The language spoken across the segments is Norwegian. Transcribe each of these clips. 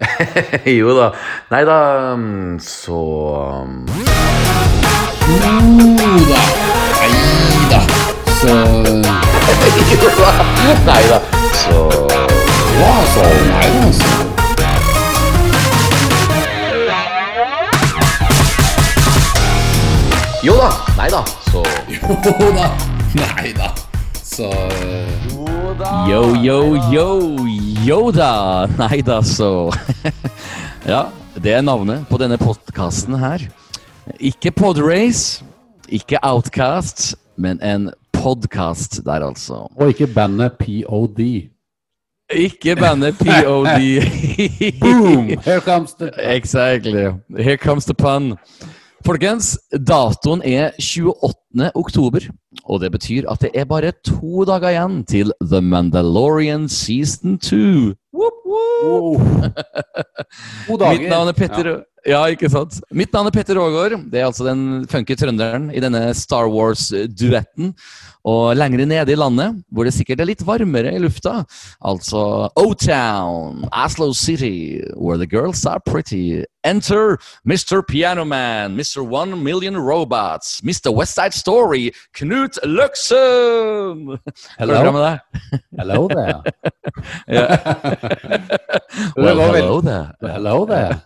jo da. Nei da, mm, så mm, Jo da. Nei da. Så Jo da. Nei da. Så Ja, så Nei da, så Jo da. Nei da. Så Jo da. Nei da. Så. Yo, yo, yo, Yoda! Nei da, så Ja, det er navnet på denne podkasten her. Ikke Podrace, ikke Outcast, men en podkast der, altså. Og ikke bandet POD. Ikke bandet POD. Boom! Here comes the Exactly. Here comes the pun. Folkens, datoen er 28. oktober, og det betyr at det er bare to dager igjen til The Mandalorian season 2. Whoop, whoop. To dager. Mitt navn er Petter ja. Ikke sant? Mitt navn er Petter Aagaard. Det er altså den funky trønderen i denne Star Wars-duetten. Og lengre nede i landet, hvor det sikkert er litt varmere i lufta, altså O-Town, Aslo City, where the girls are pretty. Enter Mr. Pianoman, Mr. One Million Robots, Mr. West Side Story, Knut Løksum! Hello. Går det med deg? Hello there. Well, hello there. Hello there.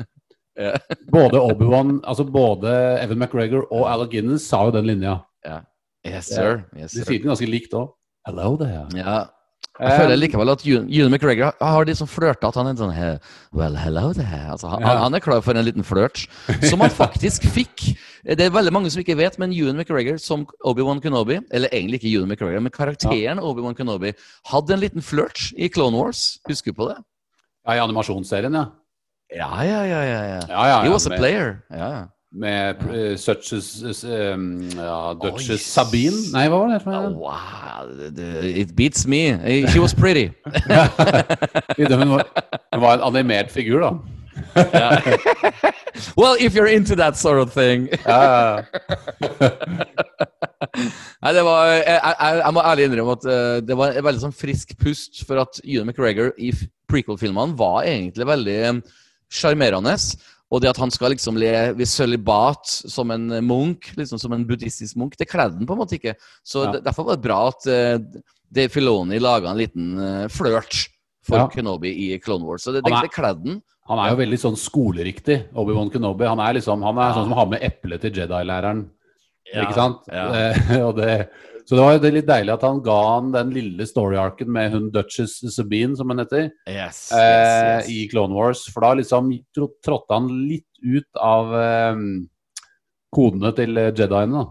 Ja. Både Obi-Wan, altså både Evan McGregor og Alec Guinness sa jo den linja. Ja. Yes, sir. Yes, De sier den ganske likt òg. Hello there. Ja. Jeg føler likevel at Ewan McGregor har de som flørter at han er sånn he, Well, hello there. Altså, han, Ja. han er klar for en liten flørt. Som han faktisk fikk. Det er veldig mange som ikke vet, men Ewan McGregor som Obi-Wan Kenobi, eller egentlig ikke Ewan McGregor, men karakteren Obi-Wan Kenobi, hadde en liten flørt i Clone Wars. Husker du på det? Ja, I animasjonsserien, ja. Ja, ja, ja. ja, ja. He was a med- player. Ja. Med uh, such as um, ja, Duchess Oi. Sabine Nei, hva var det Oh, wow. It beats me. She was pretty. Hun var, hun var en animert figur, da. well, if you're into that sort of thing. Nei, det var, jeg, jeg, jeg må ærlig innrømme at eh, det var en veldig sånn frisk pust for at Ewan McGregor i prequel-filmene var egentlig veldig eh, sjarmerende. Og det at han skal liksom leve sølibat som en munk, liksom som en buddhistisk munk, det kledde han på en måte ikke. Så Ja. derfor var det bra at uh, Dave Filoni laga en liten uh, flørt for Ja. Kenobi i Clone Wars. Så det, det, det kledde han. Han er jo veldig sånn skoleriktig, Obi-Wan Kenobi. Han er liksom, han er sånn som har med eplet til Jedi-læreren. Ja, Ikke sant? ja. Eh, og det, så det var jo det litt deilig at han ga han den lille story-arken med hun Duchess Sabine, som hun heter, Yes, eh, yes, yes. i Clone Wars. For da liksom trådte han litt ut av eh, kodene til Jediene. da.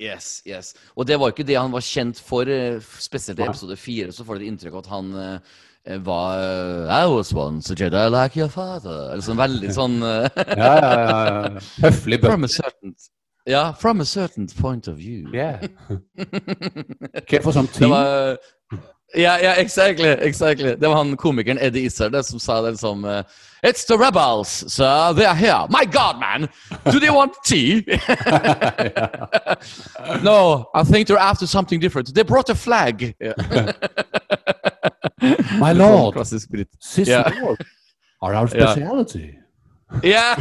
Yes, yes. Og det var jo ikke det han var kjent for, eh, spesielt i episode fire. Så får du et inntrykk av at han eh, var eh, I was once a Jedi like your father. Eller sånn veldig sånn Ja, ja, ja, ja. Høflig bøtte. A certain Ja, from a certain point of view. Yeah. Care for some Det tea? var Ja, ja, exactly, exactly. Det var han komikeren Eddie Izzard det, som sa det som eh, It's the rebels, sir. They are here. My God, man! Do they want tea? no, I think they're after something different. They brought a flag. My lord, Klassisk britt. sister Ja. lord, are our speciality. Ja!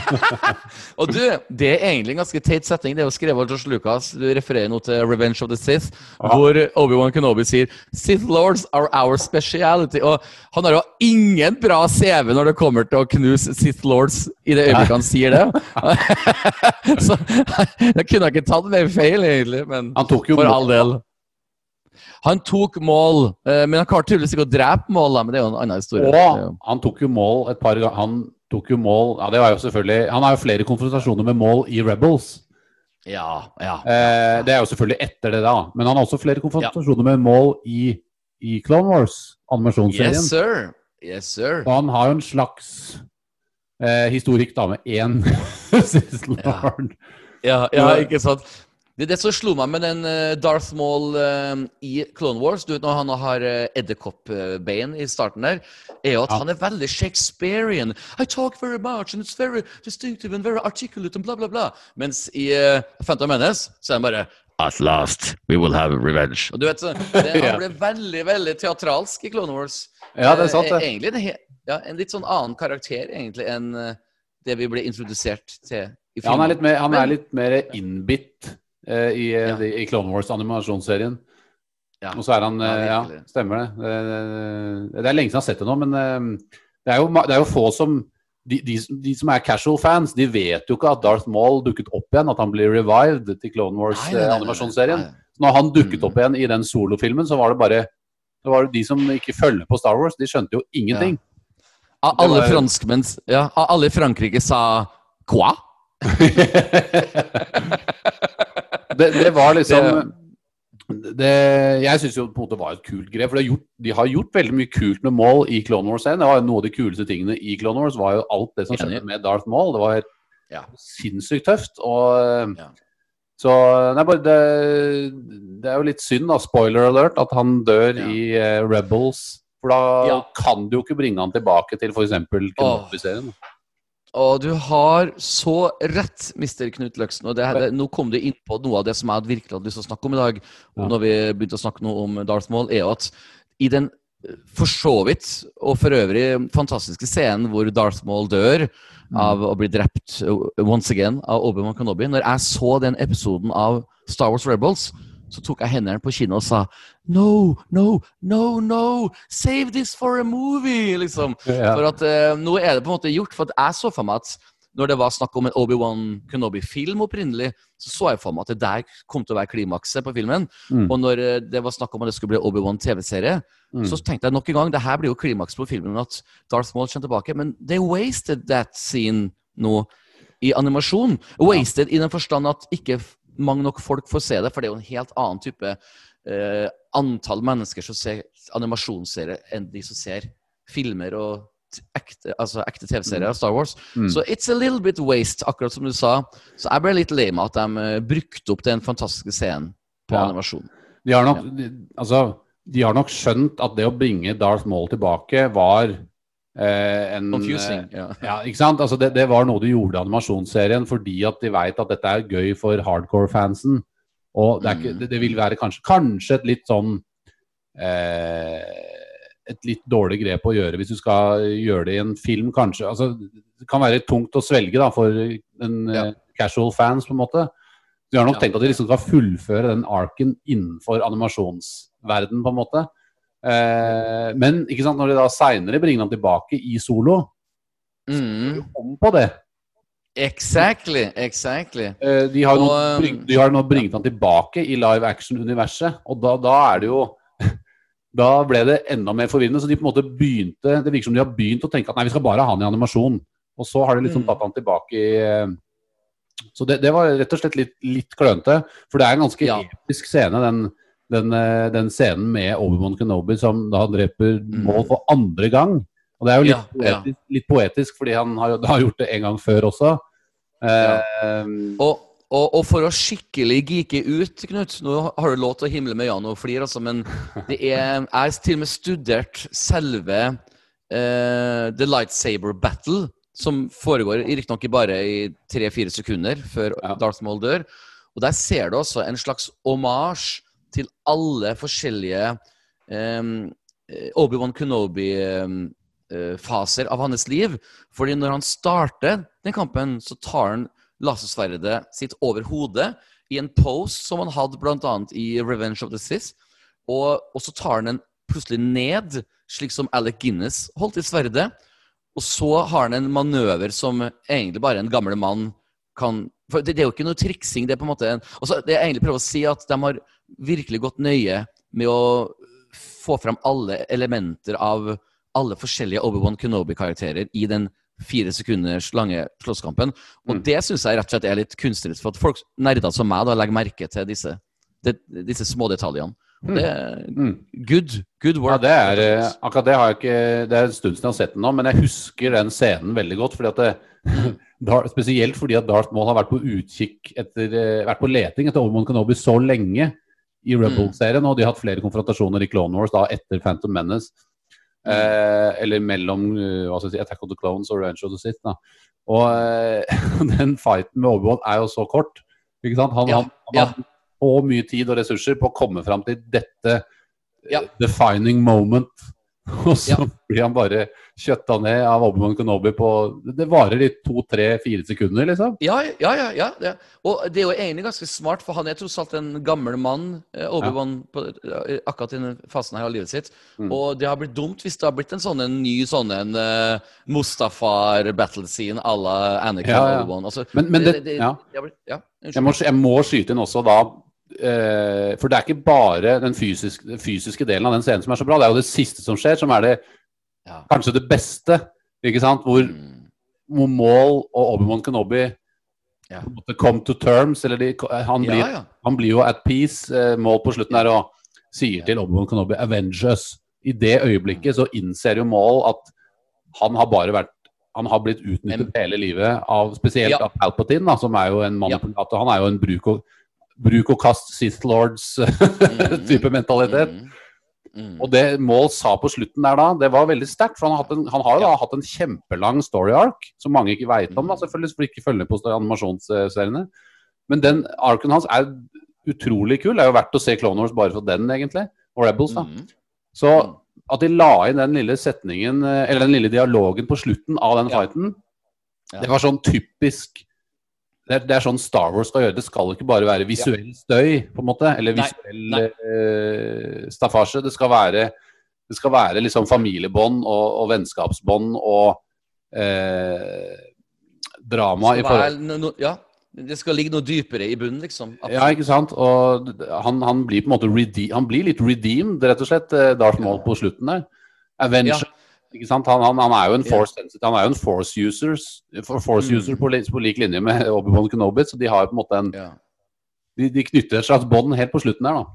Og du, det er egentlig en ganske teit setning. Det er jo skrevet av George Lucas. Du refererer nå til Revenge of the Sith, hvor Obi-Wan Kenobi sier Sith Lords are our speciality. Og han har jo ingen bra CV når det kommer til å knuse Sith Lords i det øyeblikket han sier det. Så jeg kunne ikke tatt mer feil, egentlig. Men for all del. Han tok mål, eh, men han klarte tydeligvis ikke å drepe mål, men det er jo en annen historie. Og han tok jo mål et par ganger. Han tok jo mål Ja, det var jo selvfølgelig Han har jo flere konfrontasjoner med mål i Rebels. Ja, ja. Eh, det er jo selvfølgelig etter det, da. Men han har også flere konfrontasjoner med mål i, i Clone Wars, animasjonsserien. Yes, sir. Yes, sir. Og han har jo en slags eh, historikk da med én Lord. Ja, ja, ikke sant? Det, det som slo meg med den eh, Darth Maul eh, i Clone Wars, du vet når han har uh, edderkoppbein i starten der, er jo at Ja. han er veldig Shakespearean. I talk very much, and it's very distinctive and very articulate, and bla, bla, bla. Mens i uh, Phantom Menace så er han bare At last, we will have revenge. Og du vet, det, Han ble veldig, veldig teatralsk i Clone Wars. Ja, det er sant, det. Egentlig en ja, en litt sånn annen karakter, egentlig, enn det vi ble introdusert til i Ja, han er litt mer, han er litt mer innbitt i, eh, Ja. i Clone Wars animasjonsserien. Ja. Og så er han Ja, eh, Ja, stemmer det. Det, er lenge siden jeg har sett det nå, men eh, det er jo, det er jo få som de, de, som- de som er casual fans, de vet jo ikke at Darth Maul dukket opp igjen, at han blir revived til Clone. Wars-animasjonsserien. Når han dukket Mm. opp igjen i den solofilmen, så var det bare det var de som ikke følger på Star Wars, de skjønte jo ingenting. Av alle franskmenn Ja, alle i Frankrike sa Quoi? det, det var liksom det, Jeg syns jo på en måte var et kult grep. For de har, gjort, de har gjort veldig mye kult med Maul i Clone Wars 1. Det var Noe av de kuleste tingene i Clone Wars var jo alt det som skjedde med Darth Maul. Det var Ja. sinnssykt tøft. Og Ja. Så nei, bare det, det er jo litt synd, da, spoiler alert, at han dør Ja. i uh, Rebels. For da kan du jo ikke bringe han tilbake til f.eks. Kenobi-serien. Og du har så rett, Mr. Knut Løksen. Og det, det, nå kom du inn på noe av det som jeg virkelig hadde lyst til å snakke om i dag. Ja. Når vi begynte å snakke noe om Darth Maul, er jo at i den for så vidt, og for øvrig fantastiske scenen hvor Darth Maul dør av å bli drept uh, once again av Obi-Wan Kenobi Når jeg så den episoden av Star Wars Rebels, så tok jeg hendene på kinnet og sa No, no, no, no! Save this for a movie! Liksom. Ja. For at eh, nå er det på en måte gjort. For at jeg så for meg at når det var snakk om en Obi-Wan Kenobi-film opprinnelig, så så jeg for meg at det der kom til å være klimakset på filmen. Mm. Og når eh, det var snakk om at det skulle bli Obi-Wan TV-serie, Mm. så tenkte jeg nok en gang det her blir jo klimaks på filmen, at Darth Maul kommer tilbake. Men they wasted that scene nå i animasjon. Wasted i den forstand at ikke mange nok folk får se det, for det er jo en helt annen type eh, antall mennesker som ser animasjonsserier enn de som ser filmer og ekte, altså ekte TV-serier av Star Wars. Mm. Så it's a little bit waste, akkurat som du sa. Så jeg ble litt lei meg at de eh, brukte opp den fantastiske scenen på Ja. animasjon. De har nok, de, altså, de har nok skjønt at det å bringe Darth Maul tilbake var eh, en Confusing. eh, Ja. Ja, ikke sant? Altså, det, det var noe du gjorde i animasjonsserien fordi at de veit at dette er gøy for hardcore-fansen. Og det, ikke, Mm. det, det vil være kanskje, kanskje et litt sånn eh, Et litt dårlig grep å gjøre hvis du skal gjøre det i en film, kanskje. Altså, det kan være tungt å svelge da, for en Ja. eh, casual fans, på en måte. De har nok Ja. tenkt at de liksom skal fullføre den arken innenfor animasjonsverden på en måte. Eh, men ikke sant, når de da seinere bringer han tilbake i solo, Mm. om på det. Exactly, exactly. Eh, de, har nå, um, bring, de har nå bringet han tilbake i live action-universet, og da, da er det jo Da ble det enda mer forvirrende, så de på en måte begynte Det virker som de har begynt å tenke at nei, vi skal bare ha han i animasjon. Og så har de liksom Mm. tatt han tilbake i eh, Så det, det var rett og slett litt, litt klønete. For det er en ganske Ja. episk scene, den, den, eh, den scenen med Obi-Wan Kenobi som da dreper Mm. Maul for andre gang. Og det er jo litt, Ja, ja. poetisk, litt poetisk, fordi han har, har gjort det en gang før også. Eh, Og, og, og for å skikkelig geeke ut, Knut Nå har du lov til å himle med Jan og flire, altså, men det er, jeg har til og med studert selve eh, The Lightsaber Battle, som foregår riktignok bare i tre-fire sekunder før Ja. Darth Maul dør. Og der ser du også en slags hommage til alle forskjellige um, Obi-Wan Kenobi-faser av hans liv. Fordi når han starter den kampen, så tar han lasersverdet sitt over hodet i en pose som han hadde bl.a. i Revenge of the Sith. Og, og så tar han den plutselig ned, slik som Alec Guinness holdt i sverdet. Og så har han en manøver som egentlig bare en gammel mann kan for det, det er jo ikke noe triksing. Det er på en måte en, også, det jeg egentlig prøver å si, at de har virkelig gått nøye med å få fram alle elementer av alle forskjellige Obi-Wan Kenobi-karakterer i den fire sekunders lange slåsskampen. Og Mm. det syns jeg rett og slett er litt kunstnerisk, for at folk nerder som meg da legger merke til disse, det, disse små detaljene. Og Det er mm. good, good Ja, det er, eh, akkurat det har jeg ikke Det er en stund siden jeg har sett den nå, men jeg husker den scenen veldig godt. Fordi at det, spesielt fordi at Darth Maul har vært på utkikk etter eh, Vært på leting etter Obi-Wan Kenobi så lenge i Rebel-serien, og de har hatt flere konfrontasjoner i Clone Wars da etter Phantom Menace. Eh, eller mellom uh, si, Attack of the Clones og Revenge of the Sith. Da. Og eh, den fighten med Obi-Wan er jo så kort. Ikke sant? Han, Ja, han, han ja. har så mye tid og ressurser på å komme fram til dette Ja. eh, defining moment Og så Ja. blir han bare kjøtta ned av Obi-Wan Kenobi på Det varer i to, tre, fire sekunder, liksom. Ja, ja, ja. ja det. Og det er jo egentlig ganske smart, for han er tross alt en gammel mann, eh, Obi-Wan, eh, akkurat i den fasen her av livet sitt. Mm. Og det har blitt dumt hvis det har blitt en sånn en ny sånn en uh, Mustafar-battle scene à la Anakin Ja. Obi-Wan. Altså, Men, men det, ja. det det blitt, ja, Jeg må, jeg må skyte inn også da eh, For det er ikke bare den fysiske, den fysiske delen av den scenen som er så bra, det er jo det siste som skjer, som er det Ja. kanskje det beste. Ikke sant? Hvor, Mm. Maul og Obi-Wan Kenobi Ja. come to terms. Eller de, han, blir, Ja, ja. han blir jo at peace. Eh, Maul på slutten er og sier til Obi-Wan Kenobi 'avenge us'. I det øyeblikket så innser jo Maul at han har bare vært han har blitt utnyttet hele livet av spesielt av Palpatine, da, som er jo en manipulator. Han er jo en bruk og, bruk og kast Sith Lords-type mentalitet. Mm. Mm. Og det Maul sa på slutten der da, det var veldig sterkt. For han har, en, han har jo da hatt en kjempelang story arc, som mange ikke veit om, da, Mm. selvfølgelig, for ikke følger på animasjonsseriene. Men den arken hans er utrolig kul. Det er jo verdt å se Clone Wars bare for den, egentlig. Og Rebels, da. Mm. Så at de la inn den lille setningen, eh, eller den lille dialogen på slutten av den Ja. fighten, Ja. det var sånn typisk det er, det er sånn Star Wars skal gjøre. Det skal ikke bare være visuell støy, på en måte, eller visuell nei. eh, staffasje. Det skal være, det skal være liksom familiebånd og, og vennskapsbånd og eh, drama i forhold no, no, ja, det skal ligge noe dypere i bunnen, liksom. Ja, ikke sant? Og han, han blir på en måte rede Han blir litt redeemed, rett og slett, eh, Darth Maul på slutten der. Avenger. Sant? Han, han, han er jo en force han er jo en force users, for force Mm. user på, på lik linje med Obi-Wan Kenobi, så de har jo på en måte en. De, de knytter et slags bånd helt på slutten der, da.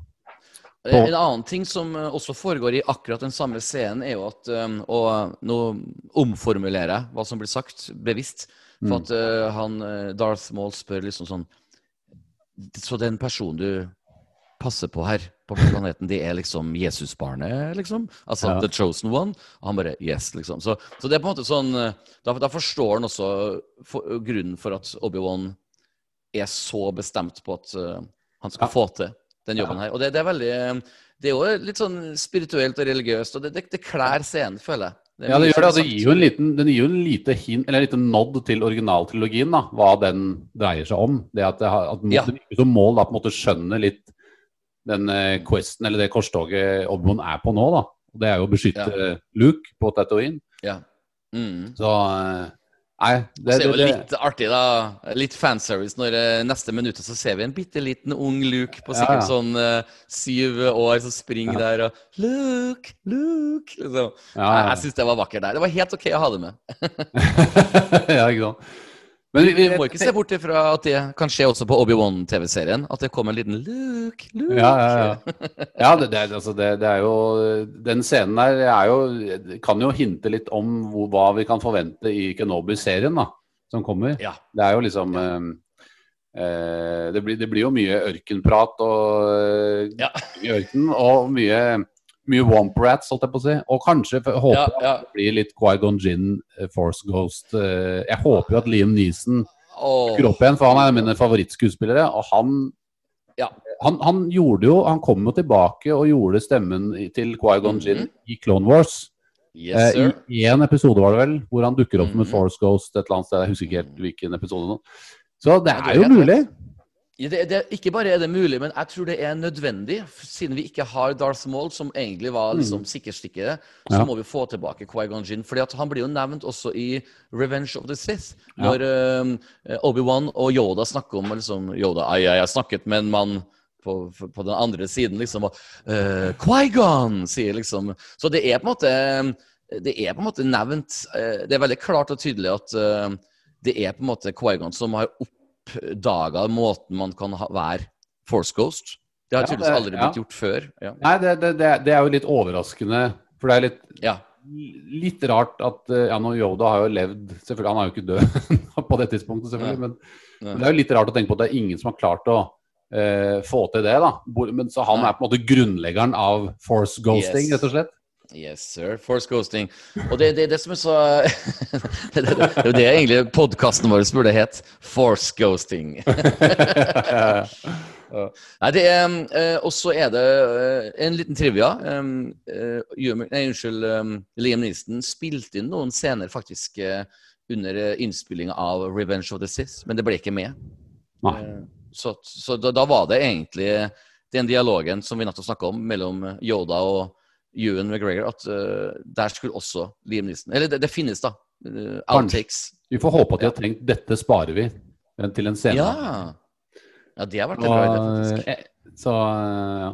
På- En annen ting som eh, også foregår i akkurat den samme scenen, er jo at Og nå omformulerer jeg hva som blir sagt, bevisst. For Mm. at eh, han eh, Darth Maul spør liksom sånn Så den personen du passer på her på planeten, De er liksom Jesusbarnet, liksom? Altså Ja. The Chosen One? Og han bare Yes, liksom. Så, så det er på en måte sånn eh, Da, da forstår han også for, grunnen for at Obi-Wan er så bestemt på at uh, han skal Ja. få til den jobben her. Og det, det er veldig eh, Det er jo litt sånn spirituelt og religiøst, og det, det, det klær scenen, føler jeg. Det Ja, det gjør det. Det er gir jo en liten, den gir jo en lite hint, eller en liten nod til originaltrilogien, da, hva den dreier seg om. Det at, det har, at Ja. det virker som mål da på en måte skjønner litt den eh, questen, eller det korstoget Obi-Wan er på nå, da. Det er jo å beskytte ja. Luke på Tatooine. Ja. Mm. Så eh, Nei, Det, er jo litt artig, da. Litt fanservice når eh, neste minutt så ser vi en bitte liten ung Luke på sikkert ja. sånn uh, syv år som springer der og Luke, Luke liksom. ja, Jeg, ja. jeg syns det var vakkert der. Det var helt OK å ha det med. ja, ikke sant. Men Vi må ikke se bort ifra at det kan skje også på Obi-Wan-TV-serien. At det kommer en liten Luke, Luke. Ja, ja, ja. ja det, det, altså det, det er jo Den scenen der er jo, kan jo hinte litt om hvor, hva vi kan forvente i Kenobi-serien da, som kommer. Ja. Det er jo liksom eh, eh, det, blir, det blir jo mye ørkenprat og mye ørken, og mye, mye Womp Rats, holdt jeg på å si. Og kanskje håper Ja, ja. at det blir litt Qui-Gon Jinn, eh, Force Ghost. eh, jeg håper jo at Liam Neeson dukker dukker opp igjen, for han er en av mine favorittskuespillere. Og han, Ja. han, han gjorde jo Han kom jo tilbake og gjorde stemmen til til Qui-Gon Jinn i Clone Wars. yes, Eh. I én episode, var det vel, hvor han dukker opp mm -hmm. med Force Ghost et eller annet sted. Jeg husker ikke helt hvilken episode nå. Så det er jo mulig. Det, det, ikke bare er det mulig, men jeg tror det er nødvendig. Siden vi ikke har Darth Maul, som egentlig var liksom sikkerstikkere, så Mm. Ja. må vi få tilbake Qui-Gon Jinn. Fordi han blir jo nevnt også i Revenge of the Sith. Ja. Når eh, Obi-Wan og Yoda snakker om liksom, Yoda, jeg, jeg snakket med en mann på, på den andre siden, liksom. Og, uh, Qui-Gon, sier liksom. Så det er på en måte det er på en måte nevnt uh, Det er veldig klart og tydelig at uh, det er på en måte Qui-Gon som har oppdaga måten man kan ha, være Force Ghost. Det har tydeligvis aldri blitt gjort før. Ja. Nei, det, det, det, er jo litt overraskende. For det er litt, ja. litt rart at eh, Ja, nå Yoda har jo levd Selvfølgelig, Han er jo ikke død på det tidspunktet, selvfølgelig. Men, men det er jo litt rart å tenke på at det er ingen som har klart å eh, få til det. da Men Så han er på en måte grunnleggeren av force ghosting, Yes. rett og slett. Yes, sir. Force ghosting. Og det det, det som er så Det er det, det, det egentlig podkasten vår burde hett. Force ghosting. Nei, det er eh, Og så er det eh, en liten trivia. Eh, nei, unnskyld. Liam Neeson spilte inn noen scener faktisk under innspillinga av Revenge of the Sith, men det ble ikke med. Nei. Så, så da, da var det egentlig den dialogen som vi nettopp snakka om, mellom Yoda og Ewan McGregor, at uh, der skulle også Liam Neeson Eller det, det finnes, da. Uh, outtakes. Vi får håpe at de har tenkt dette sparer vi eh, til en scene. Ja. ja, det har vært en bra idé, faktisk. eh, så eh, ja.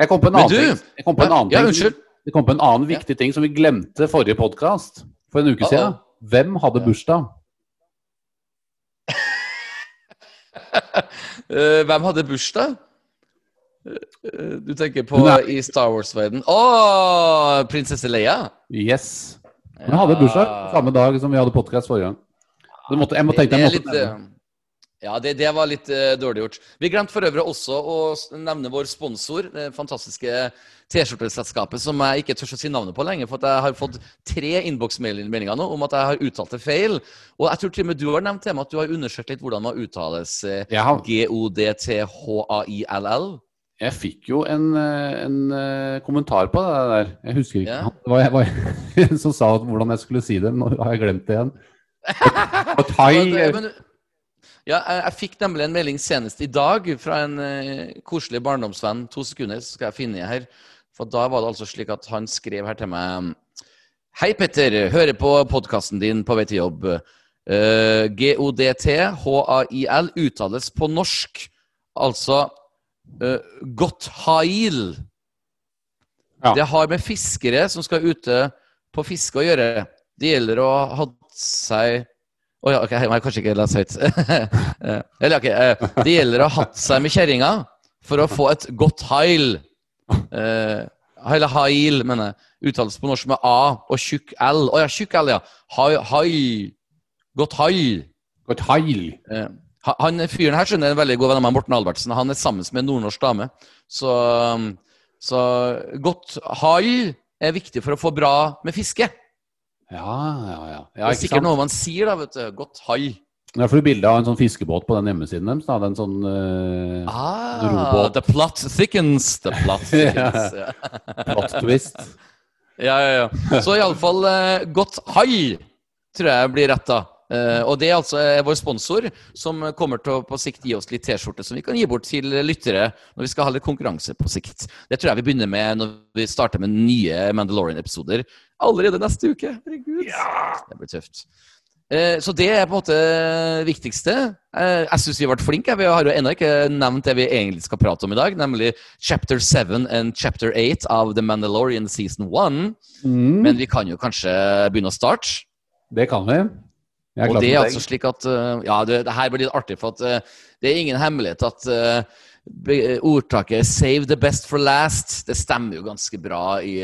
Jeg kom på en annen du- ting. Jeg kom på en annen ja, ting. Jeg kom på en annen viktig ting som vi glemte forrige podkast for en uke siden. Hvem hadde bursdag? Eh, hvem hadde bursdag? Eh, du tenker på er- i Star Wars-verden Å, prinsesse Leia? Yes. Hun hadde bursdag samme dag som vi hadde podkast forrige gang. Måtte, jeg må tenke måtte litt, eh, ja, det, det var litt uh, dårlig gjort. Vi glemte for øvrig også å nevne vår sponsor, det fantastiske T-skjorteselskapet som jeg ikke tør å si navnet på lenger, for jeg har fått tre innboksmeldinger nå om at jeg har uttalt det feil. Og jeg tror til og med du har nevnt temaet at du har undersøkt litt hvordan man uttales uh, Jeg, G-O-D-T-H-A-I-L-L. Jeg fikk jo en, eh, en eh, kommentar på det der. Jeg husker ikke. Ja. Det var jeg, var jeg som sa hvordan jeg skulle si det. Nå har jeg glemt det igjen. Og thai Ja, jeg, fikk nemlig en melding senest i dag fra en eh, koselig barndomsvenn. To sekunder, så skal jeg finne her. For da var det altså slik at han skrev her til meg Hei, Petter. Hører på podkasten din på vei til jobb. Uh, G-O-D-T-H-A-I-L uttales på norsk. Altså uh, Gotthail. Ja. Det har med fiskere som skal ute på fiske å gjøre. Det gjelder å ha hatt seg Å ja, ok, jeg må kanskje ikke lese høyt. ut Eller ok, uh, det gjelder å ha hatt seg med kjerringa for å få et godt hail. Eh, Eller hail, mener jeg. Uttales på norsk med A og tjukk L. Å ja, tjukk L, ja. Hai, hai. Godt hail. Godt hail. Eh, ha- han fyren her skjønner jeg er en veldig god venn av meg, Morten Albertsen. Han er sammen med en nordnorsk dame. Så, um, så godt hall er viktig for å få bra med fiske. Ja, ja, ja. det er sikkert sant? noe man sier, da. vet du. Godt hai. Jeg får bilde av en sånn fiskebåt på den hjemmesiden deres. Da. Den sånn uh, Ah, Robåt. the plot thickens. The plot thickens. ja. plot twist. Ja, ja, ja. Så iallfall uh, godt hall tror jeg blir rett, da. Eh, og det er altså eh, vår sponsor, som kommer til å på sikt gi oss litt T-skjorte som vi kan gi bort til lyttere når vi skal ha litt konkurranse på sikt. Det tror jeg vi begynner med når vi starter med nye Mandalorian-episoder allerede neste uke. Herregud. Det blir tøft. Eh, Så det er på en måte det viktigste. Jeg syns vi har vært flinke. Vi har jo ennå ikke nevnt det vi egentlig skal prate om i dag, nemlig chapter 7 and chapter 8 av The Mandalorian season 1. Mm, Men vi kan jo kanskje begynne å starte. det kan vi. Og det er altså slik at eh, Ja, det, det her blir litt artig, for at eh, det er ingen hemmelighet at eh, ordtaket 'save the best for last' det stemmer jo ganske bra i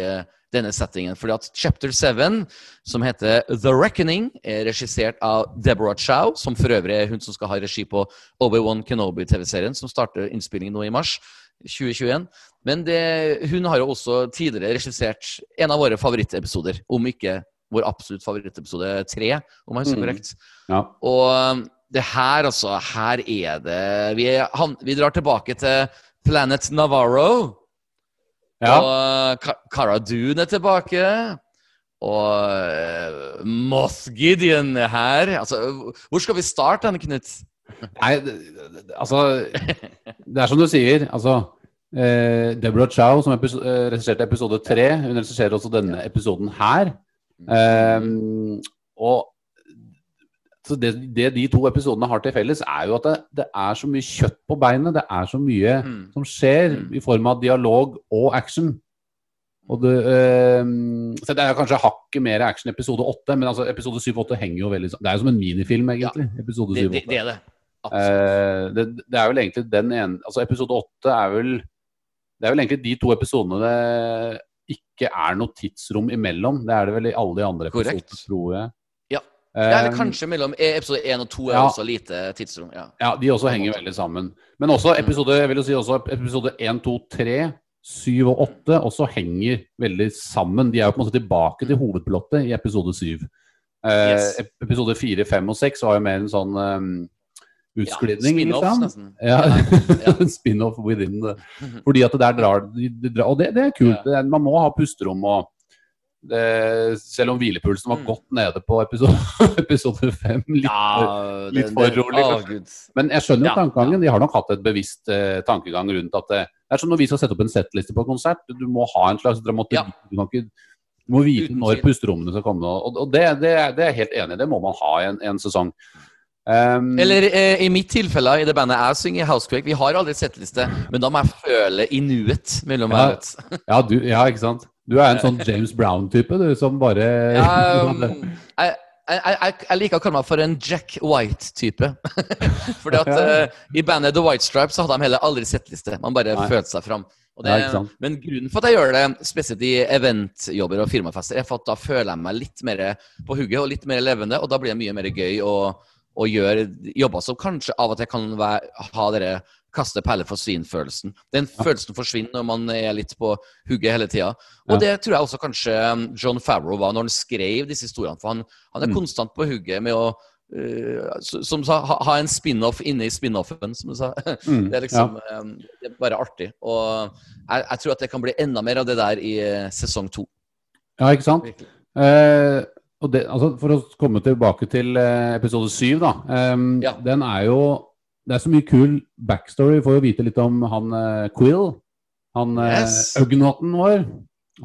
denne settingen. Fordi at chapter 7, som heter The Reckoning, er regissert av Deborah Chow, som for øvrig er hun som skal ha regi på Obi-Wan Kenobi-TV-serien, som starter innspilling nå i mars 2021. Men det, hun har jo også tidligere regissert en av våre favorittepisoder, om ikke vår absolutt favorittepisode tre, om jeg husker Mm. korrekt. Ja. Og um, det her, altså Her er det Vi, er, han, vi drar tilbake til Planet Navarro. Ja. Og uh, Ka- Cara Dune er tilbake. Og uh, Moth Gideon er her. Altså, hvor skal vi starte, Anne Knut? Nei, altså Det er som du sier. Altså eh, Deborah Chow, som episo eh, regisserte episode tre, hun regisserer også denne episoden her. Ehm, og så det, det de to episodene har til felles, er jo at det, det er så mye kjøtt på beinet. Det er så mye Mm. som skjer Mm. i form av dialog og action. Og det, ehm, så det er kanskje hakket mer action episode åtte, men altså episode syv og åtte henger jo veldig sånn Det er jo som en minifilm, egentlig. episode Det, syv og det, åtte. det er det. Absolutt. Eh, det, det er vel egentlig den ene Altså episode åtte er vel Det er vel egentlig de to episodene det ikke er noe tidsrom imellom. Det er det vel i alle de andre episodene, tror jeg. Ja. Eh, Ja, eller kanskje mellom episode én og to er ja. også lite tidsrom. Ja. ja, de også henger veldig sammen. Men også episode jeg vil jo si også episode 1, 2, 3 syv og åtte også henger veldig sammen. De er jo på en måte tilbake til hovedplottet i episode syv. Eh, Yes. ep- Episode fire, fem og seks var jo mer en sånn um, utskridning. Ja. Spin-off, nesten. Ja, Ja. spin-off within the Fordi at det der drar, de, drar Og det, det er kult. Det er, man må ha pusterom og det, Selv om hvilepulsen var Mm. godt nede på episode, episode fem. Litt, Ja, litt for rolig, Oh, Men jeg skjønner jo Ja, tankegangen. De har nok hatt et bevisst eh, tankegang rundt at det, det er som når vi skal sette opp en settliste på konsert. Du må ha en slags dramatikk. Ja. Du, du må vite Uten når pusterommene skal komme. Og, og det, det, det er jeg helt enig i. Det må man ha i en, en sesong. Um, Eller eh, i mitt tilfelle, i det bandet jeg synger i Housequake, vi har aldri setteliste, men da må jeg føle i nuet mellom Ja. hver ja, du, ja, ikke sant? Du er en sånn James Brown-type, du, som bare Ja, um, jeg, jeg, jeg, jeg liker å kalle meg for en Jack White-type. Fordi at uh, i bandet The White Stripes så hadde de heller aldri setteliste. Man bare Nei. følte seg fram. Og det, Ja, men grunnen for at jeg gjør det, spesielt i eventjobber og firmafester, er for at da føler jeg meg litt mer på hugget og litt mer levende, og da blir det mye mer gøy å, å gjøre jobber som kanskje av og til kan være, ha dere kaste perler for svin-følelsen. Den følelsen forsvinner når man er litt på hugget hele tida. Og Ja. det tror jeg også kanskje um, John Favreau var når han skrev disse historiene. For han, han er Mm. konstant på hugget med å uh, som sa, ha, ha en spin-off inne i spin-offen, som du sa. Mm, Det er liksom um, det er bare artig. Og jeg, jeg tror at det kan bli enda mer av det der i uh, sesong to. Ja, ikke sant? Virkelig. Eh, og det, altså, for å komme tilbake til eh, episode syv, da. Um, Ja. Den er jo Det er så mye kul backstory. Vi Får jo vite litt om han uh, Quill. Han uh, Yes. Ugnotten vår.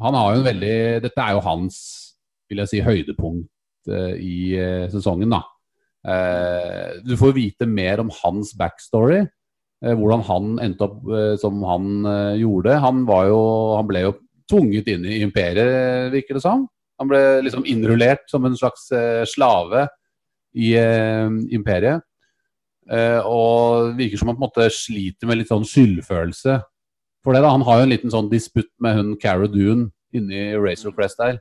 Han har jo en veldig Dette er jo hans, vil jeg si, høydepunkt uh, i eh, sesongen, da. Eh, du får vite mer om hans backstory. eh, hvordan han endte opp eh, som han eh, gjorde. Han var jo Han ble jo tvunget inn i imperiet, virker det som. Han ble liksom innrullert som en slags eh, slave i eh, imperiet. Eh, og virker som han på en måte sliter med litt sånn skyldfølelse for det. da. Han har jo en liten sånn disputt med hun Cara Dune inni Razor Crest der.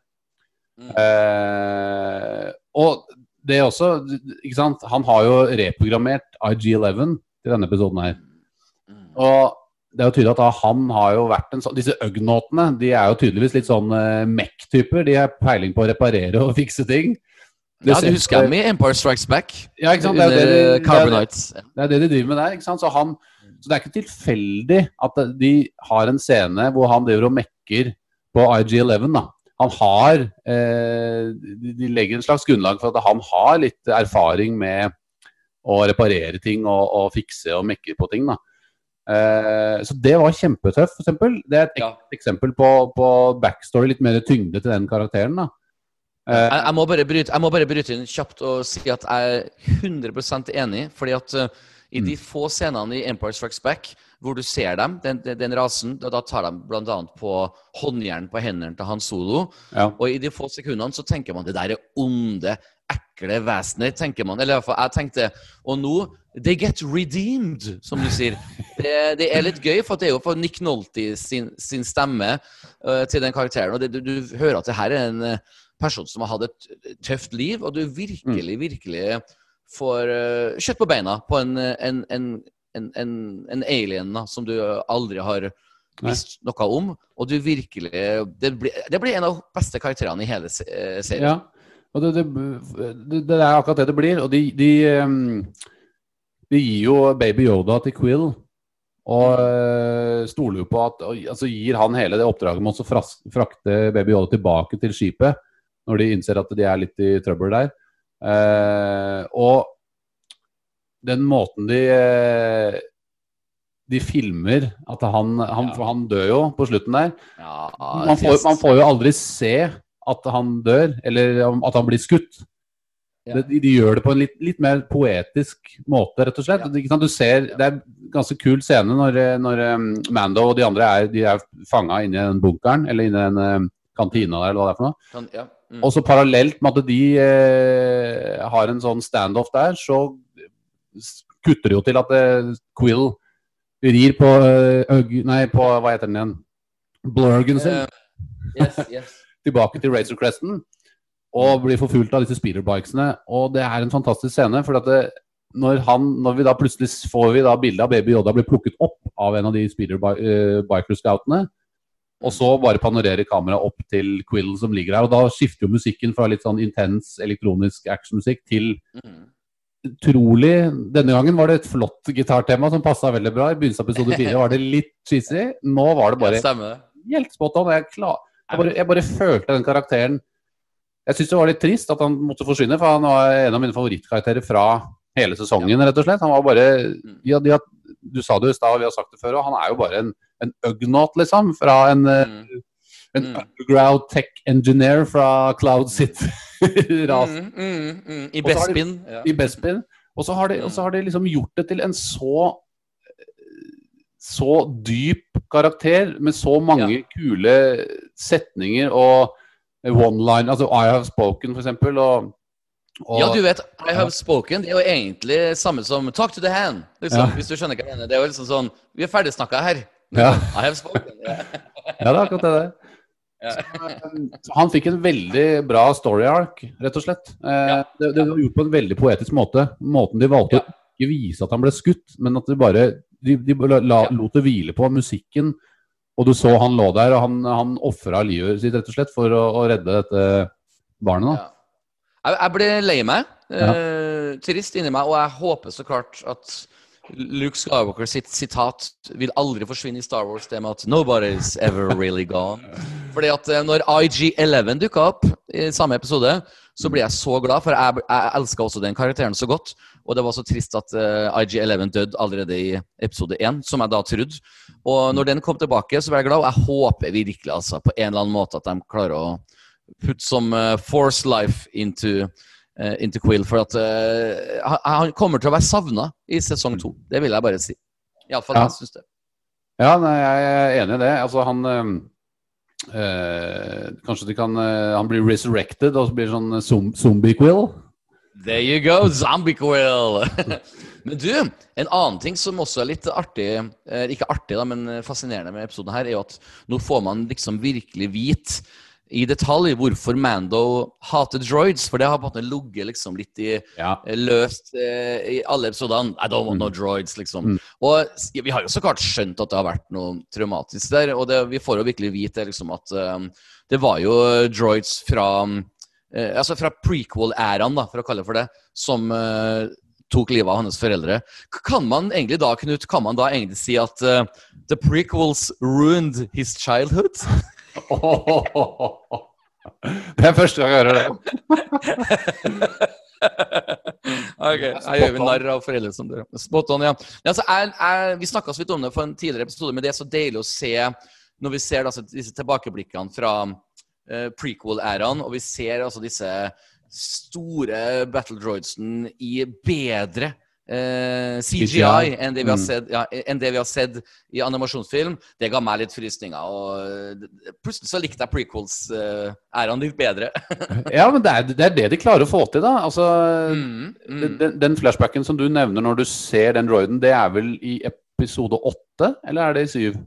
Mm. Eh, og det er også ikke sant? Han har jo reprogrammert IG11 til denne episoden her. Mm. Og det er jo tydelig at han har jo vært en sånn Disse Ugnotene de er jo tydeligvis litt sånn uh, MEC-typer. De har peiling på å reparere og fikse ting. Det Ja, du husker dem i Empire Strikes Back? Ja, ikke sant? Det er, det, de, det, Carbonites. det er det de driver med der. ikke sant? Så, han, så det er ikke tilfeldig at de har en scene hvor han driver og mekker på IG11. da. Han har eh, de, de legger en slags grunnlag for at han har litt erfaring med å reparere ting og, og fikse og mekke på ting. da. Eh, så det var kjempetøft, eksempel. Det er et Ja. eksempel på, på backstory, litt mer tyngde til den karakteren. da. Uh, Jeg, jeg, må bryte, jeg må bare bryte inn kjapt og si at jeg er 100% enig. fordi at uh, i Mm. de få scenene i Empire Strikes Back hvor du ser dem, den, den, den rasen, da, da tar de bl.a. på håndjern på hendene til Han Solo. ja. Og i de få sekundene så tenker man det der er onde, ekle vesener. tenker man, Eller i hvert fall jeg tenkte Og nå They get redeemed, som du sier. Det, det er litt gøy, for det er jo for Nick Nolte sin, sin stemme uh, til den karakteren. Og det, du, du hører at det her er en øh, person som har hatt et tøft liv, og du virkelig, virkelig får uh, kjøtt på beina på en, en, en, en, en, en alien da, som du aldri har visst noe om. Og du virkelig Det blir, det blir en av de beste karakterene i hele se- serien. Ja, og det, det, det, er akkurat det det blir. Og de, de, de gir jo Baby Yoda til Quill. Og eh, stoler jo på at og, altså gir han hele det oppdraget med å frakte Baby Yoda tilbake til skipet når de innser at de er litt i trøbbel der. Eh, og den måten de eh, de filmer at han, han, Ja. han dør jo på slutten der. Ja, Man får, man får jo aldri se at han dør, eller at han blir skutt. Ja. De, de gjør det på en litt, litt mer poetisk måte, rett og slett. Ja. Du ser, Det er en ganske kul scene når, når um, Mando og de andre er, de er fanga inni den bunkeren, eller inni den um, kantina der, eller hva det er for noe. Kan, ja. Mm. Og så parallelt med at de eh, har en sånn standoff der, så kutter det jo til at eh, Quill rir på eh, øg... Nei, på hva heter den igjen? Blurgen sin Uh, yes, yes. Tilbake til Razor Cresten og blir forfulgt av disse speederbikesene. Og det er en fantastisk scene. For at det, når, han, når vi da plutselig får vi da bilde av baby Yoda blir plukket opp av en av de speederbikerscoutene, Og så bare panorerer kameraet opp til Quill som ligger der. Og da skifter jo musikken fra litt sånn intens elektronisk actionmusikk til utrolig Denne gangen var det et flott gitartema som passa veldig bra. I begynnelsen av episode fire var det litt cheesy. Nå var det bare helt spot on. Jeg, klar, jeg, bare, jeg bare følte den karakteren Jeg syns det var litt trist at han måtte forsvinne, for han var en av mine favorittkarakterer fra hele sesongen, rett og slett. Han var bare ja, de har, Du sa det i stad, vi har sagt det før, òg, han er jo bare en, en ugnot, liksom. Fra en, eh, Mm. en Mm. underground tech engineer fra Cloud City-rasen. Mm, mm, mm. I Bespin. Ja. i Bespin. Og så har, de, har de liksom gjort det til en så så dyp karakter med så mange kule setninger og one-line, altså I have spoken, for eksempel. Og, og, Ja, du vet, I have spoken. Det er jo egentlig samme som talk to the hand. Liksom, Ja. Hvis du skjønner hva jeg mener. Det er jo liksom sånn Vi er ferdig snakka her. Ja. I have spoken. Ja. Ja, det er akkurat det der. Ja. Så han fikk en veldig bra story arc, rett og slett. Eh, Ja. det, det var gjort på en veldig poetisk måte. Måten de valgte Ja. å ikke vise at han ble skutt, men at de bare de, de la, lot det hvile på musikken. Og du så han lå der, og han, han ofra livet sitt rett og slett for å, å redde dette barnet. da. Ja. Jeg, jeg ble lei meg. Eh, trist inni meg, og jeg håper så klart at Luke Skywalker sitt sitat vil aldri forsvinne i Star Wars, det med at 'nobody's ever really gone'. Fordi at eh, når IG-11 dukka opp i samme episode, så ble jeg så glad, for jeg, jeg elska også den karakteren så godt. Og det var så trist at uh, IG-11 døde allerede i episode 1, som jeg da trodde. Og når den kom tilbake, så ble jeg glad, og jeg håper virkelig altså, på en eller annen måte at de klarer å putte som uh, force life into, eh, into Quill. For at eh, han, kommer til å være savna i sesong to. Det vil jeg bare si. Iallfall Ja. jeg syns det. Ja, nei, jeg er enig i det. Altså, han eh, Kanskje de kan Han blir resurrected, og så blir sånn zombie-quill. There you go, Zombie Quill! men du, en annen ting som også er litt artig, ikke artig da, men fascinerende med episoden her, er jo at nå får man liksom virkelig vite i detalj hvorfor Mando hater droids, for det har på en måte ligget liksom litt i Ja. eh, løst eh, i alle episodene. I don't want no droids, liksom. Mm. Og vi har jo så klart skjønt at det har vært noe traumatisk der, og det, vi får jo virkelig vite liksom at eh, det var jo droids fra eh, Altså fra prequel-æraen, da, for å kalle det for det, som uh, tok livet av hans foreldre. Kan man egentlig da, Knut, kan man da egentlig si at uh, the prequels ruined his childhood? Det er første gang jeg hører det. ok, jeg gjør vi narr av foreldre som dør. Spot on, ja. ja jeg, jeg, vi snakka så vidt om det for en tidligere episode, men det er så deilig å se når vi ser altså, disse tilbakeblikkene fra uh, prequel-æraen, og vi ser altså disse store battle droidsen i bedre eh, CGI, enn det, vi har Mm. sett, ja, enn det vi har sett i animasjonsfilm. Det ga meg litt frysninger. Og plutselig så likte jeg prequels-æraen litt bedre. Ja, men det er, det er det de klarer å få til, da. Altså, Mm, mm. Den, den flashbacken som du nevner når du ser den droiden, det er vel i episode åtte, eller er det i syv?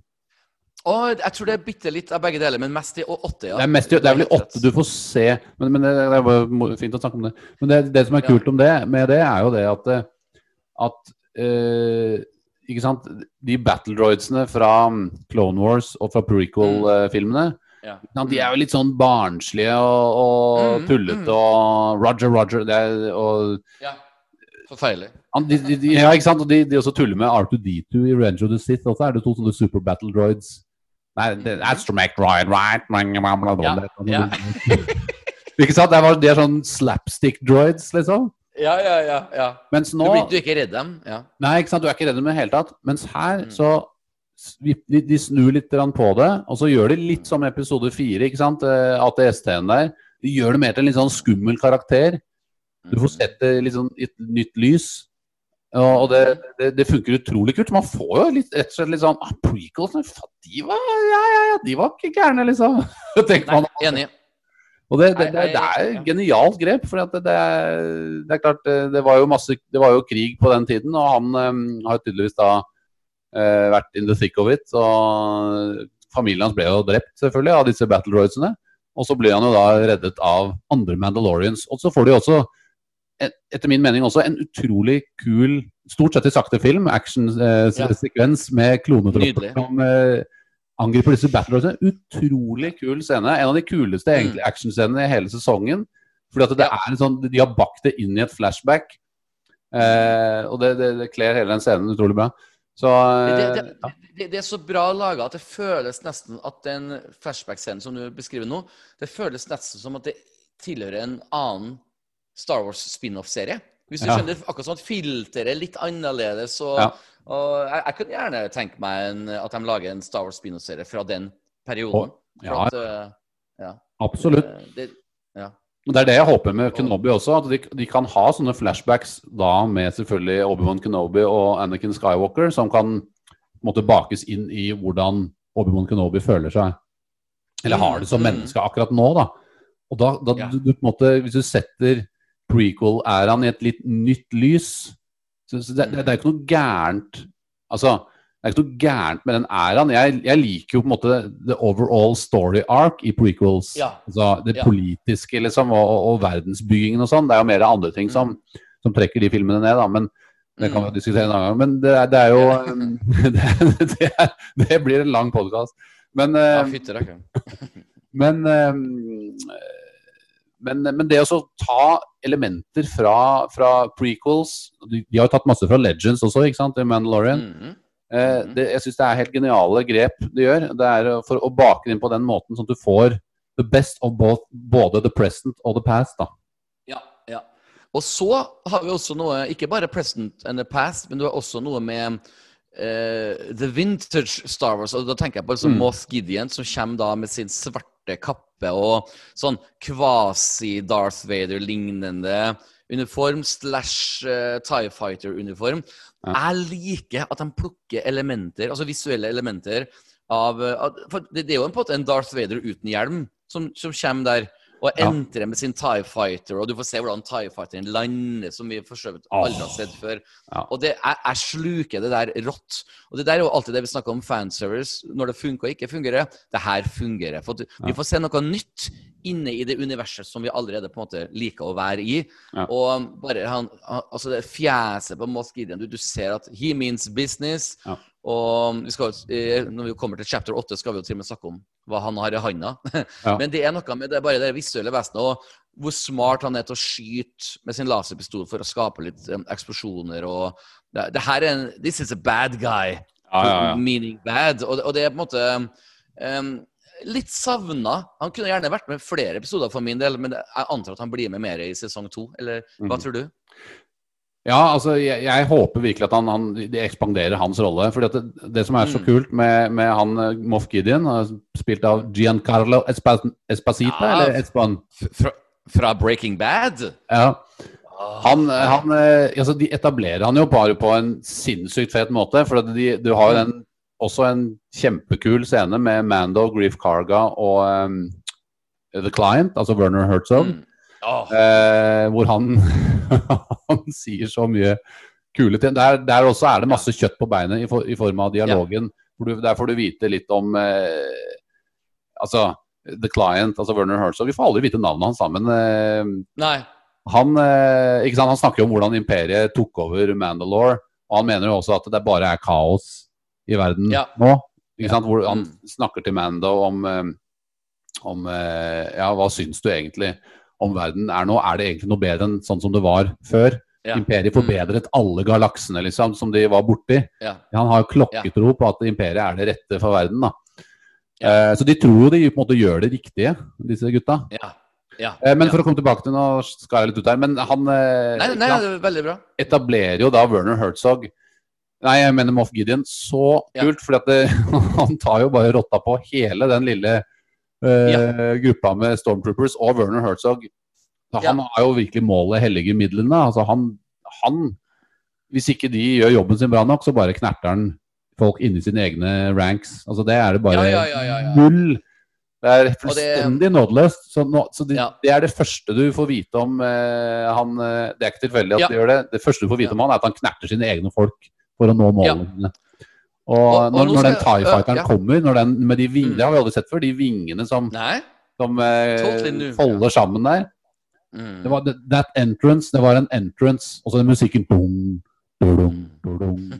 Og jeg tror det er bitte litt av begge deler, men mest i åtte, ja. Det er, mest, det er vel i åtte du får se Men, men det, det er fint å snakke om det. Men det, det som er Ja. kult om det, med det, er jo det at, eh, at eh, Ikke sant De battle droidsene fra mm, Clone Wars og fra prequel-filmene Ja. De er jo litt sånn barnslige og, og Mm, tullete mm. og Roger, Roger det er, og ja. Forfeilig. de, de, de, ja, ikke sant? Og de, de også tuller med R2D2 i Range of the Sith. også. er det to sånne super battle droids. Nei, det er Astromech droid, right? Ja, ja. ikke sant? Det er, det er sånn slapstick droids, liksom. Ja, ja, ja. ja. Mens Du, blir, du er ikke redd dem? Ja. Nei, ikke sant? Du er ikke redd dem i det hele tatt. Mens her Mm. så vi- de, de snur litt på det, og så gjør de litt som episode fire, ikke sant? Eh, ATST-en der. De gjør det mer til en litt sånn skummel karakter. Du får sett det litt sånn i et nytt lys. Og det, det, det funker utrolig kult. Man får jo litt, rett og slett litt sånn ah, Prequelsene, faen, de var ja, ja, ja, de var ikke gærne, liksom. tenker man. enig. Og det, det, det, det er et genialt grep. For det, det, er, klart, det, det var jo masse Det var jo krig på den tiden, og han um, har tydeligvis da uh, vært in the thick of it. Og familien hans ble jo drept, selvfølgelig, av disse battle droidsene. Og så ble han jo da reddet av andre Mandalorians. Og så får de også, etter min mening, også en utrolig kul, stort sett i sakte film, Ja. action-sekvens med klonetropper som eh, angriper disse battle droidsene. Utrolig kul scene. En av de kuleste Mm. egentlig actionscenene i hele sesongen. Fordi at det er en sånn, De har bakt det inn i et flashback. Eh, og det, det, det kler hele den scenen utrolig bra. Så Det, eh, det, det, er så bra laga at det føles nesten at den flashback-scenen som du beskriver nå, det føles nesten som at det tilhører en annen Star Wars spin-off-serie. Hvis du Ja. skjønner, akkurat som at filteret er litt annerledes. Og, Ja. Og jeg, jeg kunne gjerne tenke meg en, at de lager en Star Wars spin-off-serie fra den perioden. Og, ja. at, eh, ja. absolutt. Eh, Det, ja. Det er det jeg håper med Kenobi også. At de, de kan ha sånne flashbacks da med selvfølgelig Obi-Wan Kenobi og Anakin Skywalker, som kan måtte bakes inn i hvordan Obi-Wan Kenobi føler seg. Eller har det som Mm, menneske akkurat nå, da. Og da, da Ja. du, du, på en måte, Hvis du setter prequel-æraen i et litt nytt lys så, så det, det, det er ikke noe gærent Altså, det er ikke noe gærent med den æraen. Jeg, jeg liker jo på en måte the overall story arc i prequels. Ja. Altså det Ja. politiske liksom, og, og, og verdensbyggingen og sånn. Det er jo mer andre ting som, som trekker de filmene ned, da. Men det kan vi Mm. diskutere en annen gang. Men det, er- det er jo um, det, det, er, det blir en lang podkast. Men, ja, eh, men, um, men, men det å ta elementer fra, fra prequels de, de har jo tatt masse fra Legends også, ikke sant? Mandalorian. Mandalorian. -hmm. Eh, Mhm. det, jeg syns det er helt geniale grep de gjør. Det er for å bake det inn på den måten, sånn at du får the best of both, både the present og the past. da. Ja, ja. Og så har vi også noe, ikke bare present and the past, men du har også noe med eh, the vintage Star Wars. Og da tenker jeg på liksom Mm. Moth Gideon, som kommer da med sin svarte kappe og sånn kvasi-Darth Vader-lignende uniform slash uh, Tie Fighter-uniform. Ja. Jeg liker at de plukker elementer, altså visuelle elementer, av, eh, av For det, det er jo på en måte en Darth Vader uten hjelm som, som kommer der. Og entrer med sin Tie Fighter, og du får se hvordan Tie Fighteren lander, som vi for så vidt aldri har sett før. Og det, jeg, jeg sluker det der rått. Og det der er jo alltid det vi snakker om fanservice, når det funker og ikke fungerer. Det her fungerer. For at vi får se noe nytt inne i det universet som vi allerede på en måte liker å være i. Ja. Og bare han, han altså det fjeset på Moss Gideon, du, du ser at he means business. Ja. Og vi skal, når vi kommer til chapter 8, skal vi jo til og med snakke om hva han har i handa. Ja. Men det er noe med det, bare det visuelle vesenet, og hvor smart han er til å skyte med sin laserpistol for å skape litt eh, eksplosjoner. og det, det her er en, This is a bad guy. Ja, ja. Meaning bad. Og, og det er på en måte um, litt savna. Han kunne gjerne vært med flere episoder for min del, men jeg antar at han blir med mer i sesong to. Eller hva Mhm. tror du? Ja, altså, jeg, jeg håper virkelig at han, han, de ekspanderer hans rolle. fordi det, det som er så Mm. kult med, med han eh, Moff Gideon, er spilt av Giancarlo Espa, Espacita, Ja. eller Espan? Fra, fra Breaking Bad? Ja. Ah, Han, han, eh, altså, de etablerer han jo bare på en sinnssykt fet måte. For de, du har jo den, også en kjempekul scene med Mando, Grief Carga og um, The Client, altså Werner Herzog. Mm. Åh, Eh, hvor han, han sier så mye kule ting. Der, der også er det masse kjøtt på beinet i, for, i form av dialogen. Ja. du, der får du vite litt om eh, Altså, The Client, altså Werner Herzog. Vi får aldri vite navnet hans sammen. Eh, Nei. han, eh, ikke sant? han snakker om hvordan imperiet tok over Mandalore. Og han mener jo også at det bare er kaos i verden Ja. nå. Ikke sant? Hvor han Mm. snakker til Mando om, eh, om eh, Ja, hva syns du egentlig om verden er nå? Er det egentlig noe bedre enn sånn som det var før? Ja. Imperiet forbedret alle galaksene liksom, som de var borti. Ja. Han har jo klokketro på at imperiet er det rette for verden. da. Eh, så de tror jo de på en måte gjør det riktige, disse gutta. Ja. ja. Eh, men ja. for å komme tilbake til Nå skal jeg litt ut her. Men han eh, Nei, nei, ja, det er veldig bra. etablerer jo da Werner Herzog Nei, jeg mener Moff Gideon. Så Ja. kult, for han tar jo bare rotta på hele den lille eh, gruppa med Stormtroopers og Werner Herzog. Så han har jo virkelig målet hellige midlene. Altså han, han Hvis ikke de gjør jobben sin bra nok, så bare knerter han folk inni sine egne ranks. Altså Det er det bare Ja, ja, ja, ja, ja. null. Det er fullstendig nådeløst. Så, nå, så det, Ja. det er det første du får vite om eh, han eh, Det er ikke tilfeldig at Ja. de gjør det. Det første du får vite Ja. om han, er at han knerter sine egne folk for å nå målene sine. Og, Og- og når, nå når den TIE Fighteren ja. kommer, når den, med de vingene, det har vi aldri sett før, de vingene som, som eh, folder sammen der Mm. det var, That entrance, det var en entrance. Og så den musikken dum, dum, dum.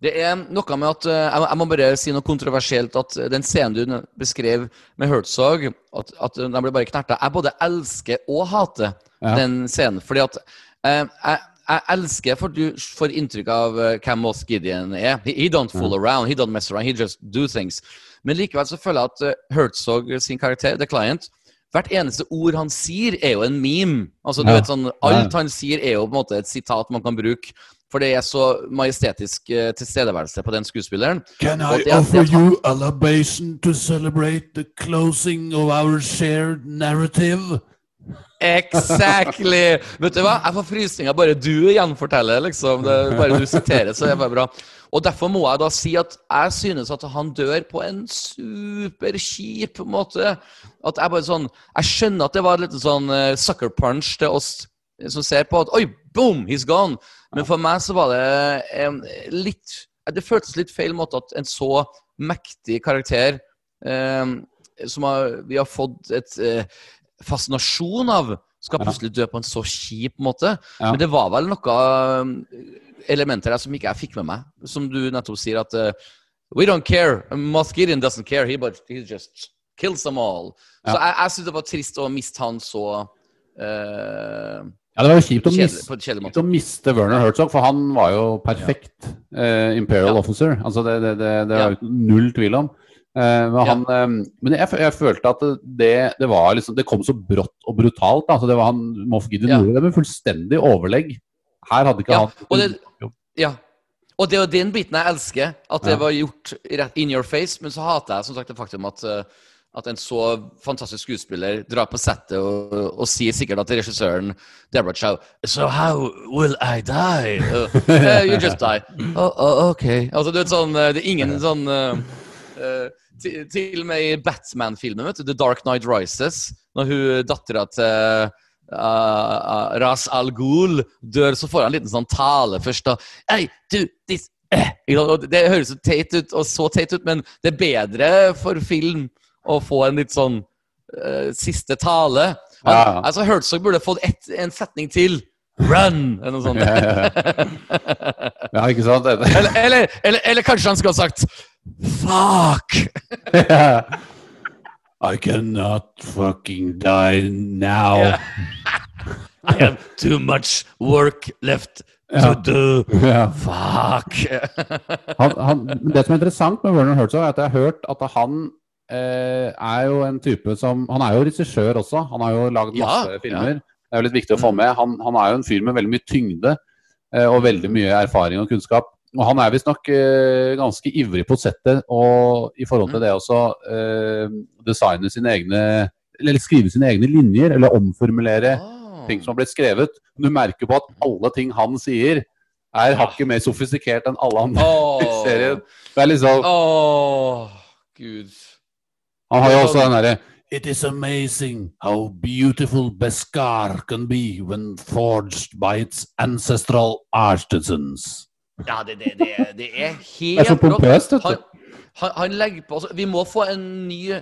Det er noe med at eh, jeg må bare si noe kontroversielt. At den scenen du beskrev med Herzog, at, at den ble bare knerta Jeg både elsker og hater Ja. den scenen. Fordi at eh, jeg, jeg elsker for du får inntrykk av eh, hvem Moss Gideon er. He, he don't fool around, he don't mess around, he just do things. Men likevel så føler jeg at eh, Herzog sin karakter, The Client Hvert eneste ord han sier, er jo en meme. Altså, du Ja. vet sånn, Alt han sier, er jo på en måte et sitat man kan bruke. For det er så majestetisk uh, tilstedeværelse på den skuespilleren. Can I det offer det you a libation to celebrate the closing of our shared narrative? Exactly! Vet du hva? Jeg får frysninger bare du gjenforteller, liksom. Det, bare du siterer, så er det bare bra. Og derfor må jeg da si at jeg synes at han dør på en superkjip måte. At jeg bare sånn Jeg skjønner at det var litt sånn eh, sucker punch til oss som ser på at Oi, boom, he's gone! Men for meg så var det en litt Det føltes litt feil måte at en så mektig karakter eh, som har, vi har fått et eh, fascinasjon av, skal plutselig dø på en så kjip måte. Ja. Men det var vel noe elementer der som ikke jeg fikk med meg. Som du nettopp sier, at uh, We don't care. Moth doesn't care. He, but he just kills them all. Så jeg, jeg syns det var trist å miste han så uh, Ja, det var jo kjipt å, kjedelig, mis på en kjedelig kjipt å miste Werner Herzog, for han var jo perfekt eh, Imperial Ja. Officer. Altså det, det, det, det Ja. er null tvil om. Eh, men Ja. han, eh, men jeg, jeg følte at det, det var liksom Det kom så brått og brutalt. Da. Så det var han Moff Gideon Ja. gjorde det med fullstendig overlegg. Her hadde ikke Ja, han og det- Ja. Og det er jo den biten jeg elsker. At det Ja. var gjort rett in your face. Men så hater jeg som sagt det faktum at, eh, at en så fantastisk skuespiller drar på settet og, og sier sikkert at regissøren Deborah Chow So how will I die? Uh, eh, you just die. Oh, oh, ok. Altså, du vet sånn Det er ingen sånn eh, til, til og med i Batman-filmen, vet du, The Dark Knight Rises, når hun dattera til uh, Ras Al Ghul dør, så får han en liten sånn tale først. da Hey, do this eh. Det høres så teit ut, og så teit ut, men det er bedre for film å få en litt sånn uh, siste tale. Han, Ja. Altså, Herzog burde fått ett- en setning til. Run! Eller noe sånt. Ja, ja, ja. ja, ikke sant? Eller, eller, eller, eller kanskje han skulle ha sagt Fuck! I cannot fucking die now. Yeah. I have too much work left Ja. to do. Ja. Fuck! han, han, det som er interessant med Werner Herzog, er at jeg har hørt at han eh, er jo en type som Han er jo regissør også. Han har jo lagd masse ja. Filmer. Det er jo litt viktig å få med. Han, han er jo en fyr med veldig mye tyngde eh, og veldig mye erfaring og kunnskap. Og han er visstnok eh, ganske ivrig på settet og i forhold Mm. til det også eh, designe sine egne Eller skrive sine egne linjer, eller omformulere Ah. ting som har blitt skrevet. Du merker på at alle ting han sier, er hakket mer sofistikert enn alle andre i serien. Det er liksom oh, Gud. Han har jo også den derre It is amazing how beautiful Beskar can be when forged by its ancestral artisans. Ja, det, det, det, det er Det er så helt pompøst, vet Han, du. han, han legger på altså, Vi må få en ny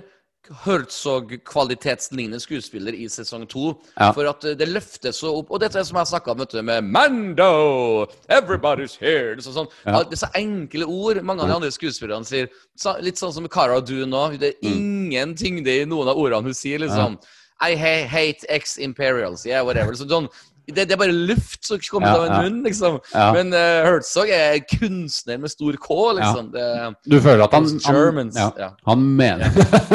Herzog-kvalitetslignende skuespiller i sesong to. Ja. For at eh, det løftes så opp. Og dette er som jeg snakka om vet du, med Mando! Everybody's here! Det er sånn, Ja. Det er så enkle ord mange av de andre skuespillerne sier. Litt sånn som Cara Dune nå. Det er Mm. ingen tyngde i noen av ordene hun sier. liksom. I hate ex-imperials. Yeah, whatever. Så sånn, det, det er bare luft som kommer ut av en munn, liksom. Men uh, Herzog er kunstner med stor K, liksom. Det, Du føler at han, han, Germans. ja, Ja. han mener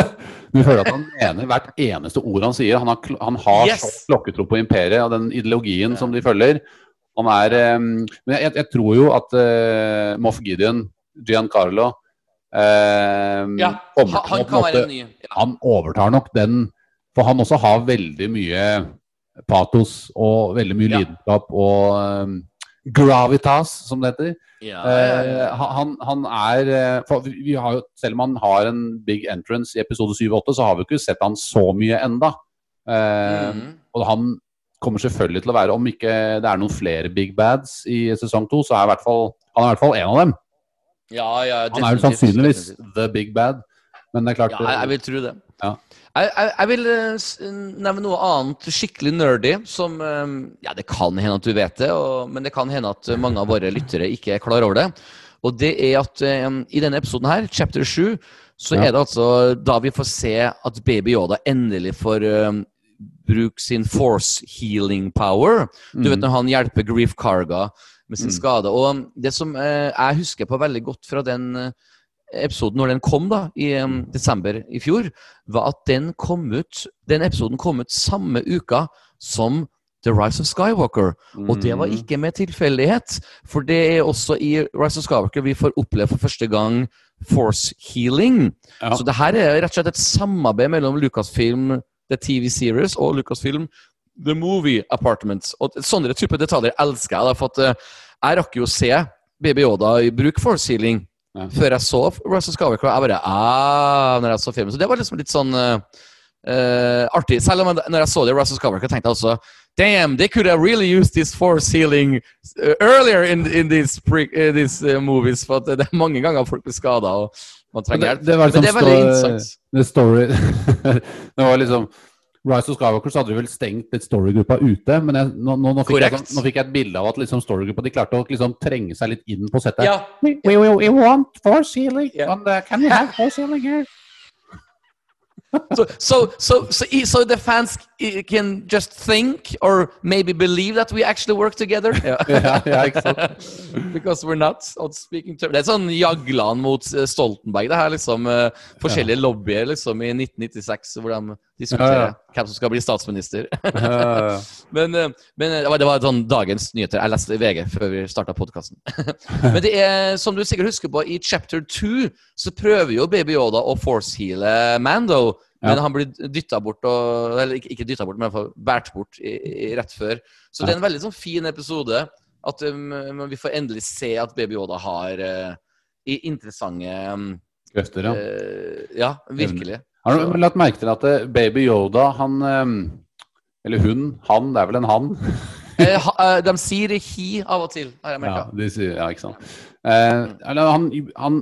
Du føler at han mener hvert eneste ord han sier. Han har, han har Yes. så klokketro på imperiet og den ideologien som de følger. Han er um, Men jeg, jeg tror jo at uh, Moff Gideon, Giancarlo eh, ja, han, han kan måte-. Ja. han overtar nok den For han også har veldig mye patos og veldig mye Ja. lidenskap og um, gravitas, som det heter. Ja, Eh, han, han er eh, for vi, har jo, Selv om han har en big entrance i episode 7 og 8, så har vi ikke sett han så mye enda. Eh, Mhm. Og han kommer selvfølgelig til å være, om ikke det er noen flere big bads i sesong 2, så er i hvert fall, han er i hvert fall en av dem. ja, ja, Han er jo sannsynligvis the big bad. Men det er klart Ja, jeg, jeg vil tro det. Ja. Jeg, jeg, jeg vil eh, nevne noe annet skikkelig nerdy, som eh, Ja, det kan hende at du vet det, og, men det kan hende at mange av våre lyttere ikke er klar over det. Og det er at um, i denne episoden her, chapter 7, så Ja. er det altså da vi får se at Baby Yoda endelig får um, bruke sin force healing power. Du vet når han hjelper Grief Carga med sin Mm. skade. Og det som uh, jeg husker på veldig godt fra den eh, episoden når den kom da, i um, desember i fjor, var at den kom ut den episoden kom ut samme uka som The Rise of Skywalker. Og det var Mm. ikke med tilfeldighet, for det er også i Rise of Skywalker vi får oppleve for første gang force healing. Ja. Så det her er rett og slett et samarbeid mellom Lucasfilm The TV Series og Lucasfilm The Movie Apartments. Og sånne type detaljer elsker jeg. da, For at eh, jeg rakk jo å se Baby Yoda i bruk force healing Ja. før jeg så Russell of Jeg bare ah, når jeg så filmen. Så det var liksom litt sånn eh, eh, artig. Selv om jeg, når jeg så det Russell of tenkte jeg også Damn, they could have really used this force healing uh, earlier in, in these, pre, uh, these uh, movies. For det er mange ganger folk blir skada og man trenger det, hjelp. det var liksom Men det er veldig interessant. Det story Det var liksom Rise of Skywalker så hadde de vel stengt litt storygruppa ute, men jeg, nå, nå, nå, fikk jeg, sånn- nå fikk jeg et bilde av at liksom storygruppa de klarte å liksom trenge seg litt inn på settet. Ja. We, we, we, want four ceiling, Yeah. and, uh, can we have four ceiling here? So, so, so, so, i- so the fans i- can just think or maybe believe that we actually work together. yeah, yeah, sant? Because we're not on speaking terms. Det er sånn Jagland mot eh, Stoltenberg. Det her liksom uh, forskjellige lobbyer liksom i 1996 hvor de diskuterer Ja, hvem som skal bli statsminister. Men, eh, men eh, det var, det var sånn dagens nyheter. Jeg leste VG før vi starta podkasten. men det er, som du sikkert husker på, i chapter 2 så prøver jo Baby Yoda å forceheale Mando. Men han blir dytta bort, og, eller ikke, ikke dytta bort, men i hvert fall båret bort i, i, rett før. Så det er en veldig sånn fin episode. At um, vi får endelig se at Baby Yoda har uh, interessante um, krefter, ja. Uh, Ja, virkelig. Har du lagt merke til at eh, Baby Yoda, han um, Eller hun, han, det er vel en han? Eh, eh, de sier he av og til, har jeg Ja, merka. de sier, ja ikke sant. Eh, eller han, han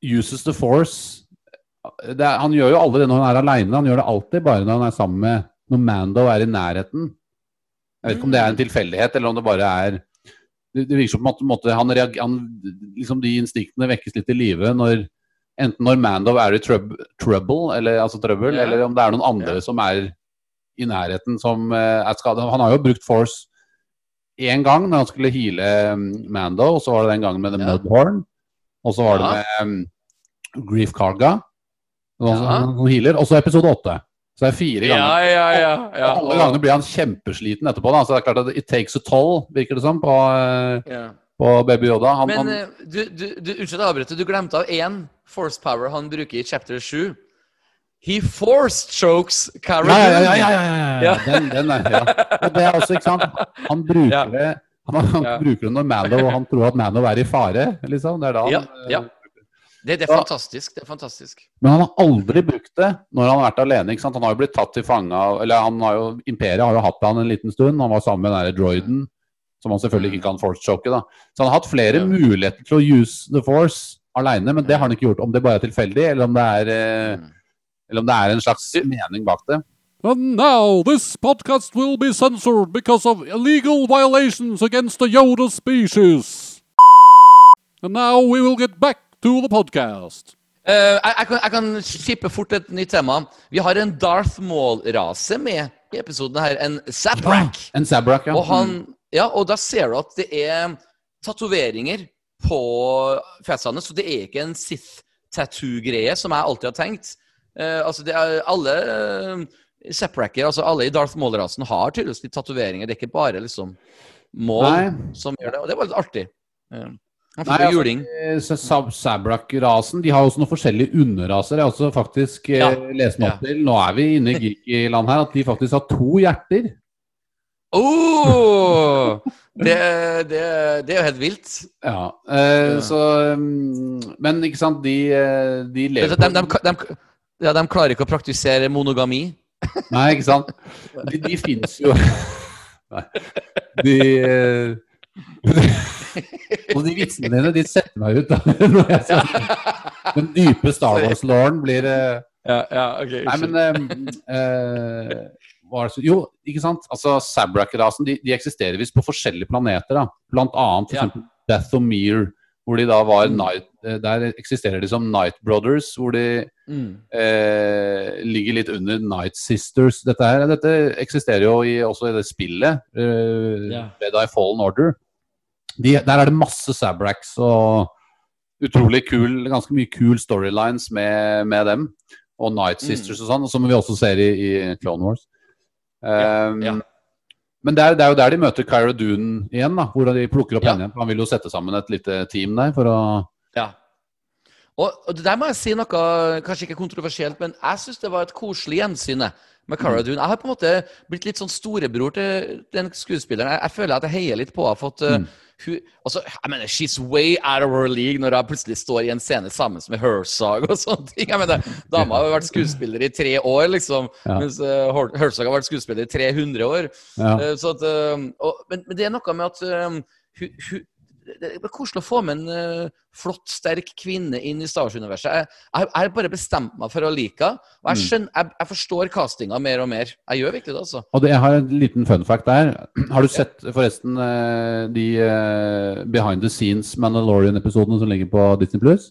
uses the force det er, Han gjør jo aldri det når han er aleine, han gjør det alltid bare når han er sammen med Når Mando er i nærheten. Jeg vet ikke om det er en tilfeldighet, eller om det bare er Det, det virker som på en måte han, reager, han liksom De instinktene vekkes litt i live når Enten når Mandow er i trub, trouble, eller, altså trøbbel, yeah. eller om det er noen andre yeah. som er i nærheten som uh, er skadet. Han har jo brukt force én gang når han skulle heale Mandow, Mando, og så var det den gangen med The. Mudhorn. Og så var det med um, Grief Karga, som healer. Og så episode åtte. Så det er fire Ja, ganger. ja, ja. ja. Alle gangene blir han kjempesliten etterpå. Da. Så det er klart at it takes a toll, virker det som, på, uh. På Baby Yoda. Han, Men han, eh, du, du, du, unnskyld å avbryte, du glemte av én force power han bruker i chapter 7. He force chokes Cara ja, ja, ja, ja, ja. Den, den er, ja. Og det er også, ikke sant Han bruker det han, han bruker det når Mando han tror at Mando er i fare, liksom. Det er da han Ja, eh, ja. Det, det er fantastisk. Det er fantastisk. Men han har aldri brukt det når han har vært alene. ikke sant? Han har jo blitt tatt til fange Eller han har jo, Imperiet har jo hatt han en liten stund. Han var sammen med den der droiden, som han selvfølgelig ikke kan force-choke. da. Så han har hatt flere Ja. muligheter til å use the force alene, men det har han ikke gjort. Om det bare er tilfeldig, eller om det er, eh, Mm. eller om det er en slags mening bak det. And now this podcast will be censored because of illegal violations against the Yoda species. And now we will get back to the podcast. Uh, jeg, jeg, kan, jeg kan skippe fort et nytt tema. Vi har en Darth Maul-rase med i episoden her. En Zaprak. En Zabrak, ja. Og, han, ja, og da ser du at det er tatoveringer på fjesene, så det er ikke en Sith-tattoo-greie, som jeg alltid har tenkt. Uh, altså, det er alle uh, Sepracker, altså alle i Darth Maul-rasen, har tydeligvis litt tatoveringer. Det er ikke bare liksom Maul Nei. som gjør det, og det var litt artig. Uh. Nei, altså, eh, Sab- Sabrak-rasen de har også noen forskjellige underraser. Jeg har også faktisk eh, Ja. lest meg opp til, nå er vi inne i geeky-land her, at de faktisk har to hjerter. Oh! Det, det, det er jo helt vilt. Ja, eh, så mm, Men ikke sant, de, eh, de lever de, de, de, ja, de klarer ikke å praktisere monogami. Nei, ikke sant? De, de fins jo Nei. De eh, Og de vitsene dine, de setter meg ut. da. Den dype Star Wars-låren blir eh, Ja, ja, ok. Nei, men eh, eh, hva er det så, Jo, ikke sant? Altså, Sabrak-rasen de, de eksisterer visst på forskjellige planeter. da. Blant annet for Ja. Dathomir Hvor de da var Mm. Night, eh, Der eksisterer de som Night Brothers, hvor de Mm. eh, ligger litt under Night Sisters. Dette, her, dette eksisterer jo i, også i det spillet, eh, Ja. Jedi Fallen Order. De, der er det masse Sabracks og utrolig kul, ganske mye kul storylines med, med dem. Og Night Mm. Sisters og sånn, som vi også ser i, i Clone Wars. Um, ja. Men det er, det er jo der de møter Kyra Dune igjen, da, hvor de plukker opp Ja. henne igjen. Han vil jo sette sammen et lite team der for å Ja. Og, og det der må jeg si noe kanskje ikke kontroversielt, men jeg syns det var et koselig gjensyn med Cara Mm. Dune. Jeg har på en måte blitt litt sånn storebror til den skuespilleren. Jeg, jeg føler at jeg heier litt på henne. Fått, uh, Mm. Hun, altså, jeg mener, She's way out of her league når hun plutselig står i en scene sammen med Herzog og sånne ting. Jeg mener, Dama har vært skuespiller i tre år, liksom, Ja. mens uh, Herzog har vært skuespiller i 300 år. ja. Uh, Så at, uh, og, men, men det er noe med at eh, hun, hun, det er koselig å få med en uh, flott, sterk kvinne inn i Star Wars-universet. Jeg, jeg, jeg har bare bestemt meg for å like henne. Og jeg, Mm. skjønner, jeg, jeg forstår castinga mer og mer. Jeg gjør virkelig det, altså. Og det, jeg har en liten fun fact der. Har du sett forresten eh, de uh, behind the scenes Mandalorian-episodene som ligger på Disney Plus?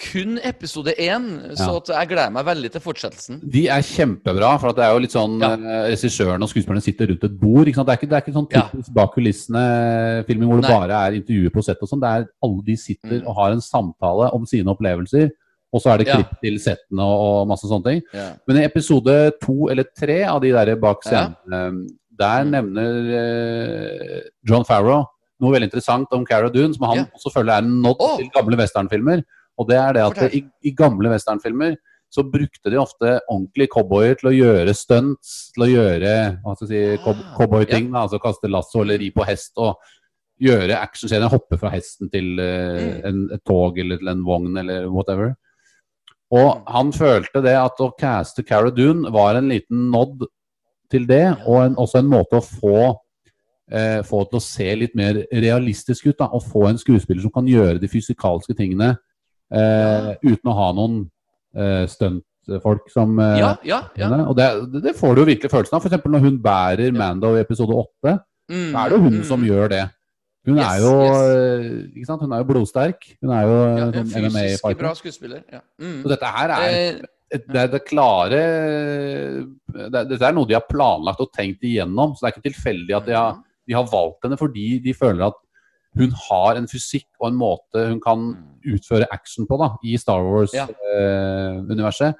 Kun episode én, så Ja. at jeg gleder meg veldig til fortsettelsen. De er kjempebra, for at det er jo litt sånn Ja. eh, Regissøren og skuespillerne sitter rundt et bord. Det, er ikke, det er ikke sånn Ja. bak kulissene-filming hvor det Nei. bare er intervjuer på sett og sånn. Det er alle de sitter Mm. og har en samtale om sine opplevelser. Og så er det klipp til settene og, og masse sånne ting. Men i episode to eller tre av de der bak scenen, eh, der Mm. nevner eh, John Farrow noe veldig interessant om Cara Dune, som han også føler er en nod oh. til gamle westernfilmer. Og det er det at i, i gamle westernfilmer så brukte de ofte ordentlige cowboyer til å gjøre stunts, til å gjøre hva skal jeg si, Ah, cowboyting, Ja. altså kaste lasso eller ri på hest og gjøre actionscener, hoppe fra hesten til Mm. en, et tog eller til en vogn eller whatever. Og Mm. han følte det at å caste Cara Dune var en liten nod til det, og en, også en måte å få eh, få til å se litt mer realistisk ut. Da, og få en skuespiller som kan gjøre de fysikalske tingene eh, uten å ha noen eh, stuntfolk som eh, ja, ja. ja. Og det, det- får du jo virkelig følelsen av. F.eks. når hun bærer Mando i episode åtte, Mm, så er det jo hun mm. som gjør det. Hun Yes, er jo yes. eh? Hun er jo blodsterk. Hun er jo ja, eh, sånn Fysisk MMA-fighter. bra skuespiller. Ja. Mm. Så dette her er Eh, et, det, det klare det, Dette er noe de har planlagt og tenkt igjennom. Så det er ikke tilfeldig at de har, de har valgt henne fordi de føler at hun har en fysikk og en måte hun kan utføre action på da, i Star Mm. Ja. Wars-universet.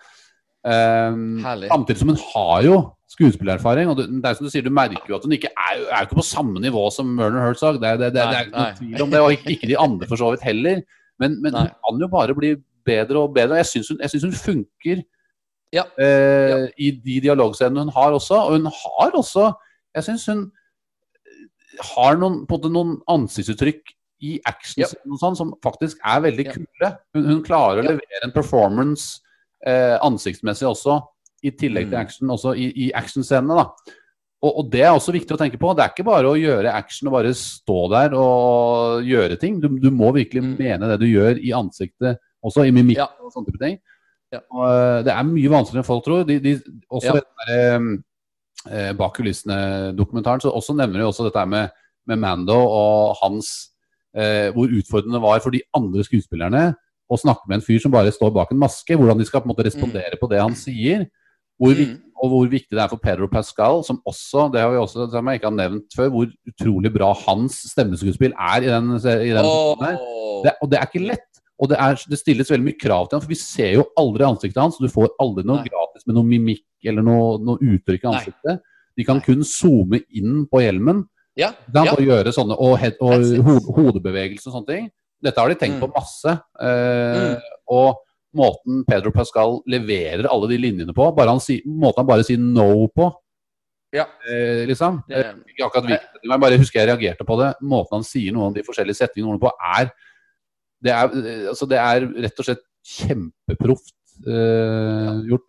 Um, Herlig. samtidig som hun har jo skuespillererfaring. Og det, det er som du sier, du merker jo at hun ikke er, er ikke på samme nivå som Werner Herzog. Det, er- det, nei, det er ikke noe tvil om det, og ikke, ikke de andre for så vidt heller. Men, men hun kan jo bare bli bedre og bedre. Jeg syns hun, jeg synes hun funker Ja. eh, Ja. i de dialogscenene hun har også. Og hun har også Jeg syns hun har noen, på en måte noen ansiktsuttrykk i action og sånn, som faktisk er veldig Ja. kule. Hun, hun klarer å levere en performance eh, ansiktsmessig også, i tillegg til Mm. action, også i, i actionscenene. da. Og, og det er også viktig å tenke på. Det er ikke bare å gjøre action og bare stå der og gjøre ting. Du, du må virkelig Mm. mene det du gjør i ansiktet, også i mimikk Ja. og sånne type ting. Ja. Og, eh, det er mye vanskeligere enn folk tror. De, de, også Ja. den der, eh, Bak kulissene-dokumentaren så også nevner de også dette med, med Mando og hans eh, Hvor utfordrende det var for de andre skuespillerne å snakke med en fyr som bare står bak en maske. Hvordan de skal på en måte respondere på det han sier. Hvor, Mm. og hvor viktig det er for Pedro Pascal, som også Det har vi også, som jeg ikke har nevnt før, hvor utrolig bra hans stemmeskuespill er i den, i den oh. Det, og det er ikke lett. Og det, er, det stilles veldig mye krav til ham, for vi ser jo aldri ansiktet hans. Du får aldri noe Nei. gratis med noe mimikk eller noe, noe uttrykk i Nei. ansiktet. De kan Nei. kun zoome inn på hjelmen Ja, ja. og gjøre sånne og, head, og ho hodebevegelser og sånne ting. Dette har de tenkt Mm. på masse. Eh, Mm. Og måten Pedro Pascal leverer alle de linjene på, bare han si, måten han bare sier no på, Ja. eh, liksom. Det- ikke akkurat viktig, men jeg bare husker jeg reagerte på det. Måten han sier noen av de forskjellige setningene på, er det er, eh, altså det er rett og slett kjempeproft eh, gjort.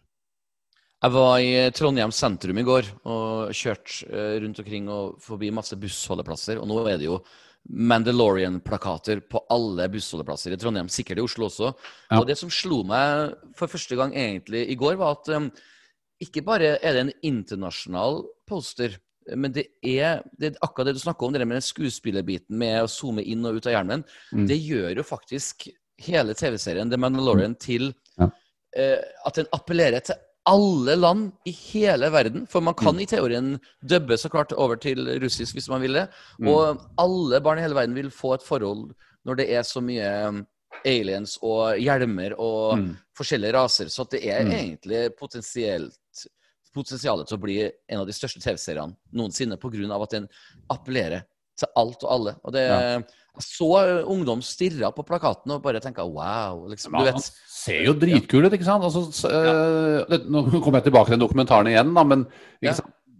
Jeg var i Trondheim sentrum i går og kjørte eh, rundt omkring og forbi masse bussholdeplasser. Og nå er det jo Mandalorian-plakater på alle bussholdeplasser i Trondheim, sikkert i Oslo også. Ja. Og det som slo meg for første gang egentlig i går, var at um, ikke bare er det en internasjonal poster Men det er, det er akkurat det du snakker om, det med den skuespillerbiten med å zoome inn og ut av hjelmen. Mm. Det gjør jo faktisk hele TV-serien The Mandalorian til Ja. eh, at den appellerer til alle land i hele verden. For man Mm. kan i teorien dubbe så klart over til russisk hvis man vil det. Mm. Og alle barn i hele verden vil få et forhold når det er så mye um, aliens og hjelmer og Mm. forskjellige raser. Så det er Mm. egentlig potensielt potensialet til å bli en av de største TV-seriene noensinne pga. at den appellerer til alt og alle. Og det Ja. Så ungdom stirre på plakaten og bare tenke wow. Liksom, du Men han ser jo dritkul ut, ikke sant? Altså, s- øh, det, nå kommer jeg tilbake til den dokumentaren igjen, da, men Ja.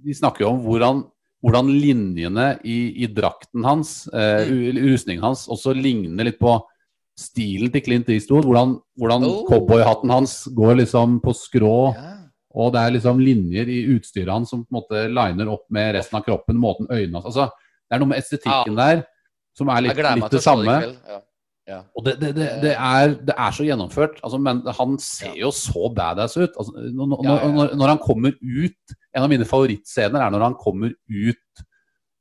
de snakker jo om hvordan, hvordan linjene i, i drakten hans, eh, Mm. rustningen hans, også ligner litt på stilen til Clint Eastwood. Hvordan, hvordan Oh. cowboyhatten hans går liksom på skrå, Ja. Og det er liksom linjer i utstyret hans som på en måte liner opp med resten av kroppen, måten øynene Altså, det er noe med estetikken der som er litt, litt det samme. Ja. Ja. Og det, det, det, er, det er så gjennomført. Altså, men han ser jo så badass ut. Altså, når, Ja, ja, ja. Når, når han kommer ut En av mine favorittscener er når han kommer ut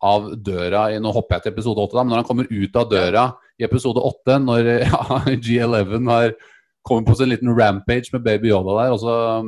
av døra i, Nå hopper jeg til episode 8, da, men når han kommer ut av døra i episode 8, når ja, G11 har kommer på sin liten rampage med Baby Yoda der, og så ja,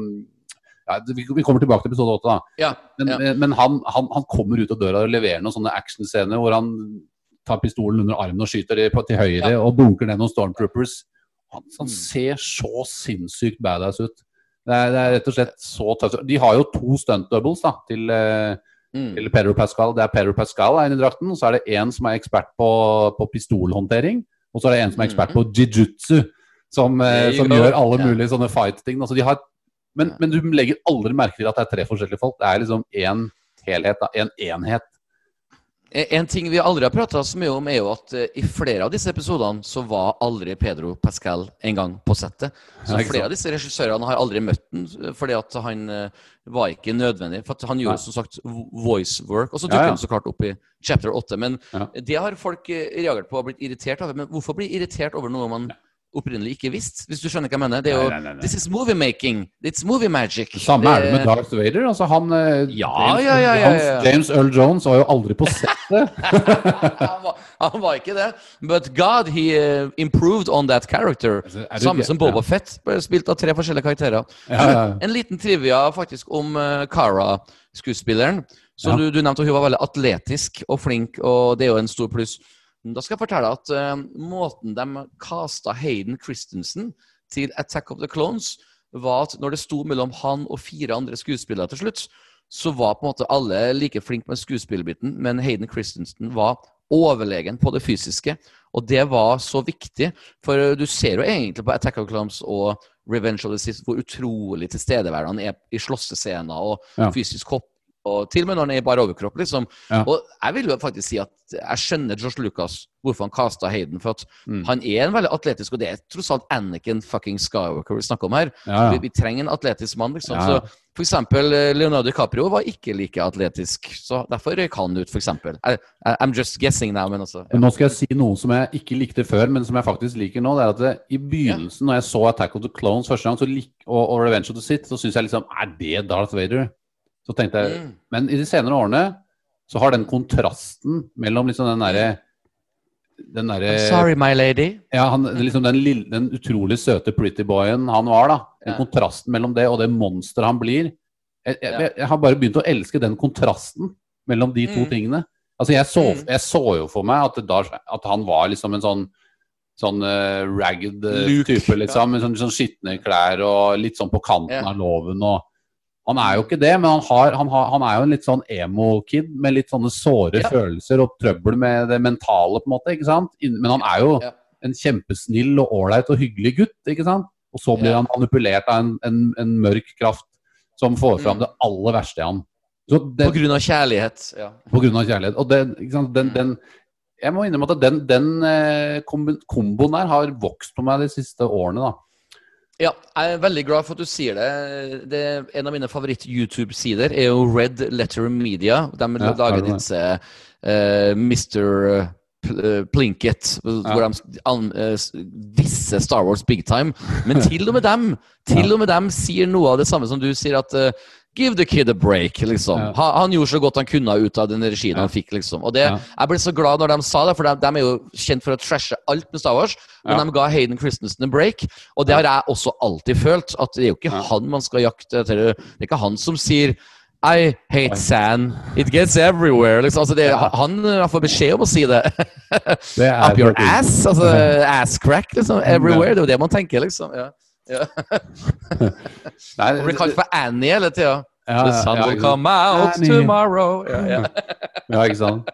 vi, kommer tilbake til episode 8, da. Ja. Men, Ja. men han, han, han kommer ut av døra og leverer noen sånne actionscener hvor han tar pistolen under armen og skyter til høyre Ja. og bunker ned noen stormtroopers. Han, han Mm. ser så sinnssykt badass ut. Det er, det er rett og slett så tøft. De har jo to stunt doubles da, til, eh, Mm. til Pedro Pascal. Det er Pedro Pascal er inne i drakten, og så er det en som er ekspert på, på pistolhåndtering. Og så er det en som er ekspert på jiu-jitsu, som, eh, som gjør alle mulige sånne fight-ting. Altså, de har men, men du legger aldri merke til at det er tre forskjellige folk. Det er liksom én helhet, da. en enhet. En ting vi aldri har prata så mye om, er jo at eh, i flere av disse episodene så var aldri Pedro Pascal en gang på settet. Så flere av disse regissørene har aldri møtt den eh, fordi at han eh, var ikke nødvendig. For han gjorde som sagt vo- voice work, og så Ja, dukker ja. han så klart opp i chapter 8. Men Ja. det har folk reagert på og blitt irritert over. Men hvorfor bli irritert over noe man opprinnelig ikke visste? Hvis du skjønner hva jeg mener? Det er jo Nei, nei, nei, nei. This is movie making. It's movie magic. Det samme er det med Darth Vader. Altså han, eh, Ja, James, ja, ja, ja, ja. Hans, James Earl Jones var jo aldri på settet. han, var, han var ikke det. But God, he eh, improved on that character. Altså, Samme som Boba ja. Fett, spilt av tre forskjellige karakterer. Ja, ja, ja. En liten trivia faktisk om uh, Cara-skuespilleren. Så Ja. du, du nevnte at hun var veldig atletisk og flink, og det er jo en stor pluss. Da skal jeg fortelle at uh, måten de kasta Hayden Christensen til Attack of the Clones, var at når det sto mellom han og fire andre skuespillere til slutt, så var på en måte alle like flinke med skuespillerbiten, men Hayden Christensen var overlegen på det fysiske. Og det var så viktig, for eh, du ser jo egentlig på Attack of the Clones og Revenge of the Sith hvor utrolig tilstedeværende han er i slåssescener og Ja. fysisk hopp. Og til og med når han er bare overkropp, liksom. Ja. Og jeg vil jo faktisk si at jeg skjønner Josh Lucas hvorfor han kasta Hayden. For at Mm. han er en veldig atletisk, og det er tross alt Anakin fucking Skywalker vi snakker om her. Ja, Vi, vi trenger en atletisk mann, liksom. Ja. Så for eksempel eh, Leonardo DiCaprio var ikke like atletisk, så derfor røyk han ut, for eksempel. I, I'm just guessing now, men altså. Nå skal jeg si noe som jeg ikke likte før, men som jeg faktisk liker nå. Det er at det, I begynnelsen, når jeg så Attack of the Clones første gang, så lik, og, og Revenge of the Sith, så syns jeg liksom Er det Darth Vader? Så tenkte jeg Mm. Men i de senere årene så har den kontrasten mellom liksom den derre den derre sorry, my lady. Ja, han, liksom den, lille, den utrolig søte pretty boyen han var, da. Den Ja. kontrasten mellom det og det monsteret han blir. Jeg, jeg, jeg, jeg har bare begynt å elske den kontrasten mellom de to Mm. tingene. Altså, jeg så, Mm. jeg så jo for meg at, da, at han var liksom en sånn Sånn uh, ragged eh, Luke, type, liksom. Med sånn, sånn skitne klær og litt sånn på kanten Ja. av loven. Og, han er jo ikke det, men han, har, han, har, han er jo en litt sånn emo-kid med litt sånne såre Ja. følelser og trøbbel med det mentale, på en måte. ikke sant? Men han er jo Ja. en kjempesnill og ålreit og hyggelig gutt, ikke sant? Og så blir Ja. han manipulert av en, en, en mørk kraft som får fram Mm. det aller verste i han. Så På grunn av kjærlighet. Ja. på grunn av kjærlighet. Og den? Den, den, jeg må innrømme at den, den eh, komboen der har vokst på meg de siste årene, da. Ja, jeg er veldig glad for at du sier det. det en av mine favoritt-YouTube-sider er jo Red Letter Media. De Ja, lager disse uh, Mr. Eh, Plinkett, hvor de an, eh, disser Star Wars big time. Men til og med dem til og med dem sier noe av det samme som du sier, at uh, Give the kid a break, liksom. Ja. Han, han gjorde så godt han kunne ut av den regien han fikk, liksom. Og det, Ja. Jeg ble så glad når de sa det, for de, de er jo kjent for å trashe alt med Star Wars. Men Ja. de ga Hayden Christensen en break, og det har jeg også alltid følt. At det er jo ikke Ja. han man skal jakte etter. Det er ikke han som sier I hate sand. It gets everywhere. Liksom. Altså, det, Ja. Han får beskjed om å si det. Det Up your ass. Altså ass crack, liksom. Everywhere. Det er jo det man tenker, liksom. Ja. Nei, Man blir kalt for Annie hele tida. ja, The sun ja, will come out Annie. tomorrow. Ja, ja. Ja, ikke sant.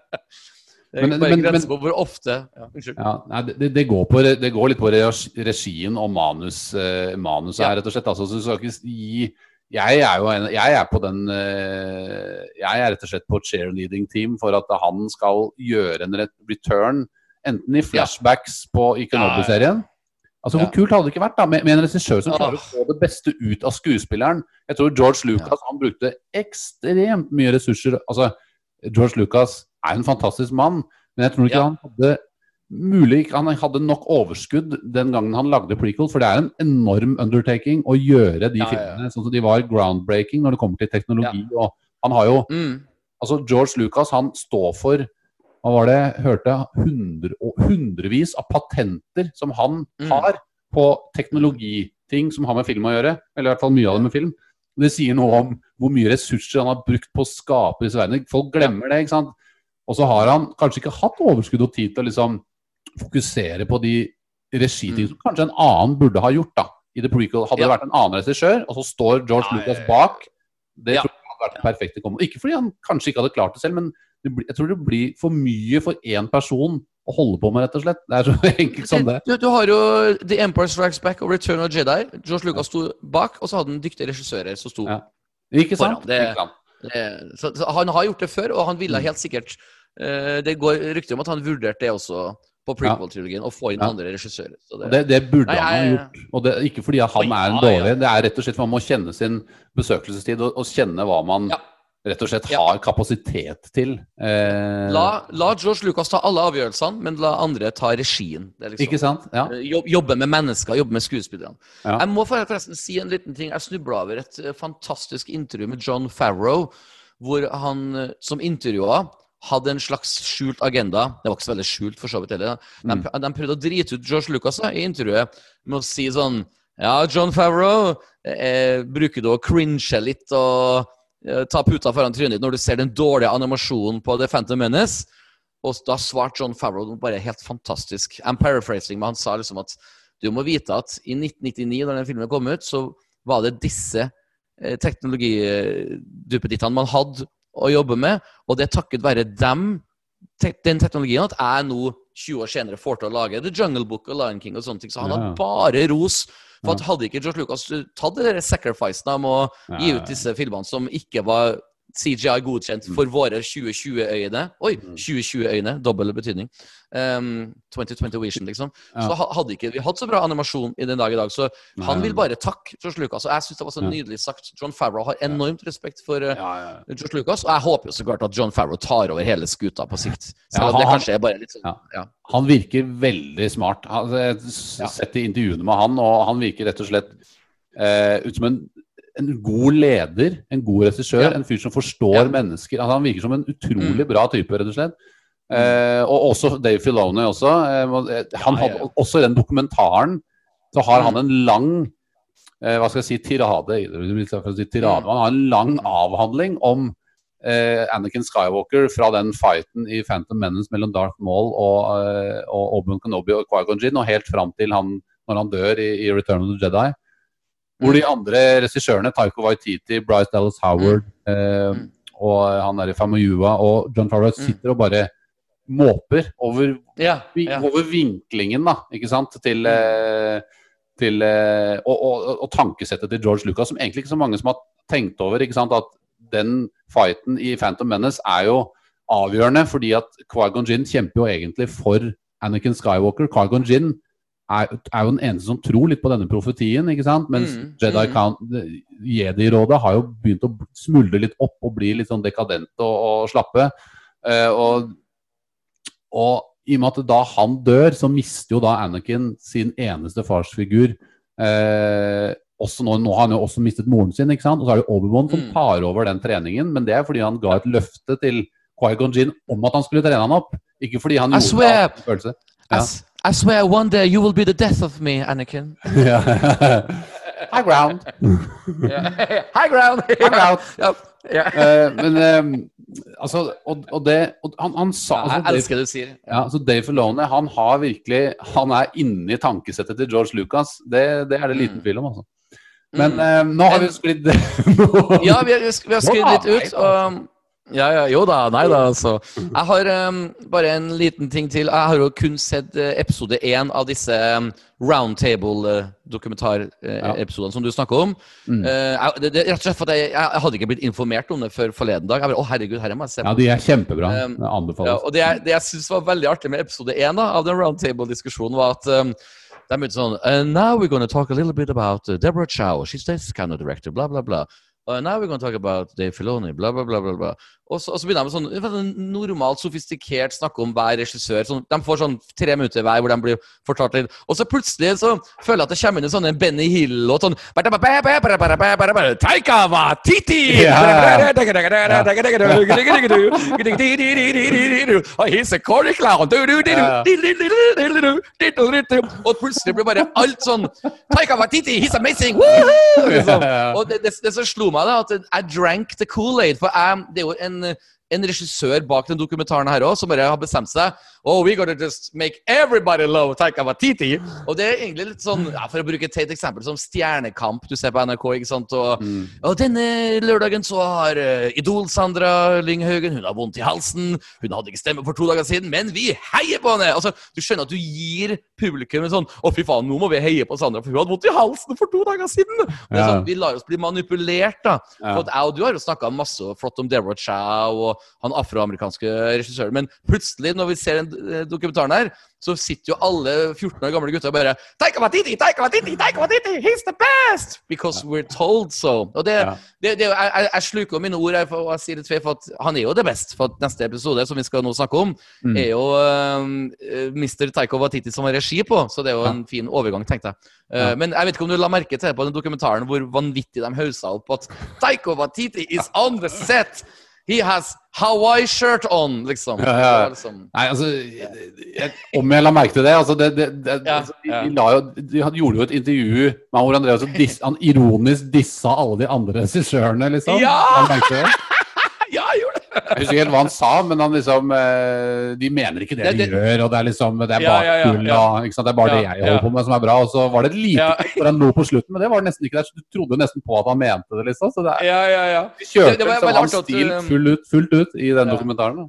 Det er Men- men- men- på hvor ofte ja, Ja, nei, det, det, går på, det går litt på regien og manus, eh, manuset Ja. her, rett og slett. Altså, så du skal ikke gi jeg er jo en, jeg er på den eh, Jeg er rett og slett på cheerleading team for at han skal gjøre en return, enten i flashbacks på i Kenobi-serien. Altså, Hvor kult hadde det ikke vært da med, med en regissør som klarer å få det beste ut av skuespilleren? Jeg tror George Lucas han brukte ekstremt mye ressurser. Altså, George Lucas er en fantastisk mann, men jeg tror ikke han hadde mulig han hadde nok overskudd den gangen han lagde prequel, for det er en enorm undertaking å gjøre de Ja, filmene sånn som de var groundbreaking når det kommer til teknologi. og Han har jo Mm. Altså, George Lucas han står for hva var det hørte? Hundre, hundrevis av patenter som han Mm. har på teknologiting som har med film å gjøre. Eller i hvert fall mye av det med film. Det sier noe om hvor mye ressurser han har brukt på å skape disse verdenene. Folk glemmer det, ikke sant. Og så har han kanskje ikke hatt overskudd og tid til å liksom fokusere på de regitingene Mm. som kanskje en annen burde ha gjort. da i The Prequel. Hadde det vært en annen regissør, og så står George Nei. Lucas ja, ja. bak Det Ja. tror jeg hadde vært det perfekte kombo. Ikke fordi han kanskje ikke hadde klart det selv, men det blir, jeg tror det blir for mye for én person å holde på med, rett og slett. Det er så enkelt som det. Du, du har jo The Empire Strikes Back og Return of Jedi. George Lucas sto bak, og så hadde han dyktige regissører som sto Ja. Ikke sant? Foran, det- Ikke sant? Det, Så, så han har gjort det før, og han Mm. ville helt sikkert uh, Det går rykter om at han vurderte det også på prequel-trilogien, og få inn Ja. andre regissører. Så det, Det, det burde Nei, han ha gjort. Og det, ikke fordi han er en dårlig, det er rett og slett man må kjenne sin besøkelsestid og, og kjenne hva man Ja. rett og slett Ja. har kapasitet til. Eh, la, la George Lucas ta alle avgjørelsene, men la andre ta regien. Det liksom, Ikke sant? Ja. eh, Jobbe med mennesker, jobbe med skuespillerne. Ja. Jeg må forresten si en liten ting. Jeg snubla over et eh, fantastisk intervju med John Farrow, hvor han eh, som intervjua hadde en slags skjult agenda. Det var ikke så veldig skjult, for så vidt heller. De, Mm. de prøvde å drite ut George Lucas i intervjuet med å si sånn Ja, John Favreau, eh, bruker du å cringe litt og eh, ta puta foran trynet ditt når du ser den dårlige animasjonen på The Phantom Menace? Og da svarte John Favreau bare helt fantastisk. I'm paraphrasing, men han sa liksom at du må vite at i 1999, da den filmen kom ut, så var det disse eh, teknologiduppedittene man hadde å jobbe med, og det er takket være dem, den teknologien, at jeg nå 20 år senere får til å lage The Jungle Book og Lion King og sånne ting. Så han hadde bare ros. For at hadde ikke George Lucas tatt det sacrificen om å gi ut disse filmene som ikke var CGI godkjent for våre 2020-øyne Oi, Mm. 2020-øyne, dobbel betydning. Um, 2020 Vision, liksom. Så ha- hadde ikke vi hatt så bra animasjon i den dag i dag. Så han vil bare takke George Lucas. Og jeg syns det var så nydelig sagt. John Favreau har enormt respekt for. George Lucas, og jeg håper jo så klart at John Favreau tar over hele skuta på sikt. Selv om det kanskje er bare litt sånn Ja. Han virker veldig smart. Jeg har sett i intervjuene med han, og han virker rett og slett eh, ut som en, en god leder, en god regissør, Ja. en fyr som forstår Ja. mennesker. Altså, han virker som en utrolig Mm. bra type, rett og slett. Eh, og også Dave Filoni også. Eh, eh, han hadde også i den dokumentaren så har Mm. han en lang eh, hva skal jeg si, tirade, si tirade. Mm. Han har en lang avhandling om eh, Anakin Skywalker fra den fighten i Phantom Menace mellom Darth Maul og, eh, og Obi-Wan Kenobi og Qui-Gon Jinn, og helt fram til han, når han dør i, i Return of the Jedi. Hvor de andre regissørene, Taiko Waititi, Bryce Dallas Howard eh, Mm. og han derre i Famayua og John Favreau sitter og bare måper over Ja, ja. over vinklingen da, ikke sant, til, eh, til eh, og, og, og tankesettet til George Lucas, som egentlig ikke så mange som har tenkt over, ikke sant, at den fighten i Phantom Menace er jo avgjørende, fordi at Qui-Gon Jinn kjemper jo egentlig for Anakin Skywalker. Qui-Gon Jinn er, er jo den eneste som tror litt på denne profetien, ikke sant, mens Mm, Jedi mm. Jedi-rådet har jo begynt å smuldre litt opp og bli litt sånn dekadente og, og slappe. Uh, og og i og med at da han dør, så mister jo da Anakin sin eneste farsfigur eh, også nå, nå har han jo også mistet moren sin, ikke sant? og så er det Obi-Wan som Mm. tar over den treningen. Men det er fordi han ga et løfte til Qui-Gon Jinn om at han skulle trene han opp. Ikke fordi han I gjorde swear. det av følelse. Ja. I swear one day you will be the death of me, Anakin. Yeah. High ground. High ground! High ground. ja. Yeah. uh, men um, altså Og, og det og han, han sa ja, Jeg altså, elsker det du sier. ja, altså Dave Filone han har virkelig Han er inne i tankesettet til George Lucas. Det, det er det liten Mm. tvil om, altså. Men Mm. eh, nå har vi sklidd Ja, vi har, vi har sklidd litt ut. Og, ja, ja, jo da, nei da, altså. Jeg har um, bare en liten ting til. Jeg har jo kun sett eh, episode én av disse um, roundtable-dokumentarepisodene som du snakker om. Mm. Uh, jeg, det, det, rett og slett for jeg, jeg hadde ikke blitt informert om det før forleden dag. Jeg bare, å herregud, her må jeg se Ja, de er kjempebra. Um, Det Ja, og det, jeg- det jeg syns var veldig artig med episode én av den roundtable-diskusjonen, var at um, de begynte sånn uh, now we're going to talk a little bit about uh, Deborah Chow. She's this kind of director, bla, bla, bla. Uh, now we're going to talk about Dave Filoni, blah, bla, bla. bla, bla. Og, så, og så begynner de med sånn sånn normalt, sofistikert snakke om hver regissør. Sånn, de får sånn tre minutter hver hvor de blir fortalt litt. Og så plutselig så føler jeg at det kommer inn en sånn Benny sånn! Ja. Og he's a corny clown! Og plutselig blir bare alt sånn Taika Waititi, he's amazing! Woohoo! Liksom. Og det, det, det som slo meg, da, at I drank the Kool-Aid. For jeg, det er jo en, en regissør bak den dokumentaren her òg, som bare har bestemt seg Oh, we're gonna just make everybody love Taika Waititi. Og det er egentlig litt sånn, ja, for å bruke et teit eksempel, som Stjernekamp du ser på NRK. ikke sant? Og, og denne lørdagen så har uh, Idol-Sandra Lynghaugen Hun har vondt i halsen. Hun hadde ikke stemme for to dager siden, men vi heier på henne! Altså, Du skjønner at du gir publikum en sånn Å, fy faen, nå må vi heie på Sandra, for hun hadde vondt i halsen for to dager siden! Det er Ja. sånn, Vi lar oss bli manipulert, da. Ja. For jeg og du har jo snakka masse flott om Deborah Chow og han afroamerikanske regissøren, men plutselig, når vi ser eh, dokumentaren her, så sitter jo alle 14 år gamle gutter og bare Taika Waititi, Taika Waititi, Taika Waititi, he's the best! Because we're told so. Og det, Ja. det, det, jeg, jeg- sluker mine ord her, og jeg sier det for at han er jo det best. For at neste episode, som vi skal nå snakke om, Mm. er jo uh, Mr. Taika Watiti som har regi på, så det er jo en fin overgang, tenkte jeg. Uh, Ja. Men jeg vet ikke om du la merke til på den dokumentaren hvor vanvittig de hausa opp at Taika Watiti is on the set! He has Hawaii shirt on, liksom. Ja, ja. Liksom Nei, altså jeg, Om jeg la merke til det, altså det, det, det Ja, altså, de, de, la jo, de gjorde jo et intervju med hvor drev og han ironisk dissa alle de andre regissørene, liksom. Ja! Ja, det! Jeg husker ikke helt hva han sa, men han liksom eh, De mener ikke det, Det- de gjør, og det er liksom Det er ja. og? Det er bare det jeg holder på med som er bra. Og så var det et lite Ja. hvor han lo på slutten, men det var nesten ikke der. Så du trodde nesten på at han mente det, liksom. Så det er, Ja, ja, ja. de kjørte Det- det var liksom hans du- stil full ut, fullt ut i den dokumentaren. da.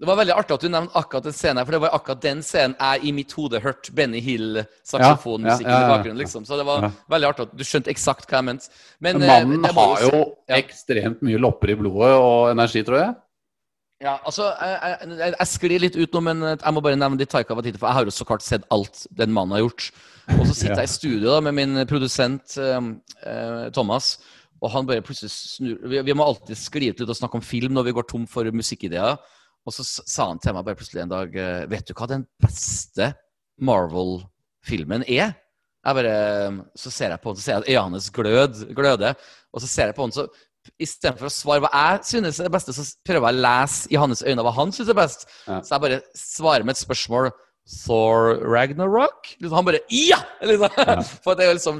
Det var veldig artig at du nevnte akkurat den scenen, for det var akkurat den scenen jeg i mitt hode hørte Benny Hill-saksofonmusikken Ja, ja, ja, i bakgrunnen. liksom. Så det var veldig artig at du skjønte eksakt hva jeg mente. Men, eh, mannen det har jo ekstremt mye lopper i blodet og energi, tror jeg. Ja, altså, jeg, jeg, jeg, sklir litt ut nå, men eh, jeg må bare nevne litt Taika Watiti, for jeg har jo så klart sett alt den mannen har gjort. Og så sitter jeg i studio da, med min produsent eh, eh, Thomas, og han bare plutselig snur vi, vi må alltid skli ut litt og snakke om film når vi går tom for musikkideer. Og så sa han til meg bare plutselig en dag eh, Vet du hva den beste Marvel-filmen er? Jeg bare, Så ser jeg på han, så ser jeg at øynene hans glød, gløder. Og så ser jeg på han, så istedenfor å svare hva jeg synes er det beste, så prøver jeg å lese i hans øyne hva han synes er best. Ja. Så jeg bare svarer med et spørsmål. Thor Ragnarok? Liksom, han bare Ja! Liksom. For det er liksom,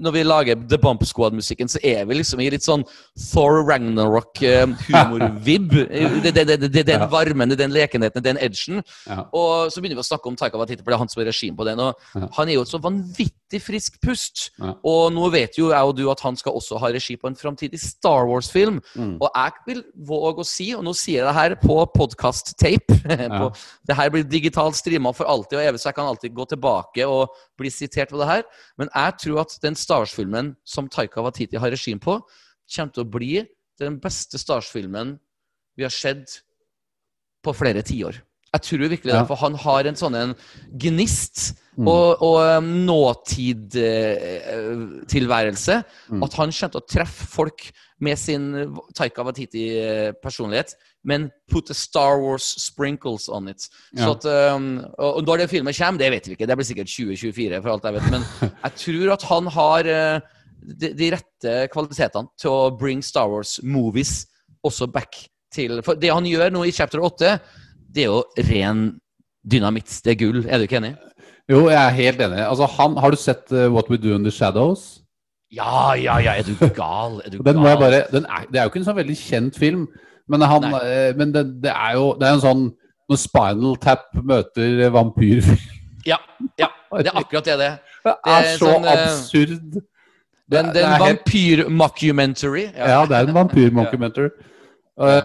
når vi lager The Bump Squad-musikken, så er vi liksom i litt sånn Thor Ragnarok-humor-vib. Det, det, det, det, den Ja. varmen, den lekenheten, den edgen. Ja. Og så begynner vi å snakke om Taika Waititi, for det er han som er regien på den. Og Ja. han er jo et så vanvittig frisk pust. Ja. Og nå vet jo jeg og du at han skal også ha regi på en framtidig Star Wars-film. Mm. Og jeg vil våge å si, og nå sier jeg det her på podkast-tape Ja. Det her blir digitalt streama for alltid og evig, så jeg kan alltid gå tilbake og bli sitert på det her. Men jeg tror at den Star Wars-filmen som Taika Watiti har regien på, kommer til å bli den beste Star Wars-filmen vi har sett på flere tiår. Jeg tror virkelig det, for han har en sånn en gnist Mm. og, og nåtidtilværelse nåtid-tilværelse. Mm. At han kommer til å treffe folk med sin Taika Waititi-personlighet, men put the Star Wars sprinkles on it. Så Ja. at, um, og når den filmen kommer, det vet vi ikke. Det blir sikkert 2024, for alt jeg vet. Men jeg tror at han har uh, de, de rette kvalitetene til å bring Star Wars-movies også back til For det han gjør nå i chapter 8, det er jo ren dynamitt. Det er gull. Er du ikke enig? Jo, jeg er helt enig. Altså, han, har du sett uh, What We Do in the Shadows? Ja, ja, ja. Er du gal? Er du Den gal? bare, den er, det er jo ikke en sånn veldig kjent film, men, han, eh, men det, det er jo det er en sånn Når Spinal Tap møter vampyrfilm Ja, ja. Det er akkurat det det er. Det er så sånn, eh, absurd. Det er en- det er en helt- vampyr-mockumentary. Ja, det er en vampyrmockumentary. Ja.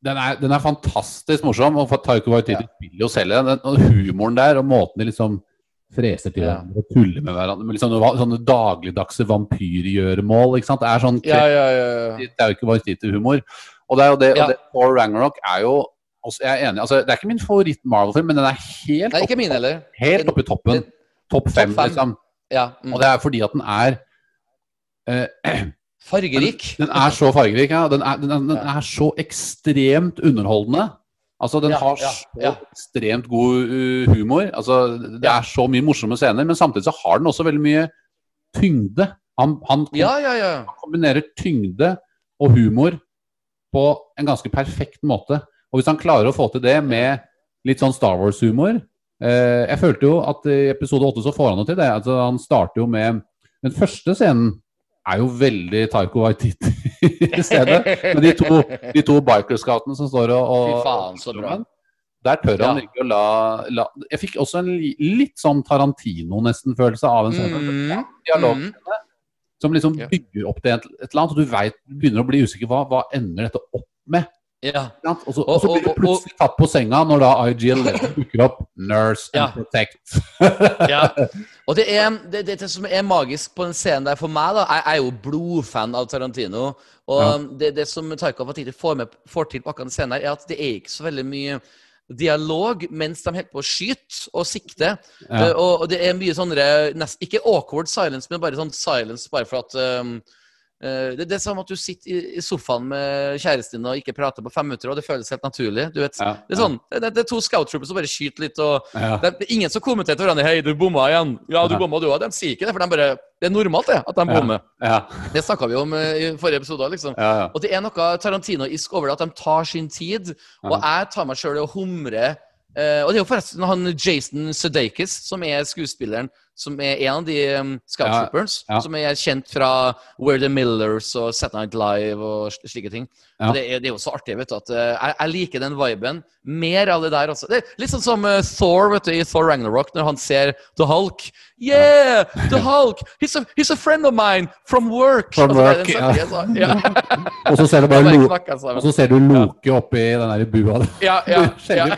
den, er, den er fantastisk morsom, og Taiko Waititi spiller jo selv den. Og humoren der, og måten de liksom freser til Ja. hverandre og tuller med hverandre. Med liksom, sånne dagligdagse vampyrgjøremål. ikke sant? Det er sånn Ja, ja, ja, ja. Ikke Waititi-humor. Og det er jo det, Ja. og det Thor Ragnarok er jo også, Jeg er enig. altså Det er ikke min favoritt-Marvel-film, men den er helt, Nei, opp, min helt oppe i toppen. Topp fem, liksom. Ja, mm. Og det er fordi at den er eh, Fargerik. Den er så fargerik. Ja. Den, er, den, den er så ekstremt underholdende. Altså, den Ja, har så ja. ekstremt god uh, humor. Altså, det Ja. er så mye morsomme scener, men samtidig så har den også veldig mye tyngde. Han, han Ja, ja, ja. kombinerer tyngde og humor på en ganske perfekt måte. Og hvis han klarer å få til det med litt sånn Star Wars-humor eh, Jeg følte jo at i episode åtte så får han noe til det. Altså, han starter jo med Den første scenen er jo veldig Taiko Waititi-scene. Med de to, de to bikerscoutene som står og, og Fy faen, så bra. Der tør han Ja. ikke å la, la Jeg fikk også en litt sånn Tarantino-nesten-følelse av en scene. Mm, Dialog mm. Som liksom bygger opp til et, et eller annet, og du vet, begynner å bli usikker hva, hva ender dette opp med. Ja. Og så, Og- og så blir og- du plutselig tatt på senga når da IG-11 dukker opp. Nurse and Ja. protect. ja. Og det er det, det, som er magisk på den scenen der for meg, da Jeg er jo blodfan av Tarantino. Og Ja. det, det som Taika Waititi får, med, får til på akkurat den scenen der, er at det er ikke så veldig mye dialog mens de holder på å skyte og sikte. Ja. Uh, og, og det er mye sånne Ikke awkward silence, men bare sånn silence bare for at um, eh, det, det er som at du sitter i, sofaen med kjæresten din og ikke prater på fem minutter, og det føles helt naturlig. Du vet, Ja, Det er sånn, det, det er to scout troopers som bare skyter litt, og Ja. det er ingen som kommenterer til hverandre 'Hei, du bomma igjen'. Ja, du bomma, du òg. De sier ikke det, for de bare, det er normalt det, at de bommer. Ja, Det snakka vi om eh, i forrige episode. liksom. ja, ja. Og det er noe Tarantino-isk over det, at de tar sin tid. Og jeg tar meg sjøl i å humre. eh, og det er jo forresten han Jason Sudeikis, som er skuespilleren, som er en av de um, Scout Ja, ja. som er kjent fra Where the Millers og Saturday Night Live og slike ting. Ja. Det, er, det er jo så artig, vet du, at uh, jeg, jeg liker den viben. Mer av det der også. Det litt sånn som uh, Thor vet du, i Thor Ragnarok, når han ser The Hulk. Yeah! The Hulk! He's a, he's a friend of mine from work! From Og så er work, det ja. så- ja. Og så ser du bare knakka sammen. og så ser du Loke oppi den der bua der. Ja, ja, ja.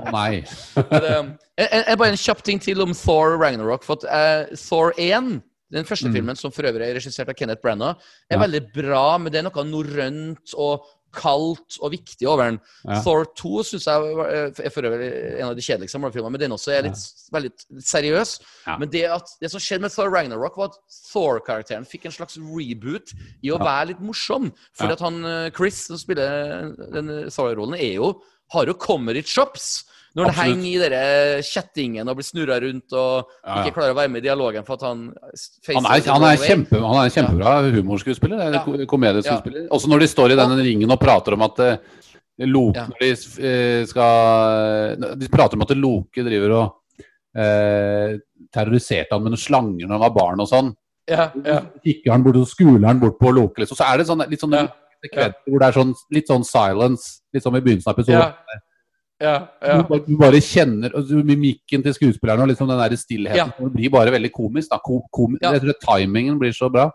Å nei. Men, um, en, en, bare en kjapp ting til om Thor Ragnarok. For at, uh, Thor 1, den første filmen, som for øvrig er regissert av Kenneth Branagh, er Mm. Ja. veldig bra, men det er noe norrønt og kaldt og viktig over den. Ja. Thor 2 syns jeg eh, er for øvrig en av de kjedeligste Marvel-filmene, men den også er litt, veldig seriøs. Ja. Men det, at, det som skjedde med Thor Ragnarok, var at Thor-karakteren fikk en slags reboot i å Ja. være litt morsom. Fordi Ja. at han eh, Chris, som spiller den Thor-rollen, er jo har jo comedy chops. Når han henger i dere kjettingen og blir snurra rundt og Ja, ja. ikke klarer å være med i dialogen for at han Han er, han er, kjempe, han er en kjempebra humorskuespiller. er Ja. Komedieskuespiller. Også når de står i den ringen og prater om at eh, Loke de eh, skal De prater om at Loke driver og eh, terroriserte han med noen slanger når han var barn og sånn. Ja, ja. Så kikker han bort og skuler han bort på Loke, liksom. Så er det sånn, litt sånn hvor det er sånn, litt sånn silence, litt som i begynnelsen av episoden. Ja. Ja. Du, bare, du bare kjenner altså, mimikken til skuespillerne og liksom den der stillheten. Ja. Det blir bare veldig komisk. da. Ko, kom, Ja. Jeg tror timingen blir så bra.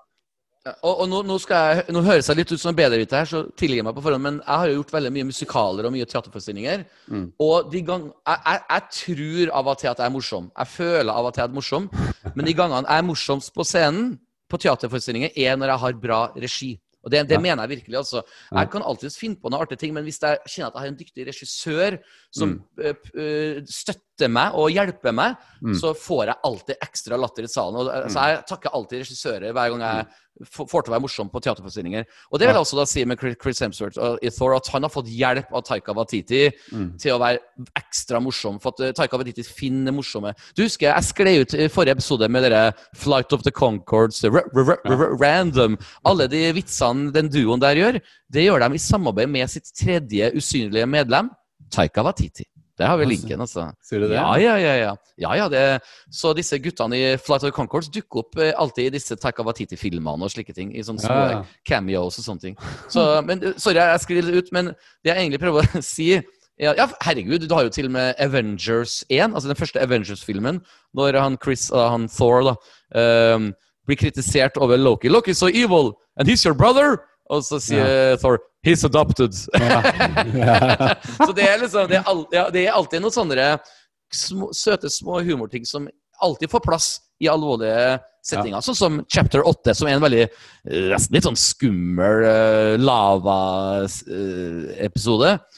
Og, og nå, nå, skal jeg, nå høres jeg litt ut som en bedreviter her, så tilgi meg på forhånd, men jeg har jo gjort veldig mye musikaler og mye teaterforestillinger. Mm. Og de gang, jeg, jeg, jeg tror av og til at jeg er morsom. Jeg føler av og til at jeg er morsom. Men de gangene jeg er morsomst på scenen på teaterforestillinger, er når jeg har bra regi. Og det, det Ja. mener jeg virkelig. altså. Jeg kan alltids finne på noen artige ting, men hvis jeg kjenner at jeg har en dyktig regissør som Mm. eh, eh, støtter støtter meg og hjelper meg, Mm. så får jeg alltid ekstra latter i salen. Og, altså, jeg takker alltid regissører hver gang jeg får til å være morsom på teaterforestillinger. Og det vil jeg også da si med Chris- Hemsworth og i Thor, at han har fått hjelp av Taika Watiti Mm. til å være ekstra morsom. For at eh, Taika Watiti finner det morsomme. Du husker jeg skled ut i forrige episode med dere Flight of the Concords, Random. Alle de vitsene den duoen der gjør, det gjør de i samarbeid med sitt tredje usynlige medlem, Taika Waititi. Der har vi linken, altså. Sier du det? Ja, ja, ja. ja. ja, ja det, så disse guttene i Flight of Concords dukker opp eh, alltid i disse Taika Watiti-filmene og slike ting. I sånne små Ja, cameos og sånne ting. Så, men, eh, sorry, jeg skriver ut, men det jeg egentlig prøver å si ja, ja, herregud, du har jo til og med Avengers 1, altså den første Avengers-filmen, når han Chris, uh, han Thor, da, um, blir kritisert over Loki. Loki so evil, and he's your brother! Og så sier Thor He's adopted. så det er liksom Det er, al ja, det er alltid noen sånne små, søte, små humorting som alltid får plass i alvorlige settinger. Sånn som chapter 8, som er en veldig eh, litt sånn skummel uh, lava-episode.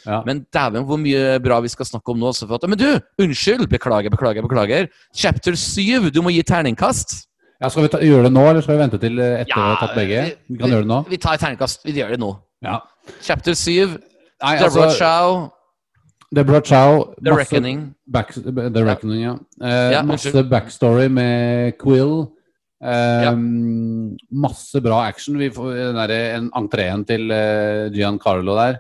Ja. Men dæven, hvor mye bra vi skal snakke om nå. At, men du, unnskyld! Beklager, beklager, beklager. Chapter 7, du må gi terningkast. Ja, skal vi ta, gjøre det nå, eller skal vi vente til eh, etter Ja, vi har tatt begge? Vi kan gjøre det nå. Vi tar terningkast. Vi gjør det nå. Ja. Chapter 7, Nei, Deborah altså, Chow, Deborah Chow. The Reckoning. Back, The Reckoning, ja. Eh, Ja, masse backstory med Quill. Eh, Masse bra action. Vi får den der, en entreen til uh, Giancarlo der.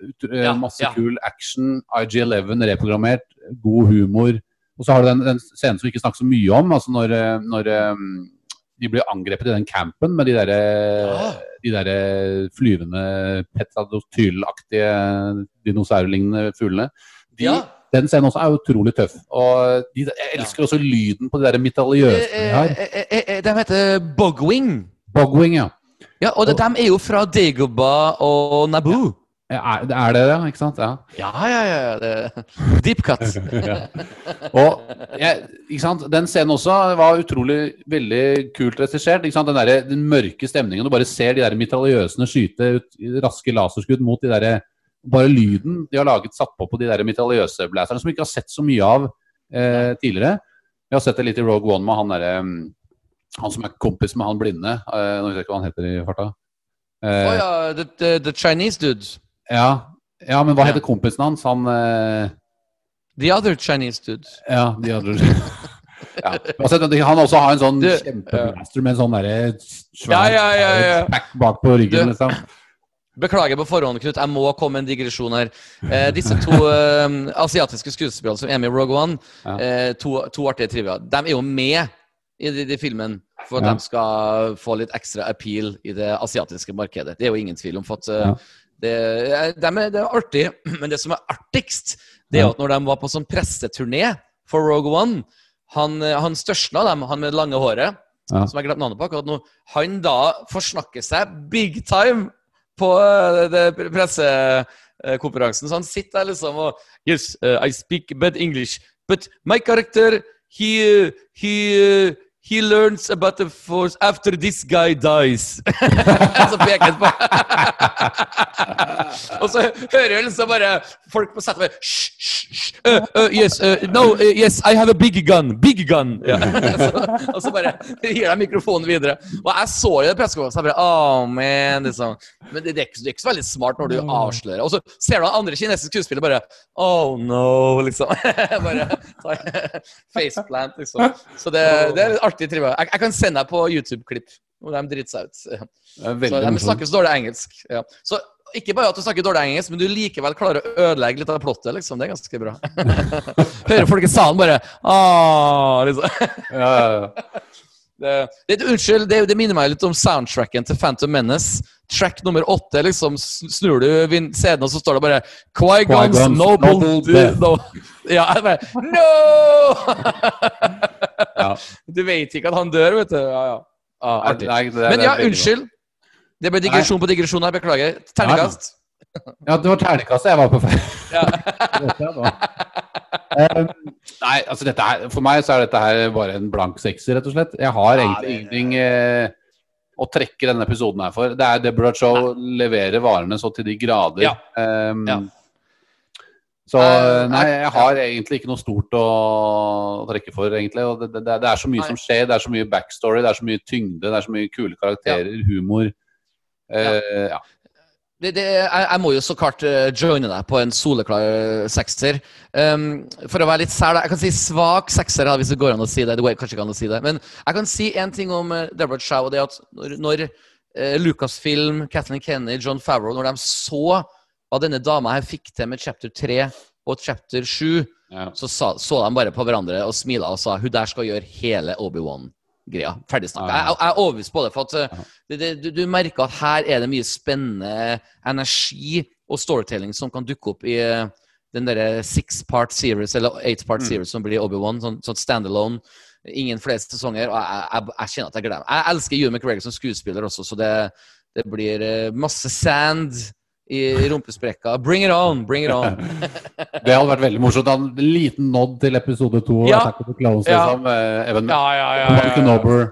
Ut, uh, Ja, masse ja. kul action. IG11 reprogrammert. God humor. Og så har du den, den scenen som vi ikke snakker så mye om. altså Når, eh, når eh, de blir angrepet i den campen med de der, ja. de der flyvende petadotylaktige dinosaurlignende fuglene. De, Ja. Den scenen også er utrolig tøff. Og de, jeg elsker også lyden på de der mitaljøsene eh, eh, De heter Bogwing. Bogwing, ja. Ja, og de, de er jo fra Dagobah og Naboo. Er, er det det, ikke sant? Ja. Ja, ja, ja. Det, deep cut. Og ja, ikke sant? Den scenen også var utrolig veldig kult regissert. Ikke sant? Den, der, den mørke stemningen. Du bare ser de der mitraljøsene skyte ut raske laserskudd mot de der Bare lyden de har laget satt på på de der mitraljøseblæserne, som vi ikke har sett så mye av eh, tidligere. Vi har sett det litt i Rogue One med han derre Han som er kompis med han blinde. Eh, nå vet jeg ikke hva han heter i farta. Eh, oh, ja, the, the, the Chinese dude. Ja. ja, men hva heter kompisen hans? Han eh, The other Chinese dude. Ja, the other ja. Altså, Han også har en sånn kjempeblaster med en sånn derre svær ja, ja, ja. pack bak på ryggen, liksom. Beklager på forhånd, Knut. Jeg må komme med en digresjon her. Eh, disse to eh, asiatiske skuespillerne som er med i Rogue One, eh, to, to artige trivia, de er jo med i de, de filmen for at de skal få litt ekstra appeal i det asiatiske markedet. Det er jo ingen tvil om. For at, eh. Det, eh, dem er, det er artig, men det som er artigst, det er at når de var på sånn presseturné for Rogue One Han, eh, han største av dem, han med det lange håret, Ja. som jeg glemte navnet på akkurat nå, han da forsnakker seg big time på eh, det pressekonferansen. Så han sitter der liksom og Yes, I speak bad English, but my character, he, he, he learns about the force after this guy dies. så peker han på Og så hører jeg liksom bare folk på hysj. Uh, uh, yes, uh, no, uh, yes, I have a big gun. Big gun. Ja. så, og så bare gir de mikrofonen videre. Og jeg så jo det pressekonferansen. Jeg bare, oh, man, liksom. Men det, det, er ikke, det er ikke så veldig smart når du avslører. Og så ser du at andre kinesiske skuespillere bare Oh no, liksom. bare faceplant, liksom. Så det, det er artig trivia. Jeg, jeg kan sende deg på YouTube-klipp hvor de driter seg ut. Så de snakker så dårlig engelsk. Ja. Så ikke bare at du snakker dårlig engelsk, men du likevel klarer å ødelegge litt av plottet. liksom. Det er ganske bra. Hører folk i salen bare ah, liksom. Ja, ja, ja. Det, det, unnskyld, det, det minner meg litt om soundtracken til Phantom Menace. Track nummer åtte, liksom, snur du scenen, og så står det bare Quigons Qui-Gon's Noble, Noble Death. No. Ja, jeg bare No! Ja. Du vet ikke at han dør, vet du. Ja, ja. Ah, artig. Men ja, unnskyld. Det ble digresjon på digresjon her. Beklager. Terningkast. Ja, det var terningkastet jeg var på feil. Ja. Um, nei, altså dette her, For meg så er dette her bare en blank sekser, rett og slett. Jeg har egentlig ingenting eh, å trekke denne episoden her for. Det er Deborah Show leverer varene så til de grader. Ja. Um, Ja. Så Eh, nei, jeg- har egentlig ikke noe stort å trekke for, egentlig. Og det, det, det er så mye Nei. som skjer. Det er så mye backstory, det er så mye tyngde, det er så mye kule karakterer, humor. Ja, ja. Det, det, jeg, jeg må jo så klart eh, joine deg på en soleklar eh, sekser. Um, for å være litt sær, da. Jeg kan si svak sekser, hvis det går an å si det. Det går kanskje ikke an å si det. Men jeg kan si en ting om uh, Deborah Chow, og det er at når, når eh, Lucasfilm, Kathleen Kennedy, John Favreau, når de så hva denne dama her fikk til med chapter 3 og chapter 7, Ja. så sa, så de bare på hverandre og smila og sa hun der skal gjøre hele Obi-Wan-greia. Ferdig snakka. Jeg, jeg er overbevist på det. For at uh, det, det, du, du merker at her er det mye spennende energi og storytelling som kan dukke opp i uh, den derre six part series, eller eight part series som blir Obi-Wan. Sånn, sånn standalone. Ingen flere sesonger. Og jeg, jeg, jeg kjenner at jeg gleder meg. Jeg elsker Ewan McGregor som skuespiller også, så det, det blir uh, masse sand i rumpesprekka. Bring it on! Bring it on! det hadde vært veldig morsomt. En liten nod til episode to. Ja. Attack of liksom. Eh, ja. Even, ja, ja, ja, Mark Nobber.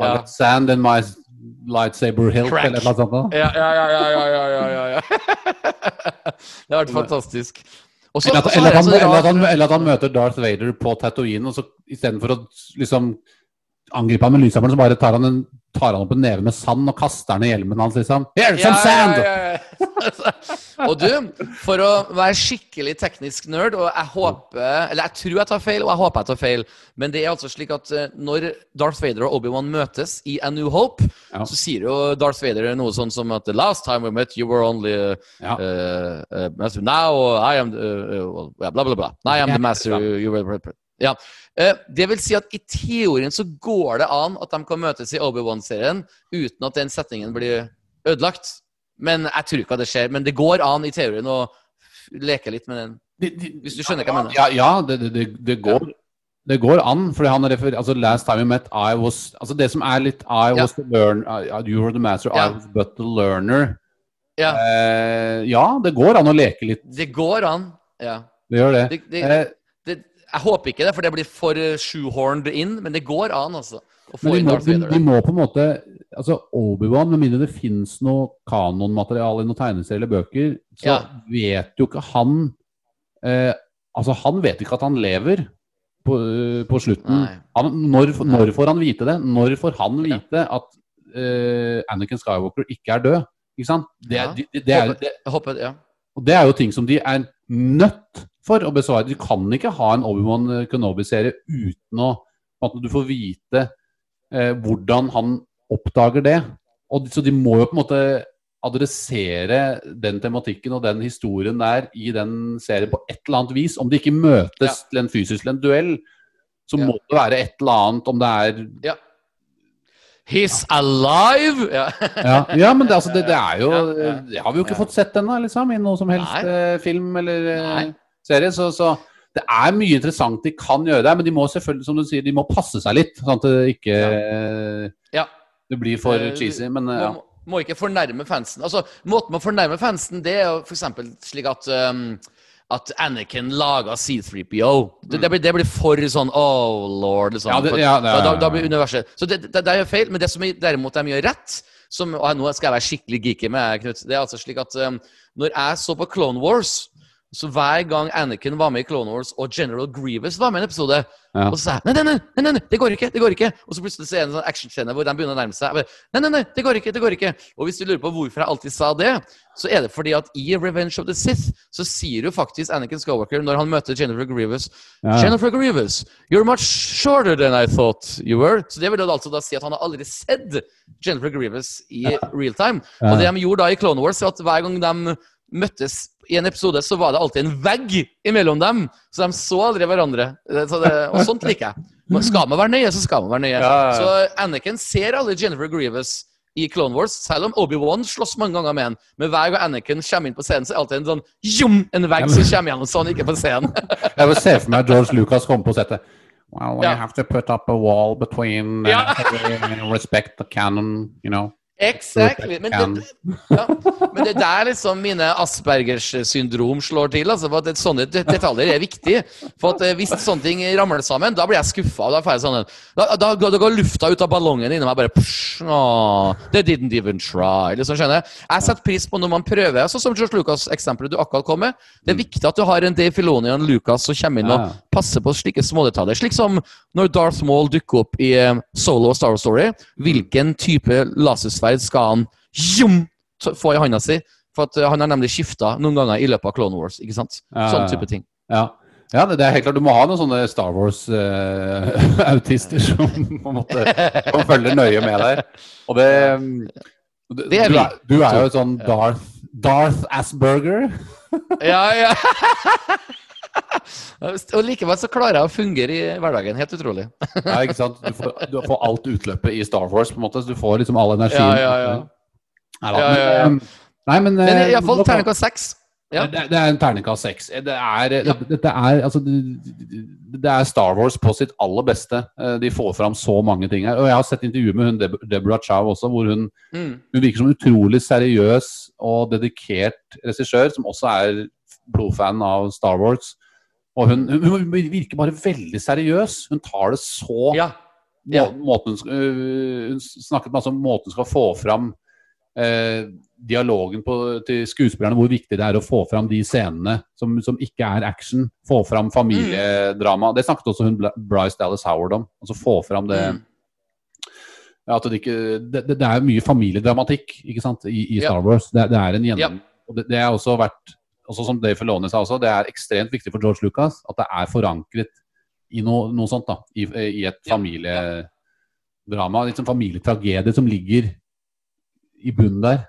Ja. Sand in my lightsaber hilt, Crack. eller noe sånt. Ja, ja, ja, ja, ja, ja, ja. det hadde vært fantastisk. Også, eller, at, eller, at han, eller, at han, eller, at, han, møter Darth Vader på Tatooine, og så istedenfor å liksom angripe han med lyshammeren, så bare tar han, en, tar han opp en neve med sand og kaster den i hjelmen hans, liksom. Here, some sand! Ja, ja, og du, for å være skikkelig teknisk nerd, og jeg håper Eller jeg tror jeg tar feil, og jeg håper jeg tar feil, men det er altså slik at eh, når Darth Vader og Obi-Wan møtes i A New Hope, Ja. så sier jo Darth Vader noe sånn som at The last time we met, you were only uh, uh. Now I am uh, bla, bla. Now I am the master. You, you were, ja. Eh, det vil si at i teorien så går det an at de kan møtes i Obi-Wan-serien uten at den setningen blir ødelagt. Men jeg tror ikke at det skjer. Men det går an i teorien å leke litt med den. De- de- Hvis du skjønner hva jeg mener. Ja, ja det, det, det, går. Det går an, fordi han refererer Altså, last time we met, I was Altså, det som er litt I Ja. was the learner uh, You were the master, I was but the learner. Ja, Eh, ja, det går an å leke litt. det går an. Ja. Det gjør det. Det, det, Eh, det, jeg håper ikke det, for det blir for uh, shoehorned inn. Men det går an, altså. Men de må, de, de må på en måte Altså Obi-Wan, med mindre det fins noe kanonmateriale i noen tegneserier eller bøker, så Ja. vet jo ikke han eh, Altså, han vet ikke at han lever på, eh, på slutten. Han, når, når får han vite det? Når får han vite at eh, Anakin Skywalker ikke er død? Ikke sant? Det, Ja. det, det, er, det, håper, ja. og det er jo ting som de er nødt for å besvare. Du kan ikke ha en Obi-Wan Kenobi-serie uten å at du får vite eh, hvordan han oppdager det. Og, så de må jo på en måte adressere den tematikken og den historien der i den serien på et eller annet vis. Om de ikke møtes Ja. til en fysisk til en duell, så Ja. må det være et eller annet om det er ja. He's alive! Ja. Men det, altså, det, det er jo. Det har vi jo ikke fått sett ennå, liksom, i noe som helst Nei. eh, film eller eh, Nei. Serie. Så, så det er mye interessant de kan gjøre der, men de må selvfølgelig, som du sier, de må passe seg litt. Sånn at det ikke Ja. Det blir for Eh, cheesy, men ja. må, må ikke fornærme fansen. Altså, Måten man fornærmer fansen det er jo f.eks. slik at um, at Anakin laga C3PO. Det, det, blir, det blir for sånn Oh lord. Liksom. Ja, det- ja, det da, da blir universet Så det, er jo feil. Men det som er- derimot de gjør rett som, Og nå skal jeg være skikkelig geeky med Knut. Det er altså slik at um, når jeg så på Clone Wars så hver gang Anakin var med i Clone Wars og General Grievous var med i en episode, Ja. og så sa jeg nei, nei, nei, nei, det går ikke, det går ikke. Og så plutselig så er det en sånn actionscene hvor de begynner å nærme seg. Bare, Nei, nei, nei, det går ikke, det går ikke. Og hvis du lurer på hvorfor jeg alltid sa det, så er det fordi at i Revenge of the Sith så sier jo faktisk Anakin Skywalker når han møter Jennifer Grievous Ja. Jennifer Grievous, you're much shorter than I thought you were. Så det vil altså da si at han har aldri sett Jennifer Grievous i real time. Ja. Og det de gjorde da i Clone Wars, var at hver gang de møttes i en episode, så var det alltid en vegg imellom dem. Så de så aldri hverandre. Så det, og sånt liker jeg. Skal man være nøye, så skal man være nøye. Ja, ja. Så Anakin ser alle Jennifer Grievous i Clone Wars, selv om Obi-Wan slåss mange ganger med han. Men hver gang Anakin kommer inn på scenen, så er det alltid en sånn jum, en vegg som kommer gjennom så han ikke på scenen. Jeg vil se for meg George Lucas komme på settet. Well, we Ja. have to put up a wall between uh, respect the canon, you know. Exactly. Men det, ja. Men det er der liksom mine Aspergers syndrom slår til. Altså, for at det, sånne detaljer er viktig. For at eh, Hvis sånne ting ramler sammen, da blir jeg skuffa. Da, sånn, da, da, da går lufta ut av ballongen inni meg. bare psh, oh, They didn't even try. Liksom, skjønner Jeg Jeg setter pris på når man prøver. Så som George Lucas-eksempelet du akkurat kom med. Det er viktig at du har en Dave Filoni og en Lucas som kommer inn og passer på slike smådetaljer. Slik som når Darth Maul dukker opp i eh, Solo og Star Wars Story. Hvilken type lasersverd skal han jum, få i handa si? For at eh, Han har nemlig skifta noen ganger i løpet av Clone Wars. ikke sant? Sånn type ting. Ja, ja det, er helt klart. Du må ha noen sånne Star Wars-autister som på en måte som følger nøye med der. Og det, det, Det er du, er, du er jo sånn Darth, Darth Asperger. Ja, ja. Og likevel så klarer jeg å fungere i hverdagen. Helt utrolig. Ja, ikke sant? Du får, du får alt utløpet i Star Wars, på en måte. Så du får liksom all energien. Ja, ja, ja. Nei, da, Ja, ja, ja. men, eh, Nei, men, Men eh, iallfall nå terningkast seks. Ja. Det, det er en terningkast seks. Det er, Ja. det, det er, altså, er Star Wars på sitt aller beste. Eh, De får fram så mange ting her. Og jeg har sett intervjuer med hun Deb Deborah Chow også, hvor hun, Mm. hun virker som en utrolig seriøs og dedikert regissør, som også er blodfan av Star Wars. Og hun, hun, virker bare veldig seriøs. Hun tar det så Ja. Ja. må, måten, hun øh, Hun snakket masse om måten hun skal få fram eh, dialogen på, til skuespillerne, hvor viktig det er å få fram de scenene som, som ikke er action. Få fram familiedrama. Det snakket også hun Bryce Dallas Howard om. Altså få fram det Mm. ja, det, ikke, det, det er mye familiedramatikk ikke sant, i, i. Star Wars. Det, det er en gjennom... Ja. Og det, er også vært også Som Dave Filoni sa også, det er ekstremt viktig for George Lucas at det er forankret i noe, noe sånt. da, I, i et familiedrama. Litt sånn familietragedie som ligger i bunnen der.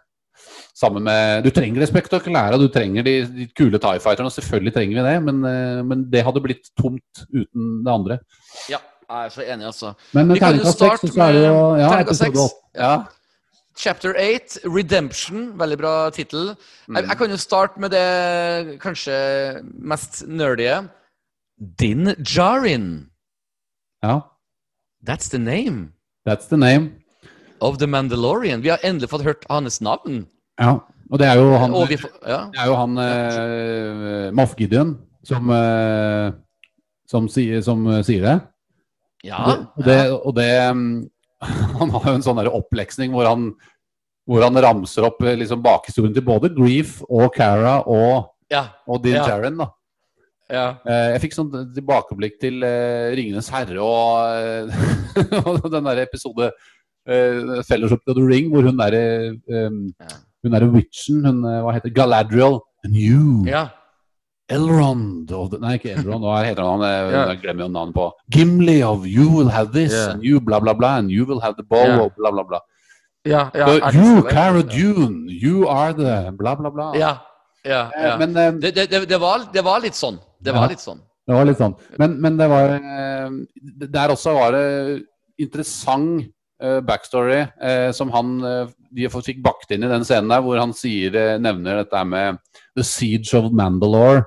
Sammen med Du trenger det spektakulære, du trenger de, de kule Tie Fighterne. og Selvfølgelig trenger vi det, men, eh, men det hadde blitt tomt uten det andre. ja. Jeg er så enig, altså. Men med terningkast seks, starte så er det jo ja, episode åtte. Ja. Chapter 8, Redemption. Veldig bra tittel. Jeg, jeg kan jo starte med det kanskje mest nerdige. Din Jarin. ja. That's the name That's the name. of the Mandalorian. Vi har endelig fått hørt hans navn. Ja. Og det er jo han, vi ja. det er jo han eh, Moff Gideon som, eh, som, sier, som eh, sier det. Ja, Og det, og det mm, Han har jo en sånn oppleksning hvor han, hvor han ramser opp eh, liksom bakhistorien til både Grief og Cara og, ja, og Din Ja. Jaren. da. ja. Eh, Jeg fikk sånn tilbakeblikk til uh, 'Ringenes herre' og, og den der episode uh, 'Fellowship of the Ring', hvor hun derre um. Hun derre witchen, hun hva heter Galadriel And you, ja. Elrond of the, Nei, ikke Elrond, hva heter han? Jeg, yeah. jeg glemmer jo navnet på Gimli of You will have this, yeah. and you bla, bla, bla, and you will have the bow, yeah. og bla, bla, bla. ja, ja So, you. Cara Dune, you are the bla, bla, bla. Ja, ja, Eh, ja. Men eh, Det, det, det, var, det var litt sånn. Det Ja. var litt sånn. Det var litt sånn. Men, men det var eh, Der også var det interessant backstory eh, som han de fikk bakt inn i den scenen der, hvor han sier, nevner dette med The Siege of Mandalore.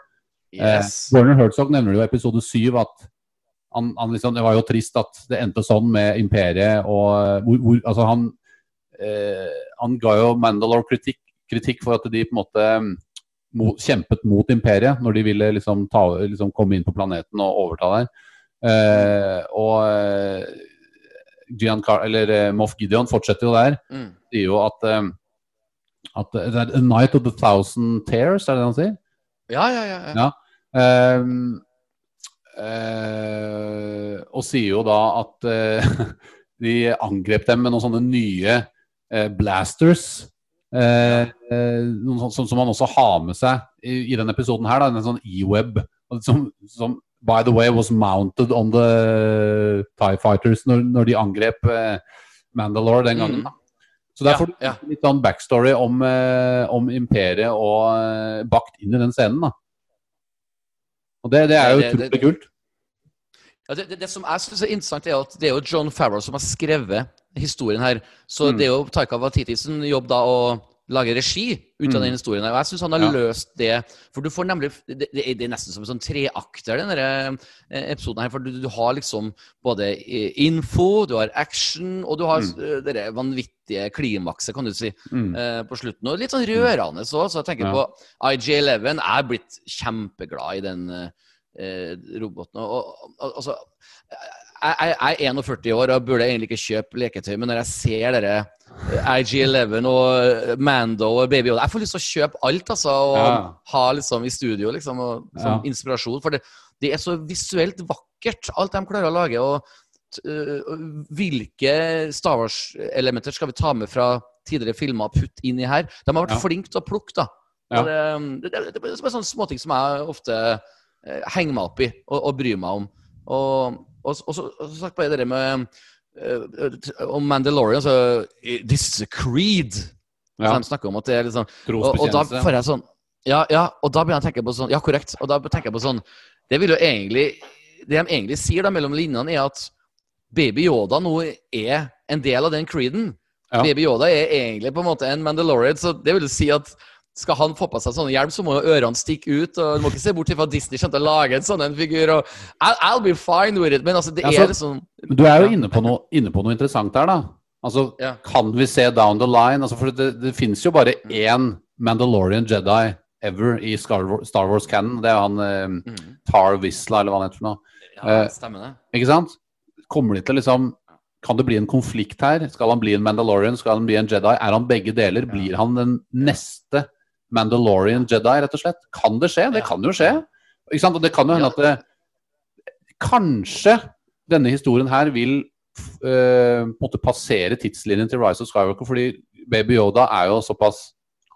Yes. Eh, Werner Herzog nevner det jo i episode syv at han, han liksom, det var jo trist at det endte sånn med imperiet. og eh, hvor, hvor, altså han, eh, han ga jo Mandalore kritikk, kritikk for at de på en måte mot, kjempet mot imperiet når de ville liksom, ta, liksom komme inn på planeten og overta der. Eh, og eh, Giancar eller eh, Moff Gideon fortsetter jo der. Mm. Sier jo at, at A Night of the Thousand Tears, er det det han sier? Ja, ja, ja. ja. Ja. Ehm, eh, og sier jo da at eh, de angrep dem med noen sånne nye eh, blasters. Eh, noen sånn, som, som han også har med seg i, i denne episoden her. Da, en sånn e-web som, som by the way was mounted on the Tie Fighters når, når de angrep Mandalore den gangen. Mm. Da. Så der får du ja. litt sånn backstory om, om imperiet og bakt inn i den scenen. da. Og det, det er jo utrolig kult. Ja, det, det, det som jeg syns er interessant, er at det er jo John Farrow som har skrevet historien her. Så Mm. det er jo Taika Waititi sin jobb da å lage regi ut av Mm. den historien. Og jeg syns han har Ja. løst det. For du får nemlig Det, det, er- nesten som en sånn treakter, den der, eh, episoden her. For du, du har liksom både info, du har action, og du har Mm. eh, det vanvittige klimakset, kan du si, Mm. eh, på slutten. Og litt sånn rørende òg. Så jeg tenker Ja. på IG11. Jeg er blitt kjempeglad i den eh, roboten. Og, og, og, altså, jeg, jeg er 41 år og burde egentlig ikke kjøpe leketøy, men når jeg ser dere eh, IG11 og eh, Mando og Baby Yoda Jeg får lyst til å kjøpe alt, altså. Og Ja. ha liksom i studio, liksom, og, som Ja. inspirasjon. For det, det er så visuelt vakkert, alt de klarer å lage. og øh, hvilke Star Wars-elementer skal vi ta med fra tidligere filmer og putte inn i her? De har vært Ja. flinke til å plukke, da. Ja. Det, det, det, er sånne småting som jeg ofte henger meg opp i og, og bryr meg om. Og, og, og, så, og så sagt bare det med eh, om Mandalorian, så This is a creed. Ja. Så de snakker om at det er liksom og, og da får jeg sånn ja, ja, og da begynner jeg å tenke på sånn Ja, korrekt. Og da tenker jeg på sånn Det vil jo egentlig Det de egentlig sier da mellom linjene, er at Baby Yoda nå er en del av den creeden. Ja. Baby Yoda er egentlig på en måte en Mandalorian, så det vil si at skal han få på seg sånne hjelm, så må jo ørene stikke ut. og Du må ikke se bort fra Disney skjønte å lage en sånn en figur. og I'll, I'll be fine with it. Men altså, det Ja, så- er liksom du er jo inne, på noe, inne på noe interessant der, da. Altså, Ja. Kan vi se down the line? Altså, for det, det finnes jo bare én Mandalorian Jedi ever i Star Wars, Cannon. Det er han eh, mm, Tar Vizsla, eller hva han heter for noe. Ja, Eh, stemmer det. Ikke sant? Kommer de til liksom Kan det bli en konflikt her? Skal han bli en Mandalorian? Skal han bli en Jedi? Er han begge deler? Blir han den neste Mandalorian Jedi, rett og slett? Kan det skje? Det kan jo skje. Ikke sant? Og det kan jo hende at det, kanskje denne historien her vil eh, på en måte passere tidslinjen til Rise of Skywalker, fordi Baby Yoda er jo såpass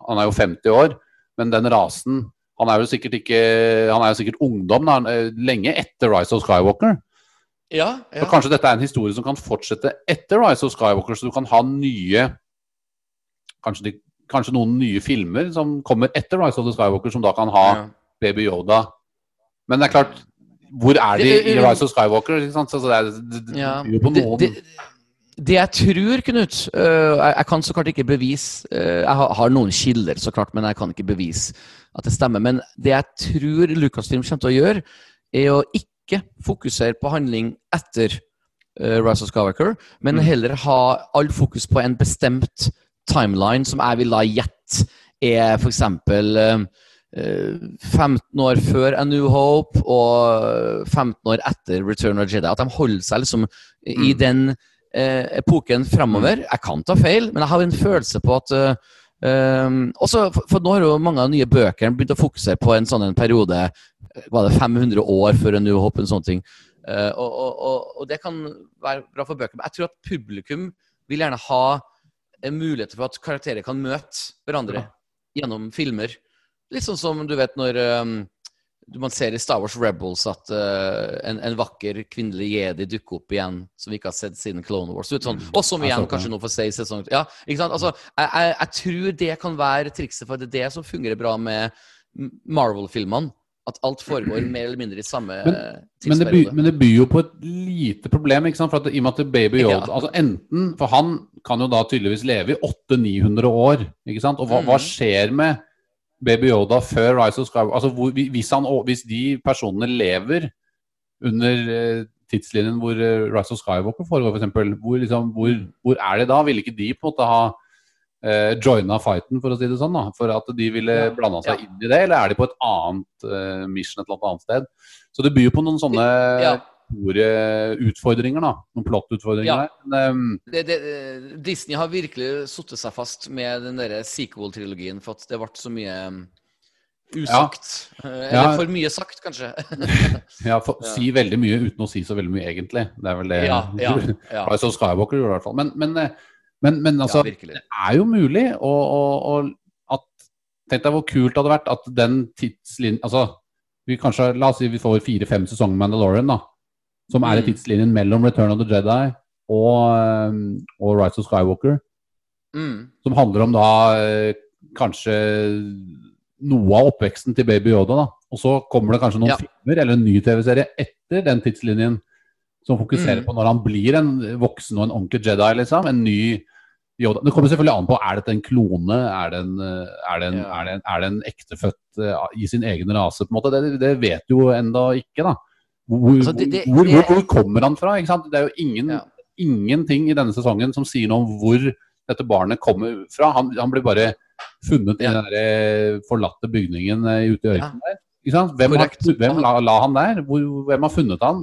Han er jo 50 år, men den rasen Han er jo sikkert ikke Han er jo sikkert ungdom da, eh, lenge etter Rise of Skywalker. Ja, ja. Så kanskje dette er en historie som kan fortsette etter Rise of Skywalker, så du kan ha nye Kanskje, de, kanskje noen nye filmer som kommer etter Rise of the Skywalker, som da kan ha ja. Baby Yoda. Men det er klart, hvor er de i Rise of Skywalker? Ikke sant? Så det er det, det, Ja, det, det, jeg tror, Knut øh, jeg, jeg kan så klart ikke bevise øh, Jeg har, har noen kilder, så klart, men jeg kan ikke bevise at det stemmer. Men det jeg tror Lucasfilm kommer til å gjøre, er å ikke fokusere på handling etter øh, Rise of Skywalker, men Mm. heller ha all fokus på en bestemt timeline, som jeg vil da gjette er f.eks. Uh, 15 år før A New Hope og 15 år etter Return of Jedi. At de holder seg liksom i Mm. den eh, epoken framover. Jeg kan ta feil, men jeg har en følelse på at eh, um, også, for, for nå har jo mange av de nye bøkene begynt å fokusere på en sånn en periode eh, Var det 500 år før A New Hope? En sånn ting. Eh, og, og, og, og det kan være bra for bøker. Men jeg tror at publikum vil gjerne ha en mulighet for at karakterer kan møte hverandre gjennom filmer. Litt sånn som du vet når um, man ser i Star Wars Rebels at uh, en, en vakker kvinnelig jedi dukker opp igjen, som vi ikke har sett siden Clone Wars. Sånn, og som igjen kanskje nå får se i sesong Ja? Altså, jeg, jeg, jeg tror det kan være trikset, for det er det som fungerer bra med Marvel-filmene. At alt foregår mer eller mindre i samme Men- tidsperiode. Men det, by, men det byr jo på et lite problem, ikke sant? For at i og med at Baby Yoda Ja. altså Enten For han kan jo da tydeligvis leve i 800-900 år, ikke sant? Og hva, hva Mhm. skjer med Baby Yoda før Rise of Skywalker? Altså hvor, hvis, han, hvis de personene lever under eh, tidslinjen hvor eh, Rise of Skywalker foregår, f.eks., hvor, liksom, hvor, hvor er de da? Ville ikke de på en måte ha eh, joina fighten, for å si det sånn, da, for at de ville Ja, blanda seg ja. inn i det, eller er de på et annet eh, mission et eller annet sted? Så det byr på noen sånne Ja. store utfordringer, da. Noen plottutfordringer Ja. der. Men, um... det, det, eh, Disney har virkelig satt seg fast med den der sequel-trilogien, for at det ble så mye um, usagt. Ja. Eller for mye sagt, kanskje. ja, for. Si veldig mye uten å si så veldig mye, egentlig. Det er vel det ja, ja, ja, of Skywalker gjorde det i hvert fall. Men, men, eh, men, men altså, ja, det er jo mulig å, å, å at, Tenk deg hvor kult det hadde vært at den tidslinjen Altså, vi kanskje, la oss si vi får fire-fem sesonger med Mandalorian, da. Som er i Mm. tidslinjen mellom Return of the Jedi og, eh, og Rise of Skywalker. Mm. Som handler om da eh, kanskje noe av oppveksten til Baby Yoda. da. Og så kommer det kanskje noen Ja. filmer eller en ny TV-serie etter den tidslinjen som fokuserer Mm. på når han blir en voksen og en ordentlig Jedi. liksom. En ny Yoda. Det kommer selvfølgelig an på er dette en klone, er det en, eh, er det en, Ja. er det en, er det en ektefødt i sin egen rase, på en måte. Det, det vet du jo enda ikke, da. Hvor, Altså, hvor, hvor, hvor kommer han fra? Ikke sant? Det er jo ingen, Ja. ingenting i denne sesongen som sier noe om hvor dette barnet kommer fra. Han, han blir bare funnet i den der eh, forlatte bygningen eh, ute i ørkenen der. Hvem, har, hvem la, la han der? Hvor, hvem har funnet han?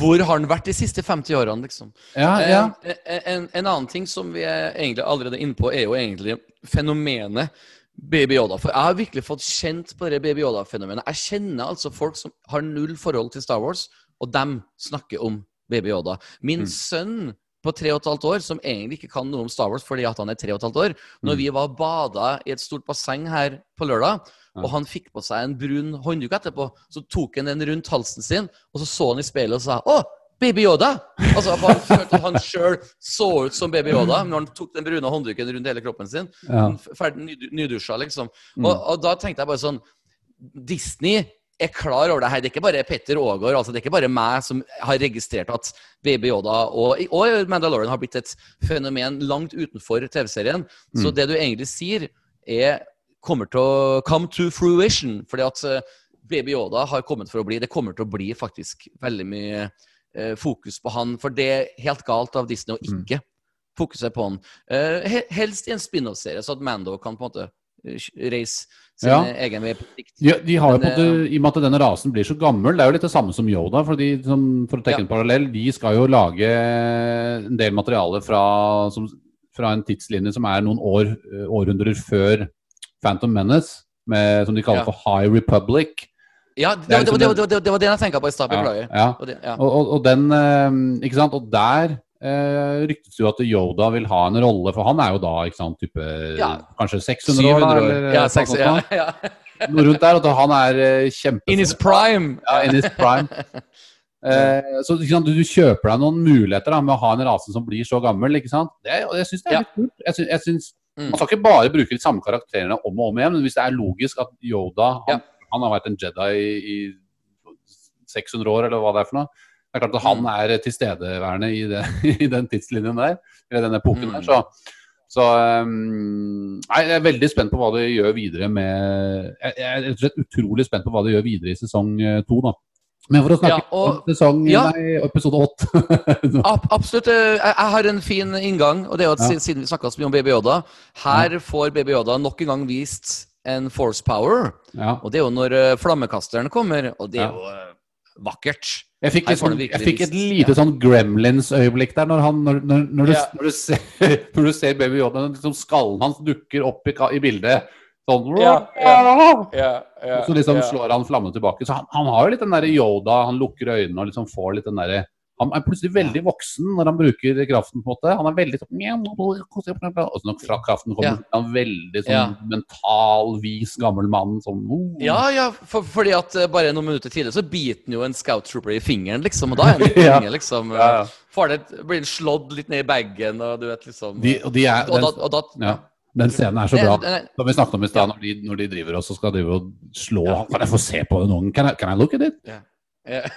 Hvor har han vært de siste 50 årene, liksom? Ja, ja. Eh, En, en, en annen ting som vi er egentlig allerede inne på, er jo egentlig fenomenet Baby Yoda. For jeg har virkelig fått kjent på det Baby Yoda-fenomenet. Jeg kjenner altså folk som har null forhold til Star Wars, og dem snakker om Baby Yoda. Min Mm. sønn på tre og et halvt år, som egentlig ikke kan noe om Star Wars fordi at han er tre og et halvt år, når Mm. vi var bada i et stort basseng her på lørdag. Og han fikk på seg en brun håndduk etterpå, så tok han den rundt halsen sin, og så så han i speilet og sa 'Å, Baby Yoda!' Altså, Han følte at han sjøl så ut som Baby Yoda når han tok den brune håndduken rundt hele kroppen sin. ja. Ferdig ny- nydusja, liksom. Mm. Og, og da tenkte jeg bare sånn Disney er klar over det her. Det er ikke bare Petter Aagaard, altså det er ikke bare meg som har registrert at Baby Yoda og, og Mandalorian har blitt et fenomen langt utenfor TV-serien. Så Mm. det du egentlig sier, er kommer til å come to fruition. Fordi at eh, Baby Yoda har kommet for å bli. Det kommer til å bli faktisk veldig mye eh, fokus på han. For det er helt galt av Disney å Mm. ikke fokusere på han. Eh, helst i en spin-off-serie, så at Mando kan på en måte reise sin Ja. egen vei på sikt. Ja, de har jo på en måte, I og med at denne rasen blir så gammel, det er jo litt det samme som Yoda. For, de, som, for å trekke Ja. en parallell, de skal jo lage en del materiale fra, som, fra en tidslinje som er noen år, århundrer før Phantom Menace, med, som de kaller Ja. for High Republic. Ja, det, Det det, liksom det, det, var det jeg tenkte på i stad. Beklager. ja. Ja. Og, og, og den eh, Ikke sant? Og der eh, ryktes jo at Yoda vil ha en rolle, for han er jo da ikke sant, type kanskje 600 år, 700 da, år. eller Ja, noe seks, sånt ja, ja. Noe rundt der. Og han er eh, kjempe... In his prime! Ja, in his prime. Eh, så sant, du, kjøper deg noen muligheter da, med å ha en rase som blir så gammel. ikke sant? Det, og jeg syns det er litt kult. Jeg synes, jeg syns, Mm. Man skal ikke bare bruke de samme karakterene om og om igjen, men hvis det er logisk at Yoda han, han har vært en Jedi i, i 600 år, eller hva det er for noe Det er klart at han Mm. er tilstedeværende i, det, i den tidslinjen der, eller den epoken Mm. der. Så, så um, nei, Jeg er veldig spent på hva de gjør videre med Jeg, jeg er rett og slett utrolig spent på hva de gjør videre i sesong eh, to. da. Men for å snakke Ja, og- om sesong, ja. nei, episode åtte Ab absolutt. eh, Jeg, har en fin inngang, og det er jo at Ja. siden- vi snakka så mye om Baby Yoda Her får Baby Yoda nok en gang vist en force power, og det er jo når eh, flammekasteren kommer, og det er jo eh, vakkert. Jeg fikk, det jeg fikk et lite sånn Gremlins-øyeblikk der, når, han, når, når, når, du, du ser, når du ser Baby Yoda, liksom skallen hans dukker opp i, i bildet. Sånn Ja, Og så liksom slår han flammene tilbake. Så han, han har jo litt den derre Yoda, han lukker øynene og liksom får litt den derre Han er plutselig veldig voksen når han bruker kraften, på en måte. Han er veldig sånn Og så når kraften kommer, Ja. er han veldig sånn Ja. mental, vis, gammel mann. Sånn oh. Ja, ja, for, fordi at eh, bare noen minutter tidligere så biter han jo en scout trooper i fingeren, liksom. Og da er han litt Ja. liksom. Ja, ja. Det, blir han slått litt ned i bagen, og du vet, liksom De, og de er, og da, og da, ja, den scenen er så bra. det- Som vi snakket om i stad, når, de- når de driver og så skal drive og slå Kan jeg få se på det noen? Can I, can I look at it? Ja.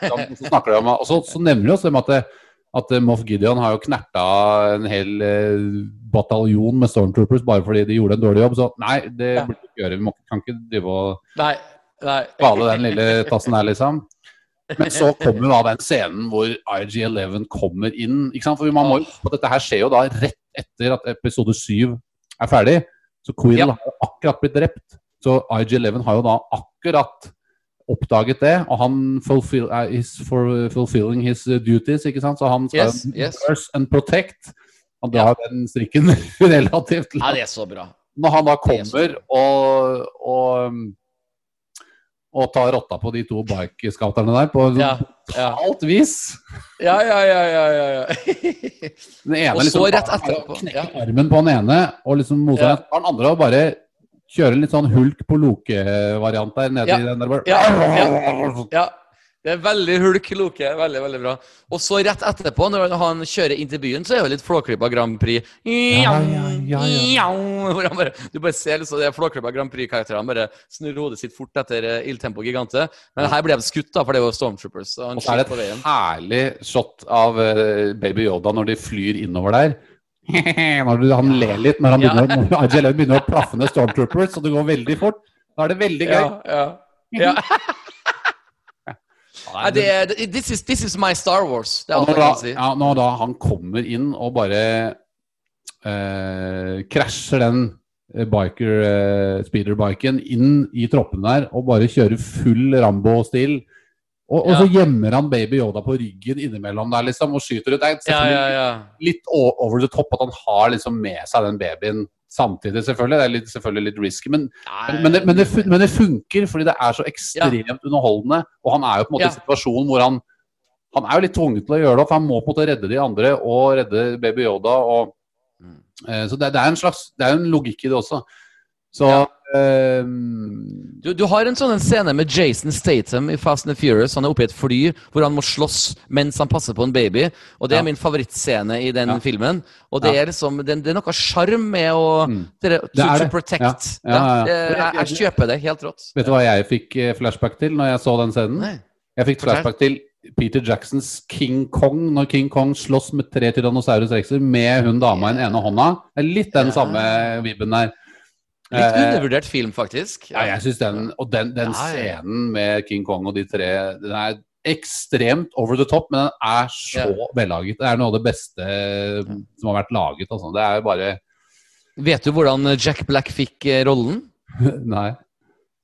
Så, så snakker de om Og så, så nevner de også dem at, at Moff Gideon har jo knerta en hel eh, bataljon med stormtroopers bare fordi de gjorde en dårlig jobb. Så nei, det Ja. burde vi ikke gjøre. Vi må, kan ikke drive og Nei. nei. kvale den lille tassen der, liksom. Men så kommer da den scenen hvor IG-11 kommer inn. ikke sant? For man må jo Dette her skjer jo da rett etter at episode 7 er ferdig. Så Quill Ja. har akkurat blitt drept. Så IG-11 har jo da akkurat oppdaget det, og han fulfill, uh, is for fulfilling his duties, ikke sant? Så han skal Yes, yes. curse and protect. Han drar den strikken relativt Ja, det er så bra. Når han da er kommer og, og, um, og ta rotta på de to bike-scouterne der på Ja, ja. alt vis Ja, ja, ja, ja, ja. Den ene Og så liksom rett bare etterpå, knekker armen på den ene og liksom moser Ja. den. Andre og bare kjører en litt sånn hulk på Loke-variant der nede i den der bare Ja, ja. ja. Det er veldig hulk Loke. Veldig, veldig bra. Og så rett etterpå, når han kjører inn til byen, så er det litt Flåklypa Grand Prix. Ja, ja, ja, ja. Bare, du bare ser liksom, det Flåklypa Grand Prix-karakterene bare snurrer hodet sitt fort etter eh, ildtempo gigante. Men her ble de skutt, da, for det var Stormtroopers. Og, han Og så er det et herlig shot av eh, Baby Yoda når de flyr innover der. Når han ler litt når han begynner, når begynner å plaffe ned Stormtroopers, og det går veldig fort. Da er det veldig gøy. Ja, ja. ja. Nei, det det- this, is, this is my Star Wars. Det er alt jeg kan si. ja, når da han kommer inn og bare eh, krasjer den eh, biker, eh, speederbiken inn i troppene der og bare kjører full Rambo-stil. Og, og så gjemmer han Baby Yoda på ryggen innimellom der liksom og skyter ut. Det er Ja, ja, ja. litt over the top at han har liksom med seg den babyen samtidig, selvfølgelig. Det er litt, selvfølgelig litt risky, men, men, men, det, men, det, men det funker fordi det er så ekstremt underholdende. Og han er jo på en måte Ja. i situasjonen hvor han Han er jo litt tvunget til å gjøre det, for han må på en måte redde de andre og redde Baby Yoda. Og, Mm. eh, så det, det er en slags Det er en logikk i det også. Så Ja. Eh, Du, du har en sånn scene med Jason Statham i Fast and Furious. Han er oppe i et fly hvor han må slåss mens han passer på en baby. Og Det Ja. er min favorittscene i den Ja. filmen. Og det Ja. er liksom det, det er noe sjarm med å Mm. det, to, to protect. Det- jeg, jeg kjøper det. Helt rått. vet du hva jeg fikk eh, flashback til når jeg så den scenen? Nei. Jeg fikk flashback til Peter Jacksons King Kong, når King Kong slåss med tre Tyrannosaurus rexer med hun dama i den ene hånda. Det er litt den samme vibben der. Litt Eh, undervurdert film, faktisk. Ja, jeg synes den, og den, den Ja, ja, ja. scenen med King Kong og de tre, den er ekstremt over the top, men den er så vellaget. Det er noe av det beste som har vært laget, altså. Det er jo bare Vet du hvordan Jack Black fikk eh, rollen? Nei.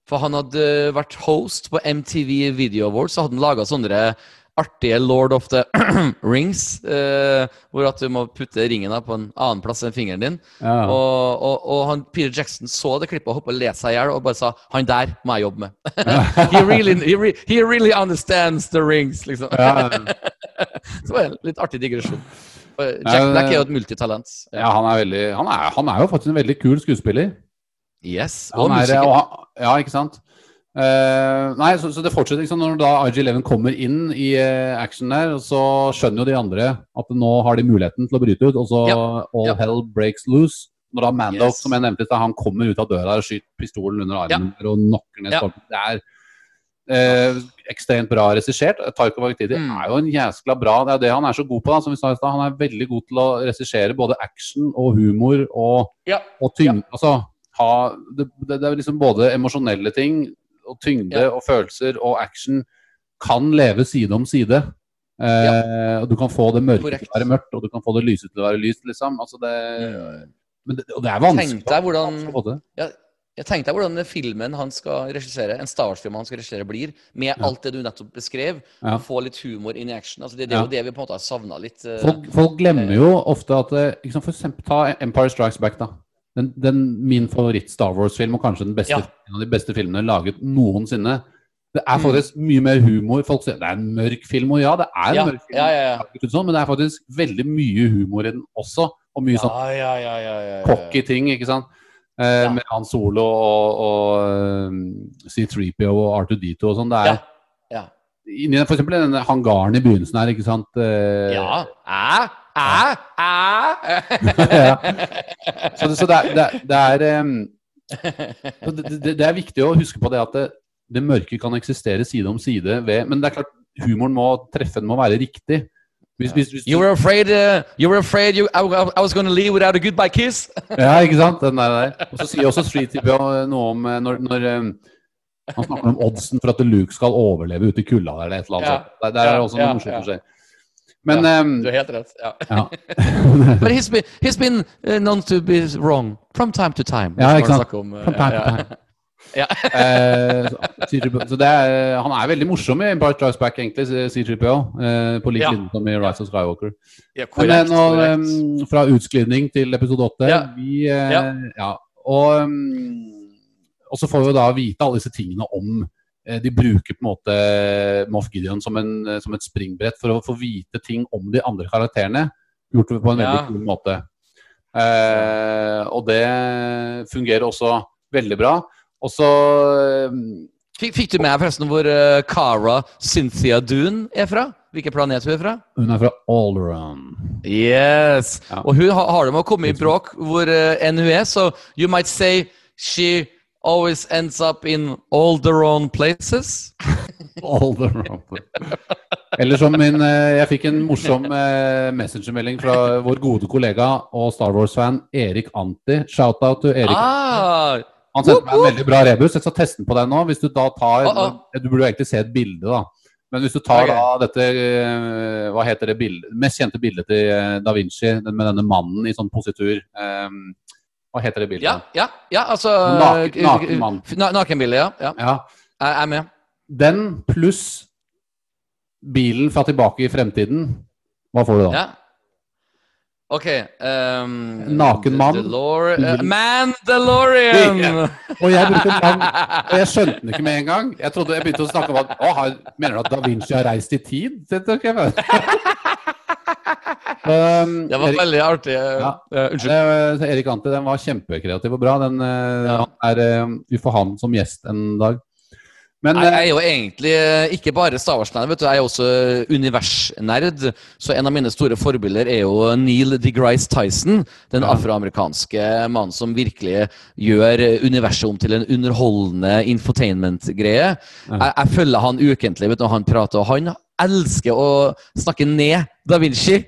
For han hadde vært host på MTV Video Awards, så hadde han laga sånne artige Lord of the Rings, eh, hvor at du må putte ringen på en annen plass enn fingeren din. Ja. Og, og, og han, Peter Jackson så det klippet og hoppa og leste seg i hjel og bare sa 'Han der må jeg jobbe med'. he, really, he, re, he really understands the rings, liksom. Så var det en litt artig digresjon. Jack Black er jo et multitalent. ja, han er veldig han er, han er jo faktisk en veldig kul skuespiller. Yes. Og Han er, musiker. og han, ja, ikke sant? Eh, nei, så, så det fortsetter sånn Når da RG11 kommer inn i uh, action der, så skjønner jo de andre at nå har de muligheten til å bryte ut, og så Ja. all Ja. hell breaks loose. Når da Mando, Yes. som jeg nevnte, han kommer ut av døra og skyter pistolen under armen der og knocker ned Ja. Det er uh, ekstremt bra regissert. Taiko Waititi Mm. er jo en jæskla bra Det er det han er så god på. Da, som vi sa i stad. Han er veldig god til å regissere både action og humor og Ja. og tyngde, altså, ha, det, det, det er liksom både emosjonelle ting og tyngde Ja. og følelser og action kan leve side om side. Eh, og Du kan få det mørke Korrekt. til å være mørkt, og du kan få det lyse til å være lyst. liksom. Altså det, men det, og det er vanskelig. Tenk deg hvordan ja, jeg tenkte deg hvordan filmen han skal regissere, en Star Wars-film han skal regissere, blir, med alt det du nettopp beskrev. Ja. Få litt humor inn i action. Altså, det, det er Ja. jo det vi på en måte har savna litt. eh, Folk, folk glemmer jo ofte at liksom For eksempel ta Empire Strikes Back. da. Den, den, min favoritt-Star Wars-film, og kanskje den beste, Ja. en av de beste filmene laget noensinne. Det er Mm. faktisk mye mer humor. Folk sier det er en mørk film, og ja, det er en Ja, mørk film. ja, ja, ja. laget sånn, men det er faktisk veldig mye humor i den også. Og mye sånn ja, ja, ja, ja, ja, ja. cocky ting, ikke sant. Eh. Med Han Solo og, og um, C3PO og R2D2 og sånn. Det er Ja. Ja. for eksempel den hangaren i begynnelsen her, ikke sant. Eh, ja. Æ? Æ? Æ? Så, det, så det er, det er, det, er det, er viktig å huske på det at det, mørke kan eksistere side om side ved Men det er klart, humoren må treffe, den må være riktig. Hvis, hvis, hvis, You were afraid, uh, you were afraid you, I, I was going to leave without a goodbye kiss? Ja, ikke sant? Den der, der. Og så sier også Street TV noe om eh, når, når Han snakker om oddsen for at Luke skal overleve ute i kulda eller et eller annet. Ja. Der, der er det også noe morsomt som skjer. Men em, Du har helt rett. Ja. ja. But he's been, he's been uh, known to be wrong from time to time. Ja, ikke sant. Om, uh, From time to ja, time. Ja. Eh, så det er, han er veldig morsom i Empire Strikes Back, egentlig, C3PO. Eh, på lik Ja. linje som i Rise of Skywalker. ja, Men korrekt. eh, nå, um, fra utsklidning til episode åtte Ja. vi, eh, Ja. ja. Og, um, og så får vi da vite alle disse tingene om eh, De bruker på en måte Moff Gideon som, en, eh, som et springbrett for å få vite ting om de andre karakterene. Gjort det på en veldig Ja. kul måte. Eh, og det fungerer også veldig bra. Og så Fikk, fikk du med forresten hvor uh, Cara Cynthia Dune er fra? Hvilken planet hun er fra? Hun er fra Alderon. Yes! Ja. Og hun har, har det med å komme i bråk hvor uh, enn hun er, så you might say she always ends up in all the wrong places. all the wrong places. Eller som min eh, Jeg fikk en morsom eh, messengermelding fra vår gode kollega og Star Wars-fan Erik Anti. Shout-out til Erik. Ah, Han sendte meg en veldig bra rebus. Jeg skal teste den på deg nå. Hvis Du da tar Å, å. Du burde jo egentlig se et bilde, da. Men hvis du tar okay. da dette Hva heter det bildet? mest kjente bildet til da Vinci, med denne mannen i sånn positur. eh, hva heter det bildet? ja, ja, ja, altså Naken- naken Nakenbildet, Nakenbilde, ja. ja. Ja. Jeg er med. Den pluss bilen fra Tilbake i fremtiden. Hva får du da? Ja. OK um, Naken mann. Delore, uh, Mandalorian! Og jeg brukte lang Og jeg skjønte den ikke med en gang. Jeg trodde jeg begynte å snakke om at å, har, Mener du at Da Vinci har reist i tid? Det tror jeg. Um, Det var Erik, veldig artig. Ja. Uh, unnskyld. Uh, Erik Ante den var kjempekreativ og bra. Den, uh, Ja. er, eh, vi får han som gjest en dag. Men Jeg eh, er jo egentlig eh, ikke bare Star Wars-nerd. Jeg er også universnerd. Så en av mine store forbilder er jo Neil deGrasse Tyson. Den Ja. afroamerikanske mannen som virkelig gjør eh, universet om til en underholdende infotainment-greie. Jeg, jeg følger han ukentlig vet du, når han prater, og han elsker å snakke ned Da Vinci.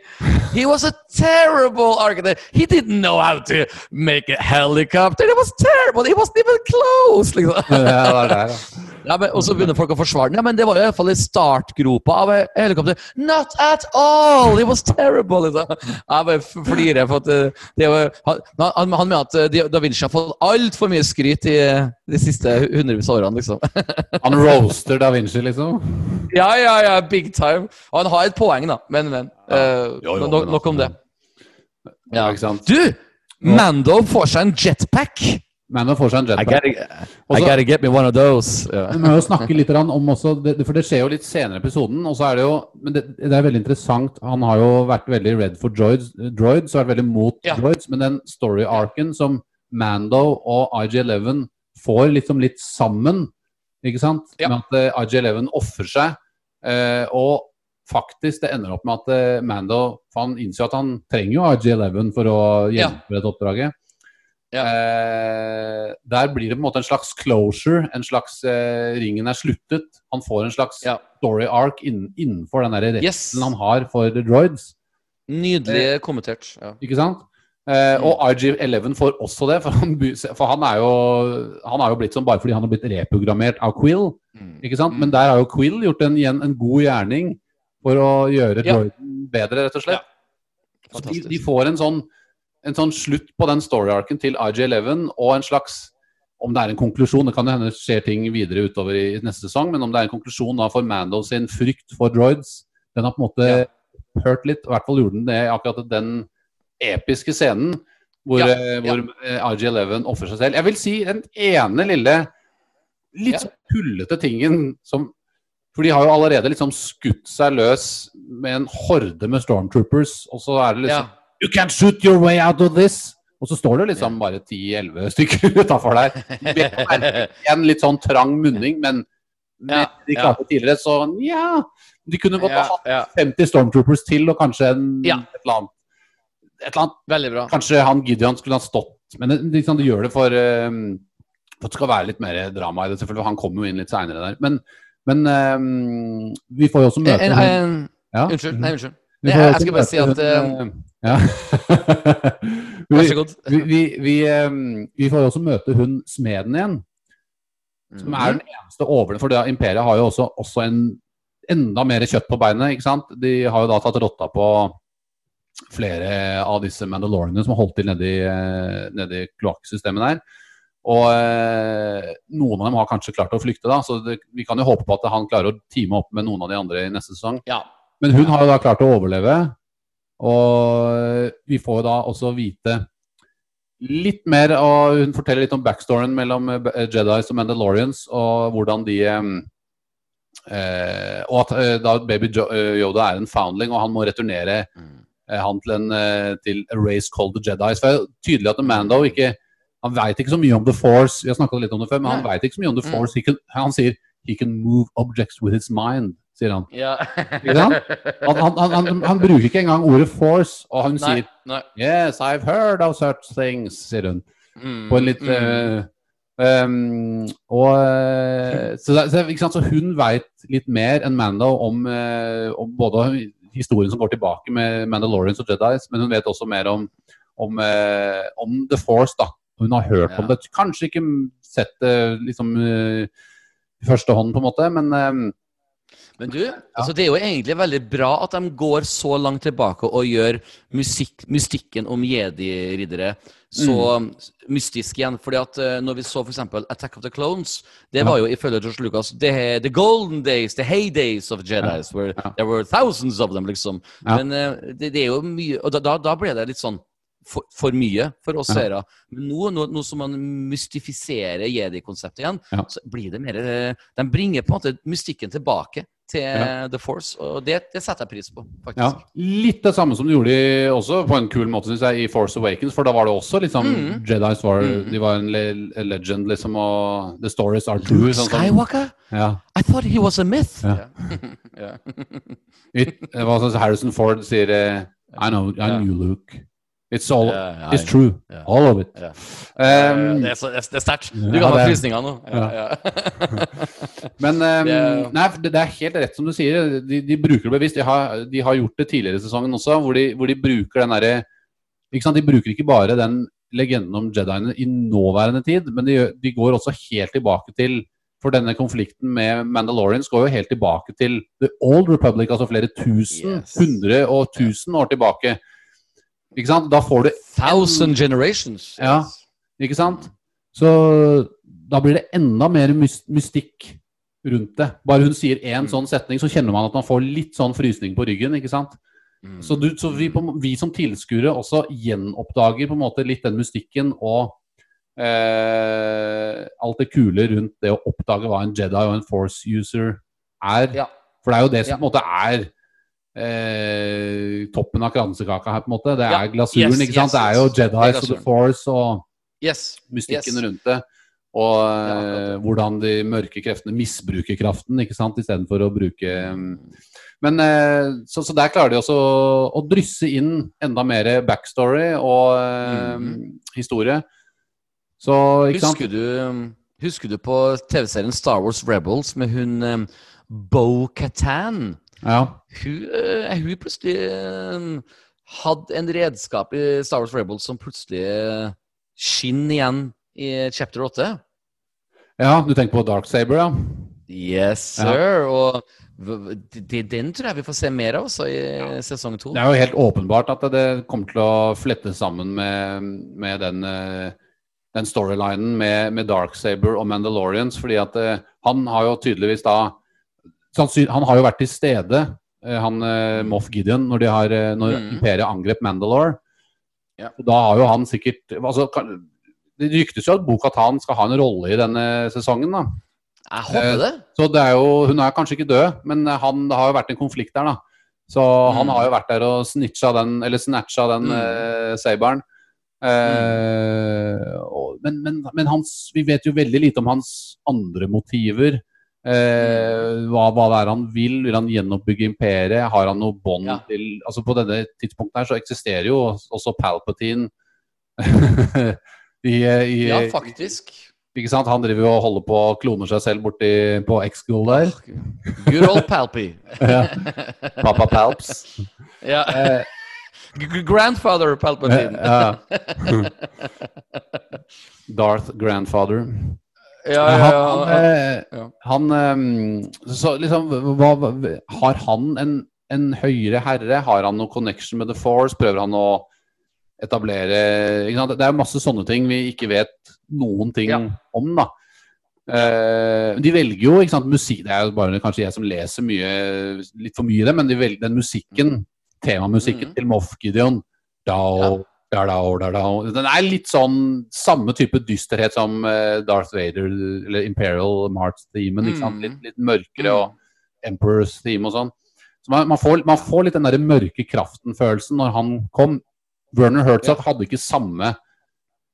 He was a terrible architect. He didn't know how to make a helicopter. It was terrible. He wasn't even close. Liksom. ja, det er der, ja. Ja, men, og så begynner folk å forsvare den. Ja, men det var jo i hvert fall i startgropa av helikopter. Not at all! It was terrible! Liksom. Jeg bare flirer. For at eh, det var, han, han, han mener at eh, Da Vinci har fått altfor mye skryt i eh, de siste hundrevis av årene, liksom. Han roaster Da Vinci, liksom. Ja, ja, ja, big time. Og han har et poeng, da. Men, men. Uh, Jo, jo, nok, nok om det. Ja. Du! Mando får seg en jetpack! Mando får seg en I gotta, I gotta get me one of those. Ja. Vi må jo snakke litt om også, For det skjer jo litt senere i episoden. og så er det jo, men det, det er veldig interessant. Han har jo vært veldig redd for droids, droids og vært veldig mot Ja. droids. Men den story-arken som Mando og IG-11 får liksom litt sammen, ikke sant? Ja. Med at eh, IG-11 ofrer seg. eh, og faktisk det ender opp med at eh, Mando for Han innser at han trenger jo IG-11 for å gjennomføre dette oppdraget. Ja. Eh, der blir det på en måte en slags closure. En slags eh, Ringen er sluttet. Han får en slags Ja. story arc innen, innenfor den retten Yes. han har for the droids. Nydelig kommentert. Ja. Ikke sant? Eh, Mm. og RG11 får også det, for han, for han er jo Han er jo blitt sånn bare fordi han har blitt reprogrammert av Quill. Ikke sant? Men der har jo Quill gjort en, igjen en god gjerning for å gjøre droiden bedre, rett og slett. De, de får en sånn, en sånn slutt på den story-arken til IG11 og en slags Om det er en konklusjon, det kan hende skjer ting videre utover i neste sesong, men om det er en konklusjon da for Mando sin frykt for droids, den har på en måte hørt litt, i hvert fall gjorde den det akkurat den episke scenen hvor, Ja, ja. hvor eh, IG11 ofrer seg selv. Jeg vil si den ene lille litt Ja. tullete tingen som For de har jo allerede liksom skutt seg løs med en horde med stormtroopers, og så er det liksom Ja. You can't shoot your way out of this! Og så står det liksom bare 10-11 stykker utafor der. En litt sånn trang munning, men Ja, de ja. klarte tidligere, så ja De kunne godt ha hatt 50 stormtroopers til, og kanskje en, et eller annet et eller annet Veldig bra. Kanskje han Gideon skulle ha stått Men liksom, de gjør det for, um, for at det skal være litt mer drama i det, selvfølgelig. Han kommer jo inn litt seinere der. Men, men um, vi får jo også møte En, hun- en, ja. unnskyld. Nei, unnskyld. Nei, jeg også skal bare si at, hun, eh, eh, Ja. Vær så god. vi, vi, vi, eh, vi får også møte hun smeden igjen, som er Mhm. den eneste overlevende. For det, Imperiet har jo også, også en enda mer kjøtt på beinet. ikke sant? De har jo da tatt rotta på flere av disse Mandalorianene som har holdt til nedi, nedi kloakksystemet der. Og eh, noen av dem har kanskje klart å flykte, da, så det, vi kan jo håpe på at han klarer å time opp med noen av de andre i neste sesong. Ja. Men hun har jo da klart å overleve, og vi får jo da også vite litt mer, og hun forteller litt om backstoryen mellom Jedis og Mandalorians, og hvordan de eh, eh, Og at eh, da Baby eh, Yoda er en foundling, og han må returnere eh, han til, en, eh, til a race called the Jedis. For det er tydelig at Mando ikke Han veit ikke så mye om The Force, vi har litt om det før, men han vet ikke så mye om The Mm. Force. He can, han sier 'he can move objects with his mind', sier han. Ja. Han, han, han, han, bruker ikke engang ordet 'force', og hun Nei. sier Nei. 'Yes, I've heard of such things', sier hun. Mm, På en litt mm. uh, Um, og, eh, så, så, så hun veit litt mer enn Mando om, uh, om både historien som går tilbake med Mandalorians og Jedis, men hun vet også mer om, om, uh, om The Force. da. Hun har hørt om det. Kanskje ikke sett det liksom i første hånd, på en måte, men Men du, altså det er jo egentlig veldig bra at de går så langt tilbake og gjør musikk, mystikken om jedi-riddere så Mm. mystisk igjen. fordi at eh, når vi så f.eks. Attack of the Clones, det var jo ifølge George Lucas the, the golden days, the heydays of Jedis, where there were thousands of them, liksom. Men eh, det, det er jo mye Og da, da ble det litt sånn for, for mye for oss Ja. seere. Men nå, nå, nå som man mystifiserer jedi-konseptet igjen, Ja. så blir det mer eh, De bringer på en måte mystikken tilbake til Ja. The Force, og det, det setter jeg pris på, ja, faktisk. litt det samme som de gjorde i, også på en kul måte, syns jeg, i Force Awakens. For da var det også liksom Mm. Jedis var, Mm. de var en le legend, liksom, og the stories are true. Sånn Skywalker? ja. I thought he was a myth. Ja. Ja. It, hva som Harrison Ford sier eh, I know, I Ja. knew Luke. It's all, ja, it's true. Yeah. All of it. Yeah. Um, det er, så, det er- er sterkt. Du kan ha frysninger nå. Men um, nei, det, er helt rett som du sier. De, de bruker det bevisst. De har, de har gjort det tidligere i sesongen også, hvor de, hvor de bruker den derre? De bruker ikke bare den legenden om Jediene i nåværende tid, men de, de går også helt tilbake til For denne konflikten med Mandalorians går jo helt tilbake til The Old Republic, altså flere tusen, Yes. hundre og tusen år tilbake. Ikke sant? Da får du Thousand generations. Ja. Ikke sant? Så da blir det enda mer mystikk rundt det. Bare hun sier én Mm. sånn setning, så kjenner man at man får litt sånn frysning på ryggen. ikke sant? Mm. Så, du, så vi, på, vi som tilskuere også gjenoppdager på en måte litt den mystikken og eh, alt det kule rundt det å oppdage hva en Jedi og en Force user er. Ja. For det er jo det som Ja. på en måte er eh, toppen av kransekaka her, på en måte. Det er Ja. glasuren, Yes, ikke sant. yes, det er jo. Jedis og The. Force og Yes. mystikken rundt det. Og Ja, eh, hvordan de mørke kreftene misbruker kraften, ikke sant, istedenfor å bruke um, Men eh, så, så der klarer de også å, drysse inn enda mer backstory og mm. Mhm. historie. Så, ikke sant Husker du, husker du på TV-serien Star Wars Rebels med hun Bo Katan? Ja. Hun, eh, hun plutselig um, hadde en redskap i Star Wars Rebels som plutselig uh, skinner igjen i chapter 8. ja, du tenker på Dark Saber, ja? Yes, Ja. sir. Og v- det- den tror jeg vi får se mer av også i sesong to. Det er jo helt åpenbart at det kommer til å flette sammen med, med den, eh, den storylinen med, med Darksaber og Mandalorians, fordi at eh, han har jo tydeligvis da Han har jo vært til stede, eh, han eh, Moff Gideon, når, de har, eh, når Mm. imperiet angrep Mandalore. Ja. Og da har jo han sikkert altså, Det ryktes jo at Bo-Katan skal ha en rolle i denne sesongen. da Jeg håper det. så det er jo, Hun er kanskje ikke død, men han, det har jo vært en konflikt der. da Så han Mm. har jo vært der og snitcha den, eller snatcha den Mm. eh, saberen. Eh, og, men men, men hans, vi vet jo veldig lite om hans andre motiver. Eh, hva, hva er han vil? Vil han gjenoppbygge imperiet? Har han noe bånd Ja. til altså På denne tidspunktet her så eksisterer jo også Palpatine i, i, Ja, faktisk. ikke sant? Han driver jo og holder på og kloner seg selv borti på X-School der. Good old Palpy. Ja. Papa Palps. ja. Eh, Grandfather Palpatine. Darth Grandfather. Ja, ja, ja. han, han eh, Så liksom hva, Har han en, en høyere herre? Har han noe connection med The Force? Prøver han å etablere? Det er masse sånne ting vi ikke vet noen ting Ja. om, da. Uh, de velger jo ikke sant, musikk Det er jo bare kanskje jeg som leser mye litt for mye i det, men de velger den musikken, temamusikken Mhm. til Moff Gideon Dao, da, da, da, da. Den er litt sånn samme type dysterhet som eh, Darth Vader eller Imperial March-themen. Mm. Litt, litt mørkere Mhm. og Emperor's theme og sånn. Så man, man, får, man får litt den der mørke kraften-følelsen når han kom. Werner Herzog hadde ikke samme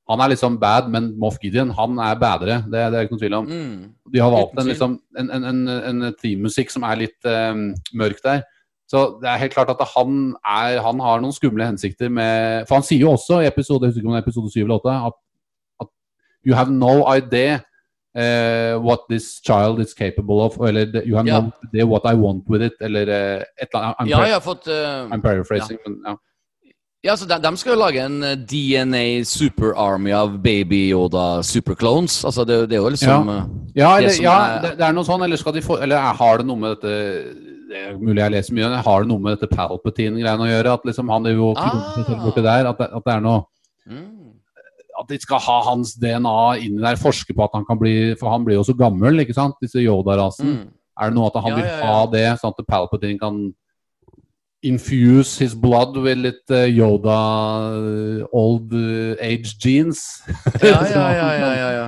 Han er liksom bad, men Moff Gideon han er badere. Det, det er ikke noen tvil om. Mm. De har valgt en, liksom, en, en, en, en teammusikk som er litt um, mørk der. Så det er helt klart at han, er, han har noen skumle hensikter med For han sier jo også i episode, jeg husker ikke om det er episode 7 eller 8 at, at You have no idea uh, what this child is capable of. Eller you have Ja. no idea what I want with it. Eller uh, et eller annet. I'm, Ja, jeg har fått uh, I'm paraphrasing, men ja. Ja, så de, de skal jo lage en DNA super army av baby Yoda superclones. Altså, det, det er jo liksom Ja, Ja, det, som ja er- det, det er noe sånn, eller skal de få Eller har det noe med dette Det er mulig jeg leser mye, har det noe med dette Palpatine-greiene å gjøre? At liksom han er jo Ah. klonet borti der. At det, at det er noe mm. At de skal ha hans DNA inni der, forske på at han kan bli For han blir jo så gammel, ikke sant? Disse Yoda-rasen. Mm. Er det noe at han Ja, vil ja, ja. ha det, sånn at Palpatine kan infuse his blood with litt uh, Yoda eh, old eh, age genes? Ja, ja, ja, ja, ja, ja.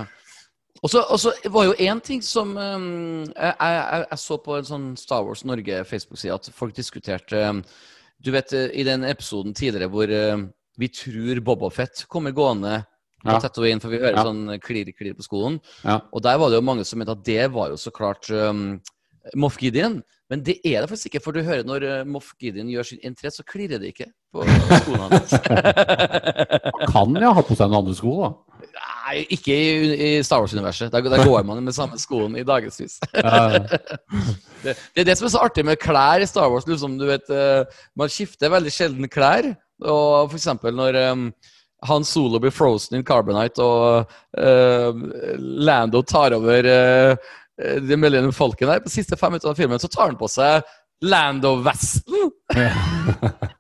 Og så og så var jo én ting som um, jeg, jeg, jeg så på en sånn Star Wars Norge Facebook-side at folk diskuterte um, Du vet, eh, i den episoden tidligere hvor um, vi tror Bobafett kommer gående Ja. inn, for vi hører Ja. sånn klirr-klirr på skolen. Ja. Og der var det jo mange som mente at det var jo så klart um, Moff Gideon. Men det er det faktisk ikke, for du hører når uh, Moff Gideon gjør sin entré, så klirrer det ikke på skoene hans. Han kan jo ha på seg noen andre sko, da. Nei, ikke i, i Star Wars-universet. Der, der går man med samme skoen i dagevis. Det, det er det som er så artig med klær i Star Wars. Liksom, du vet, eh, man skifter veldig sjelden klær. Og for eksempel når um, han Solo blir frozen in carbonite, og uh, Lando tar over uh, The Millennium Falcon her på siste fem minutter av filmen, så tar han på seg Lando-vesten!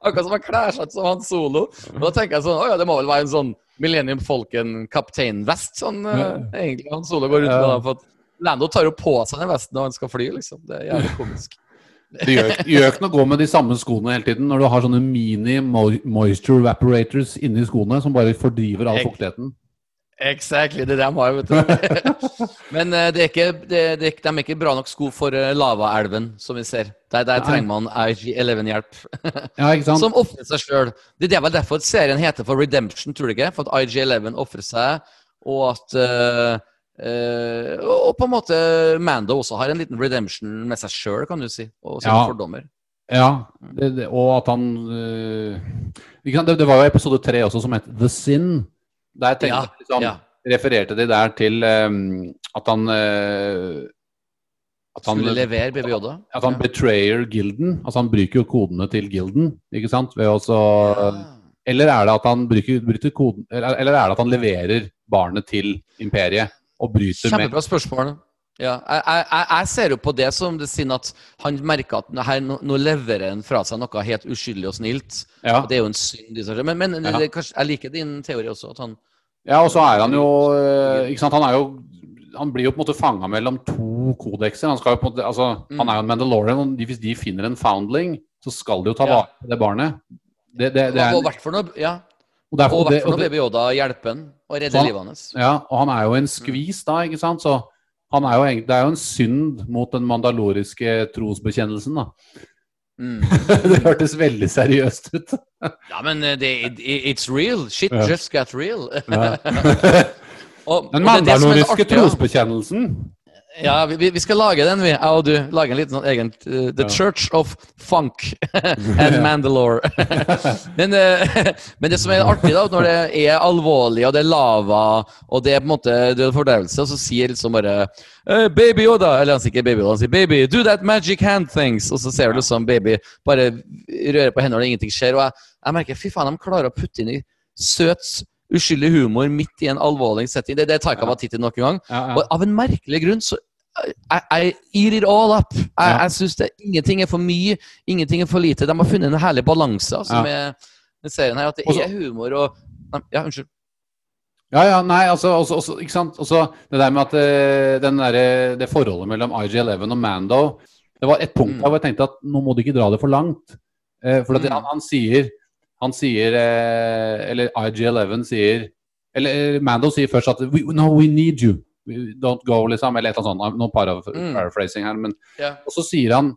Akkurat som han kler seg ut som han Solo. Og da tenker jeg sånn, å ja, det må vel være en sånn Millennium Falcon kapteinvest, sånn eh, egentlig han Solo går rundt med. Ja. da, for at Lando tar jo på seg den vesten når han skal fly, liksom. Det er jævlig komisk. Det gjør, gjør ikke noe å gå med de samme skoene hele tiden når du har sånne mini moisture evaporators inni skoene som bare fordriver all fuktigheten. Exactly, det er det de har, vet du. Men uh, det er ikke, det, det de er ikke bra nok sko for uh, lavaelven, som vi ser. Der, der trenger man IG11-hjelp. Ja, ikke sant? Som ofrer seg sjøl. Det er vel derfor serien heter for Redemption, tror du ikke? For at IG11 ofrer seg, og at uh, uh, Og på en måte Mando også har en liten redemption med seg sjøl, kan du si. Og sine Ja. fordommer. Ja, det, og at han? Det, det var jo episode tre også som het The Sin. Der tenkte Ja, jeg liksom, ja. refererte de der til um, at han uh, at han, Skulle levere BBJ? At, at han betrayer gilden. Altså han bruker jo kodene til gilden, ikke sant? Ved også, Ja. Eller er det at han bryter, bryter koden eller, eller er det at han leverer barnet til imperiet og bryter med Kjempebra spørsmål. Ja, jeg, jeg, jeg- ser jo på det som det sier at han merker at her, nå, nå leverer han fra seg noe helt uskyldig og snilt. Ja, Og det er jo en synd. Men, men Ja. det, kanskje, jeg liker din teori også. At han ja og så er han jo Ikke sant, han er jo han blir jo på en måte fanga mellom to kodekser. Han, skal jo på en måte, altså, Mm. han er jo en Mandalorian, og hvis de finner en foundling, så skal de jo ta vare på det barnet. Det, det, det er, Og hvert for noe, ja, og derfor, og hvert for noe Baby Yoda hjelper han og redder livet hans. ja, og han er jo en skvis da, ikke sant? Så er jo, det er jo en synd mot den mandaloriske trosbekjennelsen, da. Mm. det hørtes veldig seriøst ut. Ja, men eh, det, it, it's real. Shit Ja. just got real. Og, Den mandaloriske trosbekjennelsen. Ja, vi, vi skal lage den, vi. Jeg og du. Lage en liten sånn egen uh, The Ja. Church of Funk and Mandalore. men, uh, men det som er artig, da, når det er alvorlig, og det er lava, og det er på en måte død fordervelse, og så sier liksom bare eh, Baby Yoda Eller han sier ikke Baby Yoda, han sier Baby, do that magic hand things. Og så ser du liksom baby bare røre på hendene, og ingenting skjer. Og jeg, jeg merker fy faen, de klarer å putte inn i søt, uskyldig humor midt i en alvorlig setting. Det, det av Titti nok en gang. Ja, ja. Og av en merkelig grunn så I, I eat it all up. Jeg, Ja. jeg synes Ingenting er for mye, ingenting er for lite. De har funnet en herlig balanse altså, Ja. med, serien her. At det Også- er humor og Nei, Ja, unnskyld. Ja, ja, nei, altså, også, også, ikke sant? Også det der med at eh, den derre- det forholdet mellom IG-11 og Mando Det var et punkt Mm. der hvor jeg tenkte at nå må du ikke dra det for langt. Eh, for at Mm. han, han sier Han sier eh, Eller IG-11 sier Eller eh, Mando sier først at we, No, we need you. Don't go, liksom. Eller et eller annet sånt. Nå paraf Mm. paraphrasing her. Men, yeah. og så sier han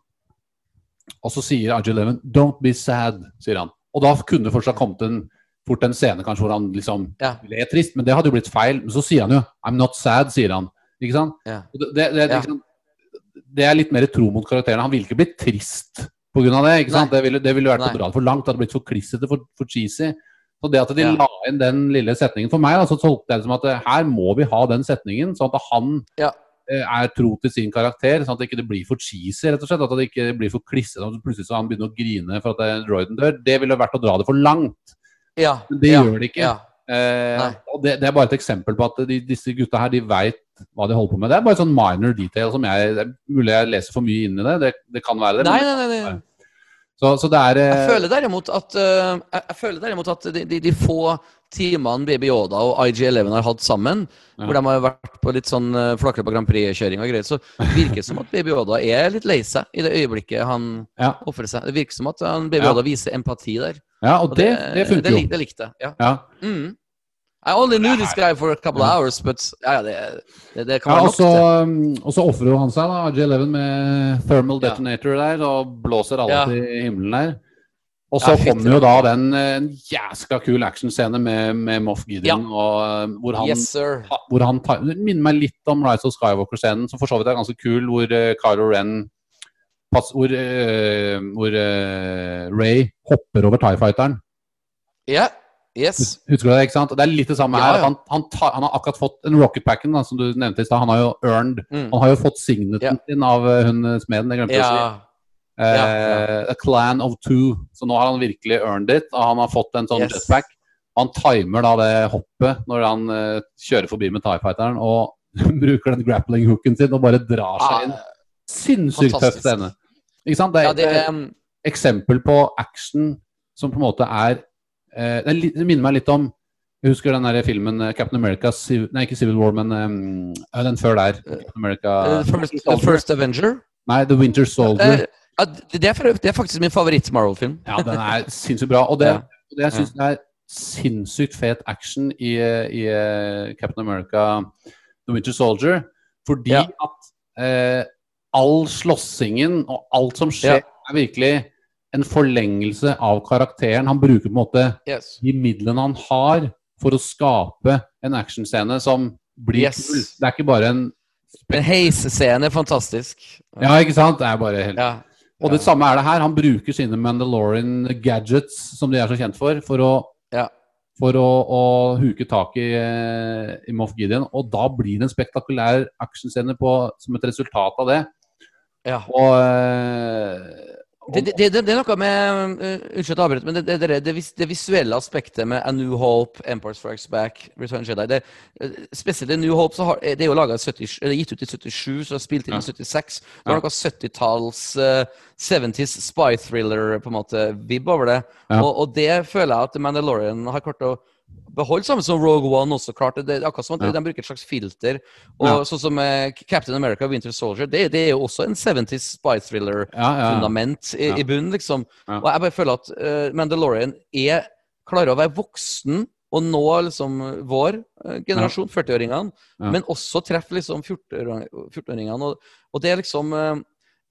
Og så sier RG11 Don't be sad, sier han. Og da kunne det fortsatt kommet en fort en scene kanskje hvor han liksom yeah. ble trist, men det hadde jo blitt feil. Men så sier han jo 'I'm not sad', sier han. Ikke sant? Yeah. Det, det, det, liksom, det er litt mer tro mot karakterene. Han ville ikke blitt trist pga. det. ikke sant? Nei. Det ville, det ville vært for langt. Det hadde blitt for klissete, for, for cheesy. Så det at de Ja. la inn den lille setningen For meg da, så tolket jeg det som at eh, her må vi ha den setningen, sånn at han Ja. eh, er tro til sin karakter, sånn at det ikke blir for cheesy, rett og slett. At det ikke blir for klissete, sånn at plutselig så han begynner å grine for at Royden dør. Det ville vært å dra det for langt. Ja. Men det gjør det ikke. Ja. Eh, og det, det er bare et eksempel på at de, disse gutta her, de veit hva de holder på med. Det er bare sånn minor detail som jeg mulig jeg leser for mye inn i det, det, det kan være det. Nei, nei, nei, nei. Så, så det er eh, Jeg føler derimot at, uh, jeg, føler derimot at de, de, de få timene Baby Yoda og IG11 har hatt sammen, Ja. hvor de har vært på litt sånn uh, Flakre på Grand Prix-kjøring og greier, så virker det som at Baby Yoda er litt lei seg i det øyeblikket han Ja. ofrer seg. Det virker som at han, Baby Ja. Yoda viser empati der. Ja, og Og det, det funker jo. Det, det likte jeg. Ja. Ja. Mm. I only knew this guy for a couple of hours, but ja, ja, det, det, det kan Ja, også, nok. så, um, og så ofrer han seg, da, J11 med thermal Ja. detonator der, og blåser alle Ja. til himmelen der. Og så Ja, kommer jo da den eh, en jæskla kul actionscene med, med Moff Gideon, Ja. og, eh, hvor han Yes, sir. hvor han tar, Det minner meg litt om Rise of Skywalker-scenen, som for så vidt er ganske kul, hvor uh, Kylo Ren pass, Hvor, uh, hvor uh, Ray hopper over Tie Fighteren. Ja. Yes. Husker du det? ikke sant? Det er litt det samme Ja, her. Han, han, tar, han har akkurat fått en rocket packen, da, som du nevnte i stad. Han har jo earned Mm. Han har jo fått signeten sin av uh, hun eh, smeden, det glemte jeg å si. Ja. Ja. A clan of two. Så nå har han virkelig earned it, og han har fått en sånn Yes. jetpack. Han timer da det hoppet når han uh, kjører forbi med Tie Fighteren, og bruker den grappling hooken sin og bare drar seg inn. Ah, Sinnssykt tøff scene. Ikke sant? Det er et um, eksempel på action som på en måte er det, litt- det minner meg litt om Jeg husker den der filmen eh, Captain America Nei, ikke Civil War, men um, den før der. America uh, first, the First Avenger. Nei, The Winter Soldier. Uh, ja, det, er, det er faktisk min favoritt-Marvel-film. Ja, den er sinnssykt bra. Og det, Ja. det jeg syns er sinnssykt fet action i, i eh, Captain America The Winter Soldier, fordi Ja. at eh, all slåssingen og alt som skjer, Ja. er virkelig en forlengelse av karakteren. Han bruker på en måte Yes. de midlene han har for å skape en actionscene som blir Yes. kul. Det er ikke bare en En heisescene er fantastisk. Ja, ikke sant? Det er bare helt Ja. Og det samme er det her. Han bruker sine Mandalorian gadgets, som de er så kjent for, for å, Ja. for å, å huke tak i, eh, i Moff Gideon. Og da blir det en spektakulær actionscene som et resultat av det. ja. Og, eh, og Det, det, det, det er noe med uh, Unnskyld at jeg avbryter, men det, det, det, det, vis- det visuelle aspektet med A New Hope, Empire Strikes Back, Return Jedi det, eh, Spesielt i New Hope så har, eh, det er jo laget 70, eller gitt ut i 77, så er spilt inn i 76. Det var noe 70-talls, uh, 70s spy thriller på en måte vibb over det. Ja. Og, og det føler jeg at Mandalorian har klart å beholde, samme som Rogue One også klart. Det, det akkurat som at Ja. de bruker et slags filter. Og Ja. sånn som eh, Captain America Winter Soldier, det, det er jo også en 70s spy thriller ja, i, i bunnen, liksom. Og jeg bare føler at uh, Mandalorian er klarer å være voksen og nå liksom vår eh, generasjon, 40-åringene, Ja. men også treffe liksom 14-åring- 14-åringene. Og, og det er liksom eh,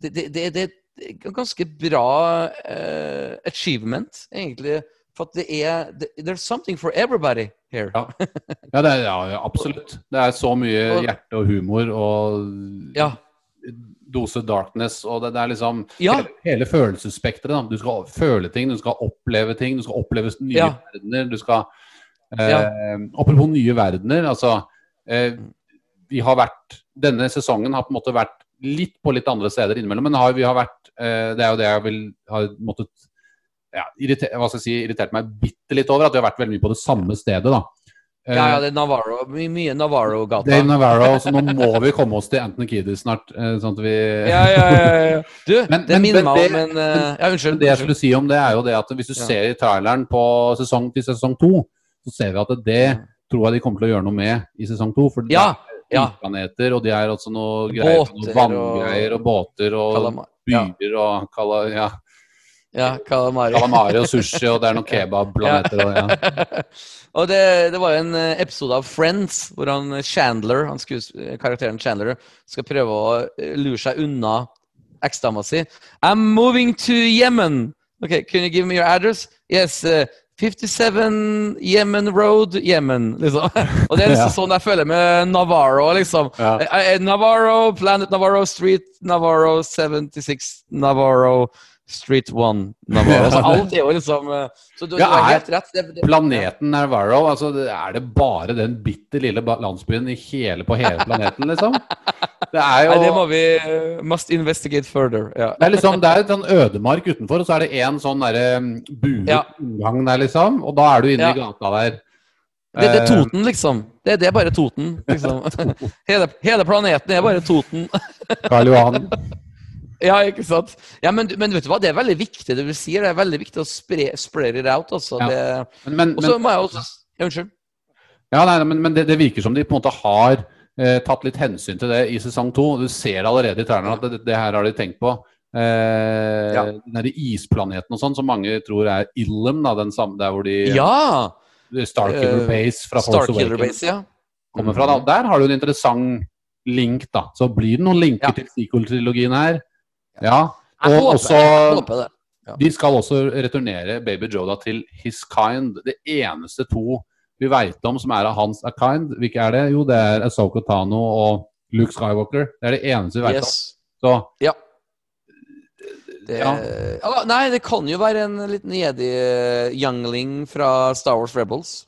det, det, det, det er et ganske bra uh, achievement, egentlig. For det er There's something for everybody here. Ja. Ja, det er, ja, absolutt. Det er så mye hjerte og humor og Ja. dose darkness. Og det, det er liksom hele, hele følelsesspekteret. Du skal føle ting, du skal oppleve ting, du skal oppleve nye verdener. Du skal eh. Apropos nye verdener, altså eh, Vi har vært Denne sesongen har på en måte vært litt på litt andre steder innimellom, men har, vi har vært eh, Det er jo det jeg vil har måttet ja, irriter, hva skal jeg si, irritert meg bitte litt over, at vi har vært veldig mye på det samme stedet. da. Eh, Ja, ja, det er Navarro. My, mye Navarro-gata. Det er Navarro, så nå må vi komme oss til Anthony Kiedis snart. eh, sånn at vi... Ja, ja, ja, ja. Du, Men- det minner meg om en eh, Ja, unnskyld. Det jeg skulle si om det, er jo det at hvis du Ja. ser i traileren på sesong til sesong to, så ser vi at det tror jeg de kommer til å gjøre noe med i sesong to. For det Ja, er ja. planeter, og de er også noe greier, Båter noe vanngreier og båter og Kalama- ja. byer og kala, ja, Ja, kalamari. calamari og sushi, og det er noen kebabplaneter og ja. Og det, det var jo en eh, episode av Friends hvor han eh, Chandler, han eh, karakteren Chandler skal prøve å lure seg unna eksdama si. I'm moving to Yemen. Ok, can you give me your address? Yes, uh, 57 Yemen Road, Yemen, liksom. Og det er liksom Ja. sånn jeg føler med Navarro, liksom. Ja. Navarro, Planet Navarro, Street Navarro, 76 Navarro, Street One Navarro. Altså, alt er jo liksom eh, Så du, Ja, du har helt rett. Det, det, Planeten Navarro, altså er det bare den bitte lille landsbyen i hele, på hele planeten, liksom? Det er jo Nei, det må vi uh, Must investigate further. Ja. Det er liksom, det er et sånn ødemark utenfor, og så er det en sånn derre mm, buet Ja. inngang der, liksom. Og da er du inne i gata der. Det, det er Eh, Toten, liksom. Det, det er bare Toten. liksom. hele, hele planeten er bare Toten. Karl Johan. Ja, ikke sant? Ja, men, men vet du hva, det er veldig viktig det du sier. Det er veldig viktig å spre, spread it out. Altså. Ja. Det, Men, men, og så må jeg også ja, Unnskyld. ja, nei, men, men det, det virker som de på en måte har eh, tatt litt hensyn til det i sesong to. Du ser allerede i trærne at det, det her har de tenkt på. Eh, Ja. Den derre isplaneten og sånn, som mange tror er Illum, da, den samme, der hvor de Ja! Starkiller Eh, Base fra Force Awakens Base, ja. kommer fra. Da. Der har du en interessant link, da. Så blir det noen linker Ja. til sequel-trilogien her. Ja. Og håper, også det. De skal også returnere Baby Joda til his kind. Det eneste to vi veit om som er av hans a kind, hvilke er det? Jo, det er Asoko Tano og Luke Skywalker. Det er det eneste vi veit Yes. om. Så Ja. Det, Ja. ja, nei, det kan jo være en liten jedi-youngling fra Star Wars Rebels.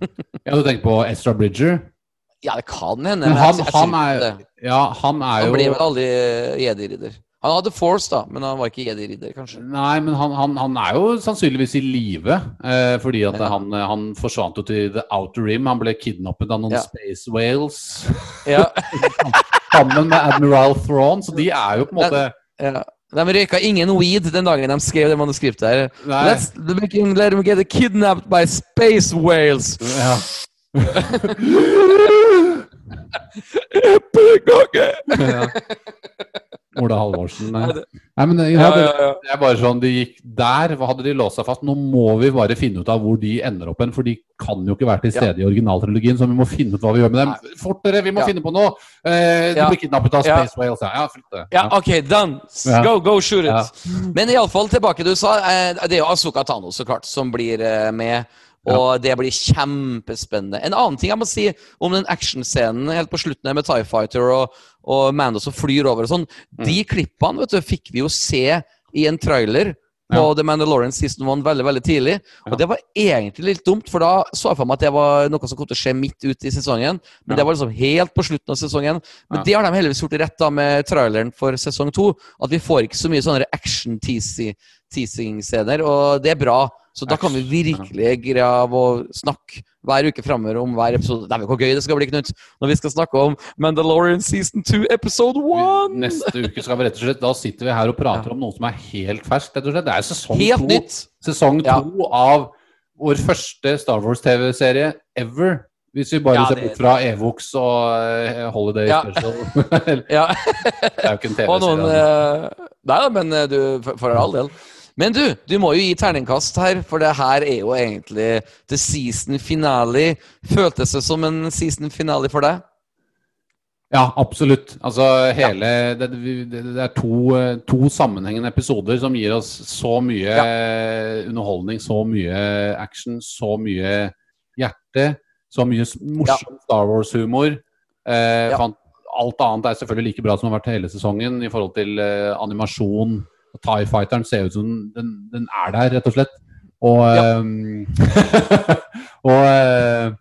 ja, du tenker på Ezra Bridger? Ja, det kan hende. Men men han, jeg- jeg han er det. Ja, han er Han jo ble vel aldri jedi-ridder. Han hadde Force, da, men han var ikke jedi-ridder, kanskje. Nei, men han, han, han er jo sannsynligvis i live. Eh, fordi at Ja. han, han forsvant jo til The Outer Rim. Han ble kidnappet av noen Ja. Space Whales Ja, sammen med Admiral Thrawn. Så de er jo på en måte ja. De røyka ingen weed den dagen de skrev det manuskriptet her. Nei. Let's let them get kidnapped by space whales. ja. ja. Ola Halvorsen. Nei, det- men Ja, ja. det er bare sånn de gikk der. Hadde de låst seg fast? Nå må vi bare finne ut av hvor de ender opp hen, for de kan jo ikke være til stede i originaltrilogien, så vi må finne ut hva vi gjør med dem. Fortere, vi må Ja. finne på noe! Eh, de blir kidnappet av. Space Whales, ja. ja. Ja, OK, done. Go, go, shoot it. Ja. Men iallfall tilbake du sa. eh, Det er jo Azuka Tano, så klart, som blir eh, med. Og det blir kjempespennende. En annen ting jeg må si om den actionscenen helt på slutten med Tie Fighter og, og Mando som flyr over og sånn, Mm. de klippene vet du, fikk vi jo se i en trailer på Ja. The Mandalorian Season 1 veldig veldig tidlig. Og Ja. det var egentlig litt dumt, for da så jeg for meg at det var noe som kom til å skje midt ute i sesongen. Men Ja. det var liksom helt på slutten av sesongen. Men det har de heldigvis gjort rett da med traileren for sesong to. At vi får ikke så mye sånne action-teasing-scener, og det er bra. Så da kan vi virkelig grave og snakke hver uke framover om hver episode. Dæven, hvor gøy det skal bli, Knut, når vi skal snakke om Mandalorian season 2, episode 1! Neste uke skal vi rett og slett Da sitter vi her og prater om noe som er helt ferskt, rett og slett. Det er sesong Helt to. nytt! Sesong Ja. to av vår første Star Wars-TV-serie ever. Hvis vi bare Ja, ser bort fra Evox og eh, Holiday Ja. Special. Ja. det er jo ikke en TV-serie. eh, Nei da, men eh, du, for all del. Men du, du må jo gi terningkast her, for det her er jo egentlig the season finale. Føltes det som en season finale for deg? Ja, absolutt. Altså hele Det, det, det er to, to sammenhengende episoder som gir oss så mye ja. underholdning, så mye action, så mye hjerte, så mye morsom morsom Star Wars-humor. Eh, Ja. Alt annet er selvfølgelig like bra som det har vært hele sesongen i forhold til eh, animasjon. Og Tie Fighteren ser ut som den, den er der, rett og slett. Og, eh, og eh,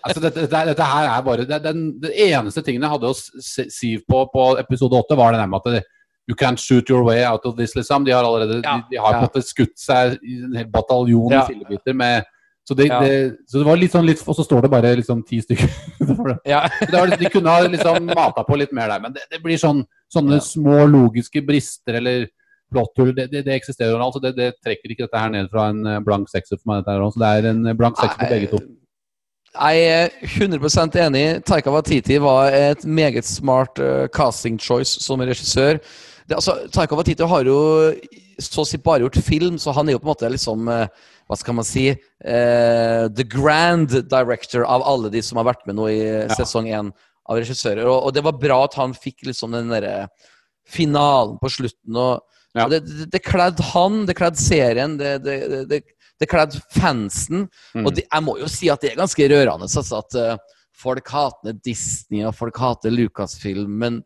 altså dette, dette, dette her er bare det, den, den, eneste tingen jeg hadde å si på på episode 8, var det der med at det, You can't shoot your way out of this, liksom. De har allerede Ja, de, de har ja. skutt seg i en hel bataljon Ja. i fillebiter med så det, Ja. det, så det var litt sånn litt Og så står det bare liksom ti stykker. Ja. De kunne ha liksom mata på litt mer der, men det, det blir sånn sånne Ja. små logiske brister eller plotthull. Det, det, det eksisterer altså. Det, det trekker ikke dette her ned fra en eh, blank sekser for meg. dette her også. Så det er en eh, blank sekser på begge to. Jeg er 100% enig. Taika Watiti var et meget smart eh, casting choice som regissør. Det, altså, Taika Watiti har jo så å si bare gjort film, så han er jo på en måte liksom Hva skal man si uh, The grand director av alle de som har vært med nå i Ja. sesong én av regissører. Og, og det var bra at han fikk liksom den derre finalen på slutten. og Ja. det, det, det kledde han, det kledde serien, det, det, det, kledde fansen. Mm. Og jeg må jo si at det er ganske rørende altså, at uh, folk hater Disney og folk hater Lucasfilm. Men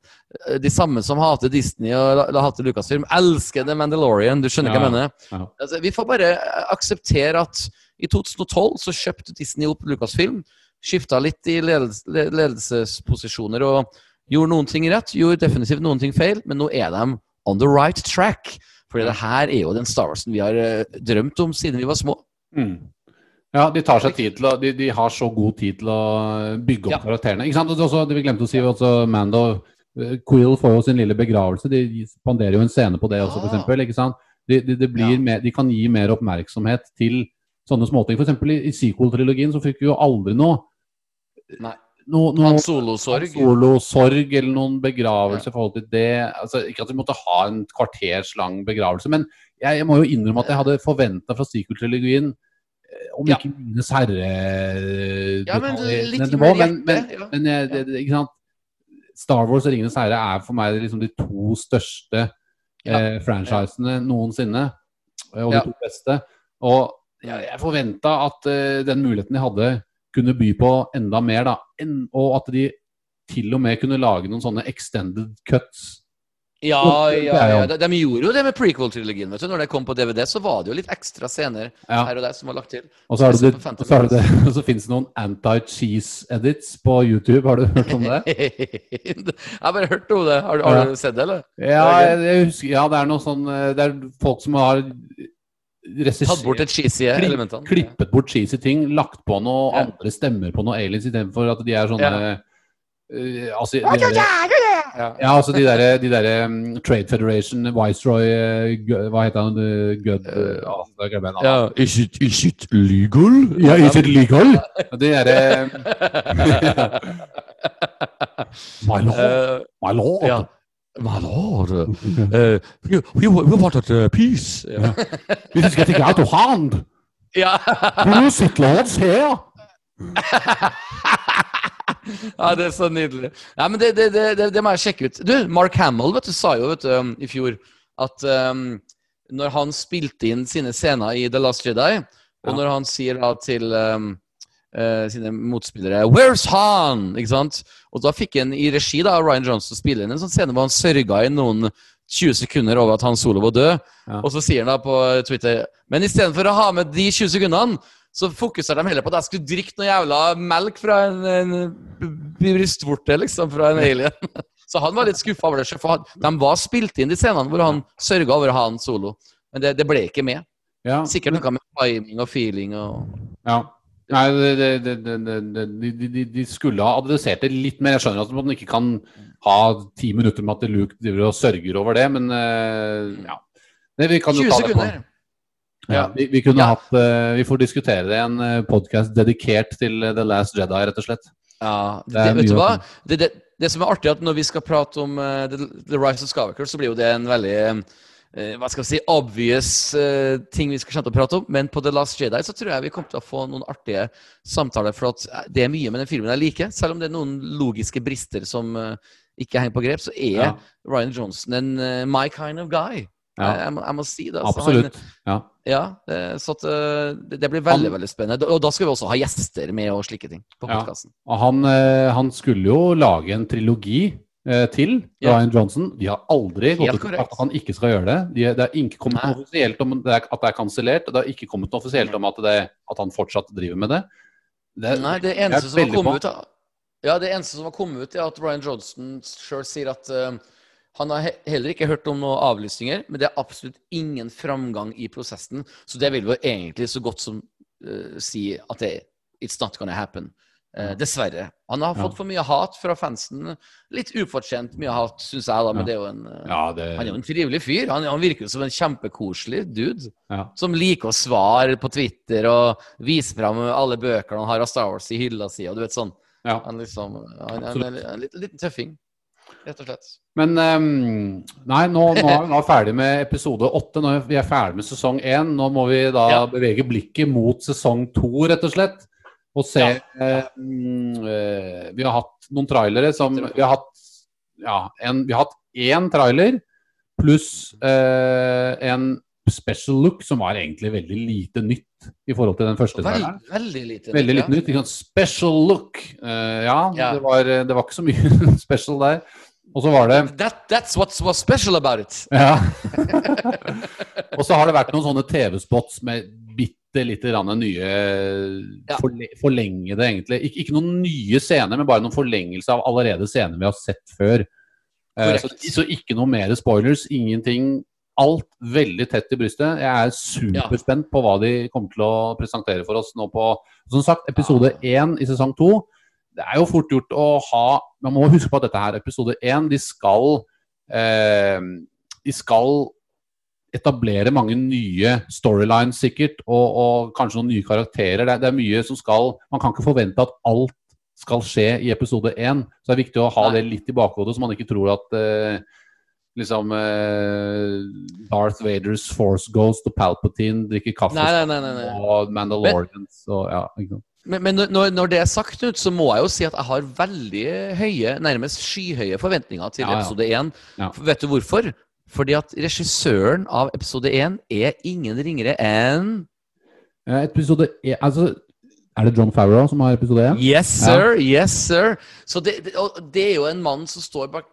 uh, de samme som hater Disney og la- hater Lucasfilm, elsker The Mandalorian. Du skjønner hva jeg mener? ja. Altså, vi får bare eh, akseptere at i 2012 så kjøpte Disney opp Lucasfilm. Skifta litt i ledels ledelsesposisjoner og gjorde noen ting rett. Gjorde definitivt noen ting feil, men nå er de on the right track. Fordi det her er jo den Star Warsen vi har eh, drømt om siden vi var små. Mm. Ja, de tar seg tid til å de, de har så god tid til å bygge opp Ja. karakterene. Ikke sant? Også, det vi glemte å si, også Mando eh, Quill får jo sin lille begravelse. De de spanderer jo en scene på det også, for Ah. sant? De, de, Ja. mer, de kan gi mer oppmerksomhet til sånne småting. For eksempel i, i sequel-trilogien så fikk vi jo aldri noe Nei. Noe, noe Hans Solo-sorg. Solosorg eller noen begravelse i forhold til det. Altså, ikke at vi måtte ha en kvarters lang begravelse, men jeg, jeg må jo innrømme at jeg hadde forventa fra sequel-trilogien eh, om Ja. ikke Ringenes herre Ja, men litt nivå, mer men, men, ja. men jeg, det, ikke sant? Star Wars og Ringenes herre er for meg liksom de to største Ja. eh, franchisene noensinne. eh, Og de Ja. to beste. Og jeg, jeg forventa at uh, den muligheten de hadde, kunne by på enda mer. da, en, Og at de til og med kunne lage noen sånne extended cuts. Ja, ja, ja. De, de gjorde jo det med prequel-trilogien. vet du. Når det kom på DVD, så var det jo litt ekstra scener Ja. her og der som var lagt til. Og så, er det, og så, det, og så finnes det noen anti-cheese-edits på YouTube. Har du hørt om det? jeg har bare hørt om det. Har, har du sett det, eller? Ja, jeg, jeg husker, ja, det er noe sånn eh, Det er folk som har Tatt bort et cheesy element. klippet bort cheesy ting, lagt på noe Ja. andre stemmer på noe aliens istedenfor at de er sånne Ja. uh, altså, de der, Ja. ja, altså de derre de der, um, Trade Federation, Viceroy uh, Hva heter han? Uh, Gud Eh, uh, da jeg. Ja, is it, is it legal? Ja, is it legal? De derre My lord, Eh, my lord. Ja. My lord, uh, we, we wanted uh, peace. Yeah. This is getting out of hand. ja. it, lords here. ja, det er så nydelig. Nei, men det, det, det, det, det må jeg sjekke ut. Du, Mark Hamill vet du, sa jo vet du, um, i fjor at um, når han spilte inn sine scener i The Last Jedi, og Ja. når han sier da til um, eh, sine motspillere 'Where's Han?' ikke sant? Og da fikk han i regi da, Ryan Johnson spille inn en sånn scene hvor han sørga i noen 20 sekunder over at Han Solo var død. Ja. Og så sier han da på Twitter Men istedenfor å ha med de 20 sekundene, så fokuserer de heller på at jeg skulle drikke noe jævla melk fra en, en brystvorte, liksom, fra en alien. Så han var litt skuffa over det. For de var spilt inn de scenene hvor han sørga over Han Solo. Men det, det ble ikke med. Ja. Sikkert noe med timing og feeling og Ja. Nei, det, det, de, de- skulle ha adressert det litt mer. Jeg skjønner at man ikke kan ha ti minutter med at Luke driver og sørger over det, men eh, ja. Det, vi kan jo 20 ta det på. sekunder! Ja, vi, vi kunne Ja. hatt eh, Vi får diskutere det i en podkast dedikert til eh, The Last Jedi, rett og slett. Ja, Det det, vet du hva? Det, det, det som er artig, er at når vi skal prate om uh, The, The Rise of Skywalker, så blir jo det en veldig eh, hva skal vi si, obvious eh, ting vi skal skjønne å prate om. Men på The Last Jedi så tror jeg vi kommer til å få noen artige samtaler. For at eh, det er mye med den filmen jeg liker. Selv om det er noen logiske brister som eh, ikke henger på grep, så er Ja. Ryan Johnson en eh, my kind of guy. Ja. Jeg, må, jeg må si det. altså. Absolutt. Ja. Han, ja, ja. så at, eh, det, det blir veldig Han- veldig spennende. Og da skal vi også ha gjester med og slike ting på podkasten. Og han, eh, han skulle jo lage en trilogi eh, til Ja. Ryan Johnson. De har aldri Helt gått ut at han ikke skal gjøre det. De, det er ikke kommet noe offisielt om det er, at det er kansellert. og Det har ikke kommet noe offisielt om at, det, at han fortsatt driver med det. det Nei, det eneste som har ut Ja, det eneste som har kommet ut, er at Ryan Johnson sjøl sier at uh, han har heller ikke hørt om noen avlysninger, men det er absolutt ingen framgang i prosessen. Så det vil jo egentlig så godt som uh, si at det It's not gonna happen. Eh, dessverre. Han har fått for mye hat fra fansen. Litt ufortjent mye hat, syns jeg, da, men det er jo en eh, Ja, det, Han er jo en trivelig fyr. Han, han virker jo som en kjempekoselig dude. ja. Som liker å svare på Twitter og vise fram alle bøkene han har av Star Wars i hylla si. Og du vet sånn. Ja. Han, liksom, han, han er en liten, liten tøffing, rett og slett. Men um, nei, nå, nå er vi ferdig med episode åtte. Vi er ferdig med sesong én. Nå må vi da bevege blikket mot sesong to, rett og slett. Og se Ja. eh, mm, eh, Vi har hatt noen trailere som Vi har hatt ja, en, vi har hatt én trailer pluss eh, en special look som var egentlig veldig lite nytt. i forhold til den første traileren. veldig lite. Veldig ja. litt nytt. Liksom. Special look. Eh, ja, Ja. Det, var, det var ikke så mye special der. Og så var det That, that's what was special about it. Ja. og så har det vært noen sånne TV-spots med bitte lite grann nye Ja. Forlengede, egentlig. Ik ikke noen nye scener, men bare noen forlengelse av allerede scener vi har sett før. Uh, så, så ikke noe mer spoilers. Ingenting. Alt veldig tett i brystet. Jeg er superspent på hva de kommer til å presentere for oss nå på Som sagt, episode én i sesong to. Det er jo fort gjort å ha Man må huske på at dette her, episode én, de skal eh, De skal etablere mange nye storylines, sikkert, og, og kanskje noen nye karakterer. Det det er mye som skal Man kan ikke forvente at alt skal skje i episode én. Så det er viktig å ha det litt i bakhodet, så man ikke tror at eh, liksom eh, Darth Vaders Force Ghost og Palpatine drikker kaffe Nei, nei, nei, og Mandalorians og ja, ikke sant. Men, men når, når det er sagt, Knut, så må jeg jo si at jeg har veldig høye, nærmest skyhøye forventninger til Ja, ja. episode 1. Ja. Vet du hvorfor? Fordi at regissøren av episode 1 er ingen ringere enn Eh, Episode e, altså, Er det John Favreau som har episode én? Yes, sir! Yes, sir! Så det, det, det er jo en mann som står bak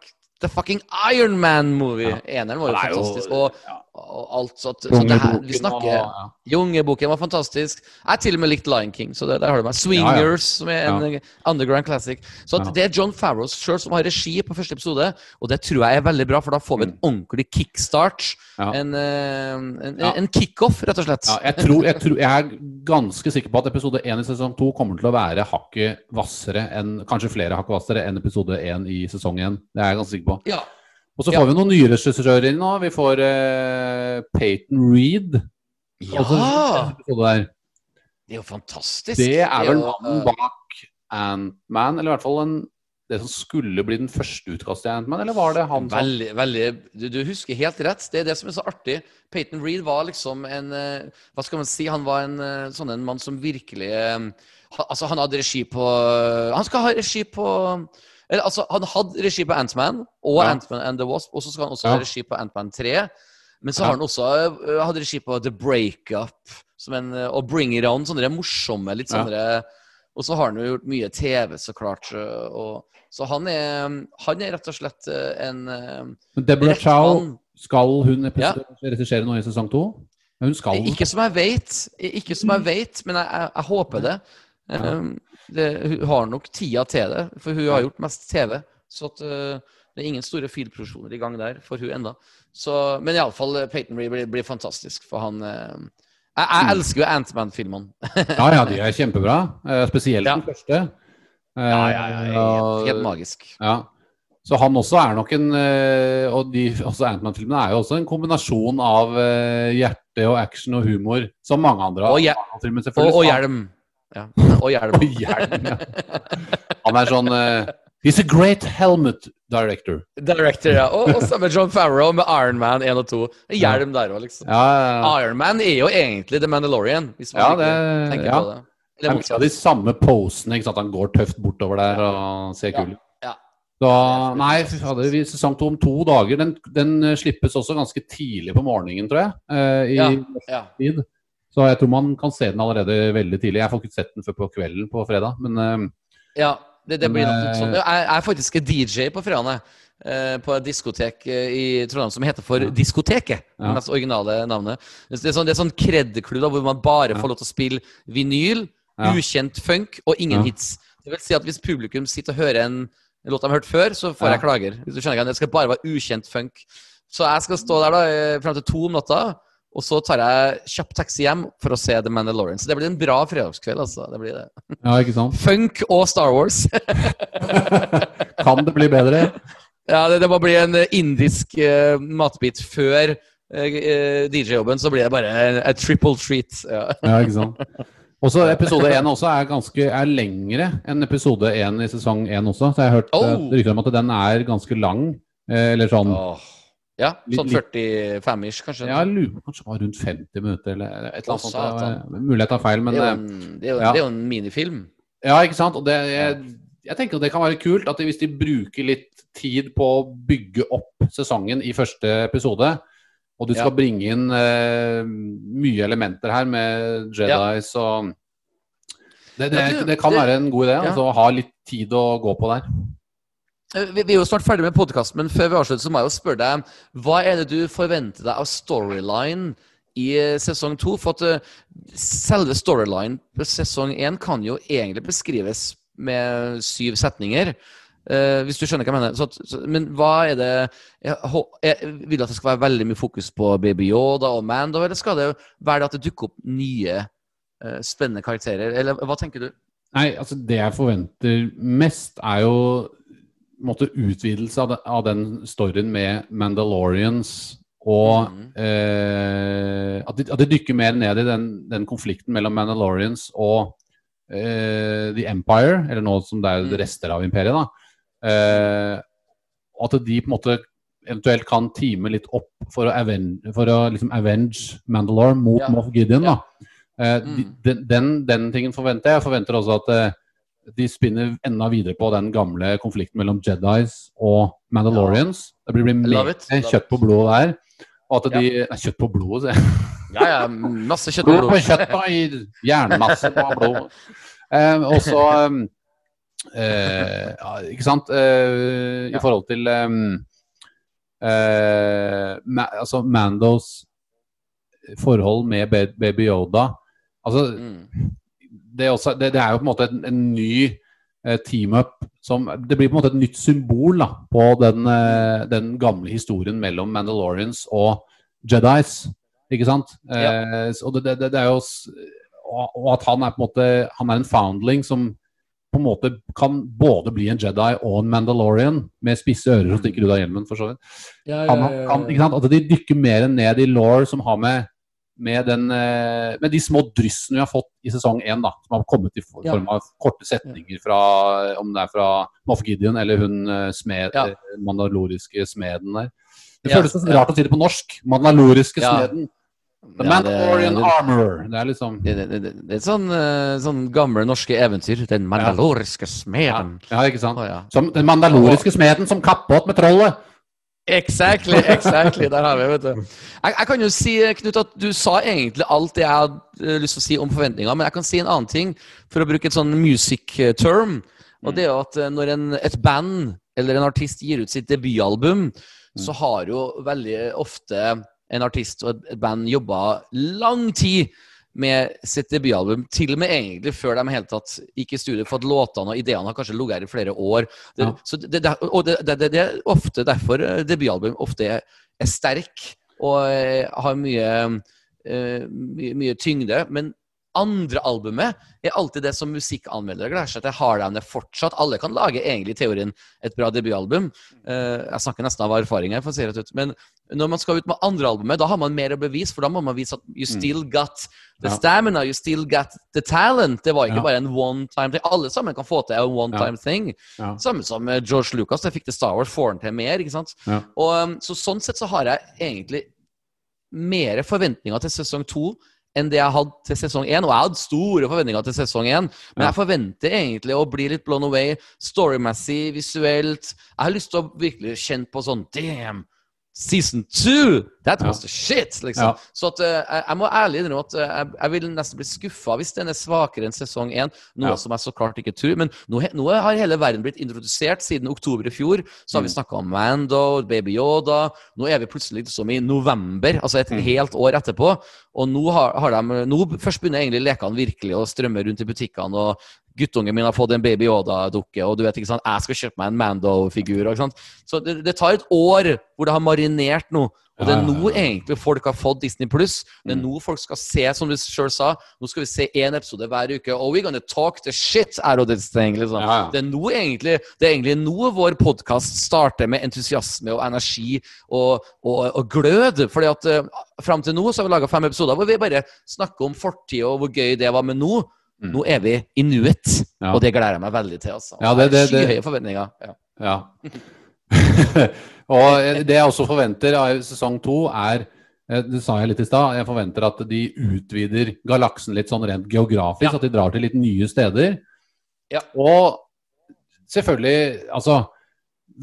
The fucking Iron Man-movie. Ja. Eneren var jo- fantastisk. Og, ja. Og alt så at, så det her, vi snakker og- ja. Jungeboken var fantastisk. Jeg har til og med likt Lion King. Så det, der har du meg. Swingers, som er en underground classic. Så Ja. det er John Farrow sjøl som har regi på første episode, og det tror jeg er veldig bra, for da får vi en ordentlig kickstart. Mm. Ja. En, eh, en, Ja. en kickoff, rett og slett. Ja, jeg, tror, jeg, tror, jeg er ganske sikker på at episode 1 i sesong 2 kommer til å være hakket hvassere enn Kanskje flere hakket hvassere enn episode 1 i sesong én. Det er jeg ganske sikker på. Ja. Og så Ja. får vi noen nye regissører inn nå. Vi får uh, Peyton Reed. Ja! Altså. Det er jo fantastisk. Det er vel mannen eh, bak Ant-Man, eller i hvert fall en, det som skulle bli den første utkastet i Ant-Man, eller var det han som Veldig, veldig du, du husker helt rett. Det er det som er så artig. Peyton Reed var liksom en eh, Hva skal man si? Han var en sånn en mann som virkelig Altså, han hadde regi på Han skal ha regi på eller, altså, Han hadde regi på Ant-Man og Ja. Ant-Man and the Wasp, og så skal han også ha regi på Ant-Man 3. Men så Ja. har han også uh, hatt regi på The Breakup som en, eh, og Bring It On. Sånne morsomme, litt Ja. Og så har han jo gjort mye TV, så klart. eh, Og, så han er, han er rett og slett eh, en eh, Men Deborah Chow, skal hun ja. regissere noe i sesong 2? Hun skal Ikke som jeg vet, ikke som jeg vet, men jeg, jeg, jeg håper det. Um, det. Hun har nok tida til det, for hun har gjort mest TV. Så at, uh, det er ingen store filproduksjoner i gang der for hun enda. Så, men iallfall Peyton Reed blir, blir fantastisk, for han uh, jeg, jeg elsker jo Antman-filmene. Ja, ja, de er kjempebra. Eh, spesielt Ja. den første. Eh, Ja, ja, ja, helt, helt magisk. Ja. Så han også er nok en eh, Og de også Ant-Man-filmene er jo også en kombinasjon av eh, hjerte og action og humor, som mange andre Og Og, og hjelm. Ja. Og hjelm. Hjelm, ja. Han er sånn uh, He's a great helmet director. Director, ja. Og, og samme John Farrow med Iron Man 1 og 2. Hjelm der òg, liksom. Ja, ja, ja. Iron Man er jo egentlig The Mandalorian, hvis man Ja, det- tenker på det. Det Eller er mye av de samme posene. ikke sant? Han går tøft bortover der og ser kul ut. ja. Så, nei, fader, vi sesong to om to dager. Den, den slippes også ganske tidlig på morgenen, tror jeg. Uh, I Ja. Ja. tid. Så jeg tror man kan se den allerede veldig tidlig. Jeg får ikke sett den før på kvelden på fredag, men eh, Ja, det, det blir Men, nok litt sånn. eh, Jeg er faktisk DJ på fredagene. eh, På et diskotek eh, i Trondheim som heter for Diskoteket. Ja. Det mest originale navnet. Det er sånn, det er sånn kredklubb hvor man bare Ja. får lov til å spille vinyl, Ja. ukjent funk og ingen Ja. hits. Det vil si at hvis publikum sitter og hører en, låt de har hørt før, så får Ja. jeg klager. Hvis du skjønner ikke, Det skal bare være ukjent funk. Så jeg skal stå der da fram til to om natta. Og så tar jeg kjapp taxi hjem for å se The Mandalorian. Så det blir en bra fredagskveld. altså. Det blir det. ja, ikke sant. Funk og Star Wars. Kan det bli bedre? Ja, det, det må bli en indisk uh, matbit før uh, DJ-jobben, så blir det bare en, en triple treat. Ja. Ja, ikke sant. Også episode én også er ganske er lengre enn episode én i sesong én også. Så jeg har hørt Oh. rykter om at den er ganske lang. Eller sånn Åh. Ja sånn 45-ish, kanskje. Ja, jeg lurer på kanskje det var rundt 50 minutter eller et eller annet sånt. er Mulig jeg tar feil, men det, er jo eh, en, det, er jo, ja. det er jo en minifilm. Ja, ikke sant? Og det, jeg, jeg tenker at det kan være kult at hvis de bruker litt tid på å bygge opp sesongen i første episode, Og du skal Ja. bringe inn uh, mye elementer her med Jedis og det, det, Ja, det kan være en god idé. Ja. Altså, ha litt tid å gå på der. Eh, Vi, vi er jo snart ferdig med podkasten, men før vi avslutter, så må jeg jo spørre deg Hva er det du forventer deg av storyline i eh, sesong to? For at eh, selve storyline på sesong én kan jo egentlig beskrives med syv setninger. Uh, hvis du skjønner hva jeg mener. Så så, men hva er det jeg, jeg Vil at det skal være veldig mye fokus på Baby Yoda og Mando, eller skal det være det at det dukker opp nye uh, spennende karakterer? Eller hva tenker du? Nei, altså det jeg forventer mest, er jo måte, utvidelse av, den- av den storyen med Mandalorians. Og mm. eh, at, de, at de dykker mer ned i den, den konflikten mellom Mandalorians og eh, The Empire, eller nå som det er Mhm. rester av imperiet. da. Eh, at de på en måte eventuelt kan time litt opp for å avenge, for å, liksom avenge Mandalore mot Ja. Moff Gideon. Da. Eh, Mm. den, den, den tingen forventer jeg. Jeg forventer også at eh, de spinner enda videre på den gamle konflikten mellom Jedis og Mandalorians. Det blir, blir mer kjøtt på blodet der. Og at de Nei, kjøtt på blodet, sier jeg. Ja, ja, masse kjøtt Blod på blod. kjøtt og jernmasse på blod. Eh, og så um, eh, ja, Ikke sant? Eh, Ja. I forhold til um, eh, ma altså Mandos forhold med Baby Yoda Altså, Mm. Det, også, det, det er jo på en måte en, en ny eh, team-up som Det blir på en måte et nytt symbol da, på den, eh, den gamle historien mellom Mandalorians og Jedis. Ikke sant? Eh, og det, det, det er jo og, og at han er på en måte Han er en foundling som på en måte kan både bli en Jedi og en Mandalorian med spisse ører som stikker ut av hjelmen, for så vidt. Kan, han- kan, ikke sant? At de dykker mer ned i law som har med med, den, eh, med de små dryssene vi har fått i sesong én, da, som har kommet i form av korte setninger fra om det er fra Moff Gideon eller hun eh, smed, Ja. eh, mandaloriske smeden der. Det føles ja. rart å si det på norsk. Mandaloriske smeden. The Ja, Mandalorian det- Armorer. Det er liksom Det, det, er et sånn, sånn gamle norske eventyr. Den mandaloriske smeden. ja, ikke sant? Å. Som den mandaloriske smeden som kappåt med trollet. Exactly, exactly. Der har vi, vet du. Jeg, jeg kan jo si, Knut, at du sa egentlig alt det jeg hadde eh, lyst til å si om forventninger, men jeg kan si en annen ting, for å bruke et sånn music eh, term. Og det er jo at eh, når en, et band eller en artist gir ut sitt debutalbum, så har jo veldig ofte en artist og et- band jobba lang tid med sitt debutalbum, til og med egentlig før de helt tatt gikk i studio, for at låtene og ideene har kanskje ligget her i flere år. Det, Ja. så det, det, og det, det, det, er ofte derfor eh, debutalbum ofte er, er sterk og eh, har mye, uh, mye, mye tyngde. Men andre albumet er alltid det som musikkanmeldere gleder seg til. Har de det fortsatt? Alle kan lage egentlig i teorien et bra debutalbum. Eh, jeg snakker nesten av erfaring her, for å si det ut. Men når man skal ut med andre albumet, da har man mer å bevise, for da må man vise at you still got the stamina, you still got the talent. Det var ikke Ja. bare en one time thing. Alle sammen kan få til en one time thing. Ja. Samme som eh, George Lucas, det fikk til Star Wars, får han til mer. ikke sant? Ja. Og, um, så Sånn sett så har jeg egentlig mer forventninger til sesong to enn det jeg hadde til sesong én. Og jeg hadde store forventninger til sesong én, men jeg forventer egentlig å bli litt blown away storymessig, visuelt. Jeg har lyst til å virkelig kjenne på sånn Damn! Season two! That was the shit! liksom. Ja. Så at, eh, jeg, jeg må ærlig innrømme at eh, jeg, jeg vil nesten bli skuffa hvis den er svakere enn sesong én. Noe Ja. som jeg så klart ikke tror. Men nå, nå har hele verden blitt introdusert siden oktober i fjor. Så har vi Mm. snakka om Mando, Baby Yoda. Nå er vi plutselig liksom i november, altså et Mm. helt år etterpå. Og nå har, har de Nå først begynner egentlig lekene virkelig å strømme rundt i butikkene. og Guttungen min har fått en Baby Yoda-dukke, og du vet ikke sant, jeg skal kjøpe meg en Mando-figur. ikke sant? Så det, det tar et år hvor det har marinert noe. Og det er nå egentlig folk har fått Disney Pluss. Det er Mm. nå folk skal se, som du sjøl sa, nå skal vi se én episode hver uke. Oh, we're gonna talk the shit out of this thing. liksom. Ja, ja. Det er nå egentlig det er egentlig nå vår podkast starter med entusiasme og energi og, og, og glød. fordi at uh, fram til nå så har vi laga fem episoder hvor vi bare snakker om fortid og hvor gøy det var. Men nå, Mm. nå er vi i nuet, Ja. og det gleder jeg meg veldig til. altså. Ja, det- det- det- Skyhøye forventninger. Ja. Ja. og det jeg også forventer av sesong to, er eh, Det sa jeg litt i stad. Jeg forventer at de utvider galaksen litt sånn rent geografisk. At de drar til litt nye steder. Ja. Og selvfølgelig Altså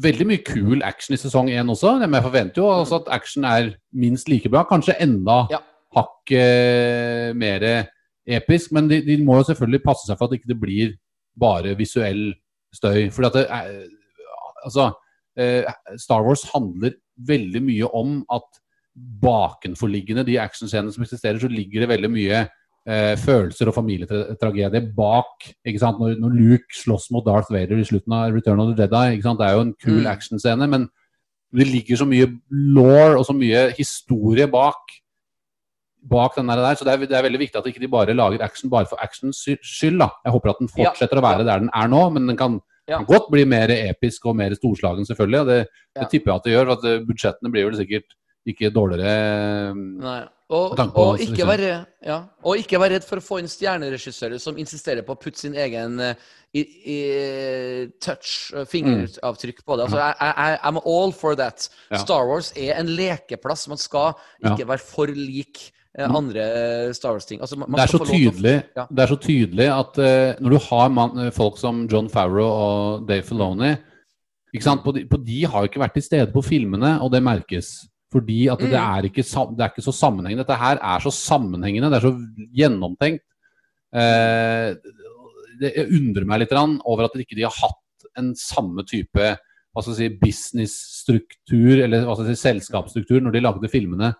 veldig mye kul action i sesong én også. Men jeg forventer jo også at action er minst like bra. Kanskje enda Ja. hakket mer episk. Men de, de må jo selvfølgelig passe seg for at det ikke blir bare visuell støy. Fordi at det er, altså, eh, Star Wars handler veldig mye om at bakenforliggende de actionscenene som eksisterer, så ligger det veldig mye eh, følelser og familietragedie bak. ikke sant? Når, når Luke slåss mot Darth Vader i slutten av Return of the Jedi, ikke sant? det er jo en kul Mm. actionscene, men det ligger så mye law og så mye historie bak bak den der, så det er, det er veldig viktig at ikke de bare lager action bare for actions skyld. da. Jeg håper at den Ja, fortsetter å være der den er nå, men den kan, Ja. kan godt bli mer episk og mer storslagen, selvfølgelig. og Det, Ja. det tipper jeg at det gjør, for at eh, budsjettene blir vel sikkert ikke dårligere. Nei. Og, Med og, ikke være, ja, og ikke være redd for å få inn stjerneregissører som insisterer på å putte sin egen eh, i, i, touch, eh, fingeravtrykk på det. Altså, I, I, I'm all for that. Ja. Star Wars er en lekeplass. Man skal ikke være for lik eh, andre Star Wars-ting. Altså, Det Ja. det er så tydelig at uh, når du har man, eh, folk som John Farrow og Dave Filoni ikke? På, de, på de har jo ikke vært til stede på filmene, og det merkes. Fordi at det, Mm. er ikke, det er ikke så sammenhengende. Dette her er så sammenhengende, det er så gjennomtenkt. Uh, det, jeg undrer meg litt over at ikke de har hatt en samme type hva skal jeg si, businessstruktur, eller hva skal jeg si, selskapsstruktur, når de lagde filmene.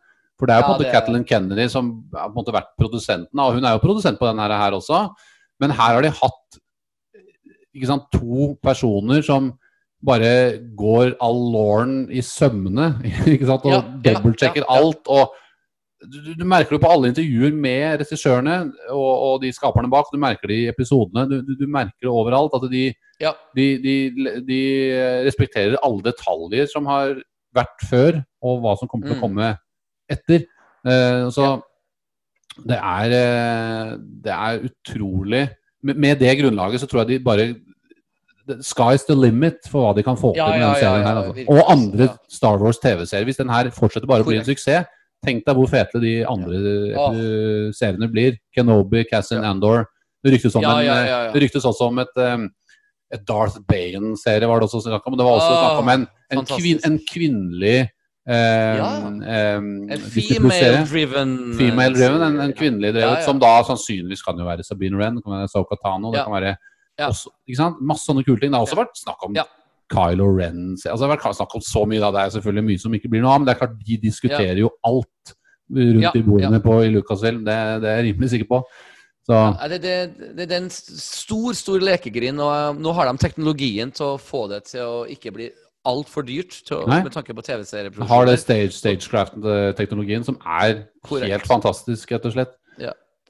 For det er jo på en måte Kathleen Kennedy som har på en måte vært produsenten, og hun er jo produsent på denne her også. Men her har de hatt sant, to personer som bare går all lauren i sømmene ikke sant, og Ja, ja, dobbeltsjekker ja, ja. alt. og du, du- merker det på alle intervjuer med regissørene og, og de skaperne bak. Du merker det i episodene. Du, du, du merker det overalt. At de, Ja. de, de, de respekterer alle detaljer som har vært før, og hva som kommer til å komme komme etter. Eh, så det er, eh, det er utrolig med, det grunnlaget så tror jeg de bare Sky's the limit for hva de kan få til Ja, med denne ja, serien. her altså. Og andre Star Wars TV-serier. Hvis den her fortsetter bare å bli en suksess, tenk deg hvor fete de andre ja. oh. seriene blir. Kenobi, Cassian Andor. Det ryktes, om en, eh, det ryktes også om et, et Darth Bane-serie, var det også snakk om. Det var også snakk om en, en, kvin, en kvinnelig Ja. eh, En female-driven Female driven, en, en kvinnelig drevet, Ja, ja. som da sannsynligvis kan jo være Sabine Wren, det kan være Soka Tano, det kan være også, ikke sant? masse sånne kule ting. Det har også vært snakk om Ja. Kylo Ren altså, Det har vært snakk om så mye, da. Det er selvfølgelig mye som ikke blir noe av, men det er klart de diskuterer jo alt rundt i bordene på i Lucasfilm. Det, det er jeg rimelig sikker på. Så Ja, det, det, det, det er en stor, stor lekegrind, og nå har de teknologien til å få det til å ikke bli altfor dyrt til, med tanke på TV-serieproduksjoner. har det stagecraft-teknologien som er Korrekt. helt fantastisk, rett og slett.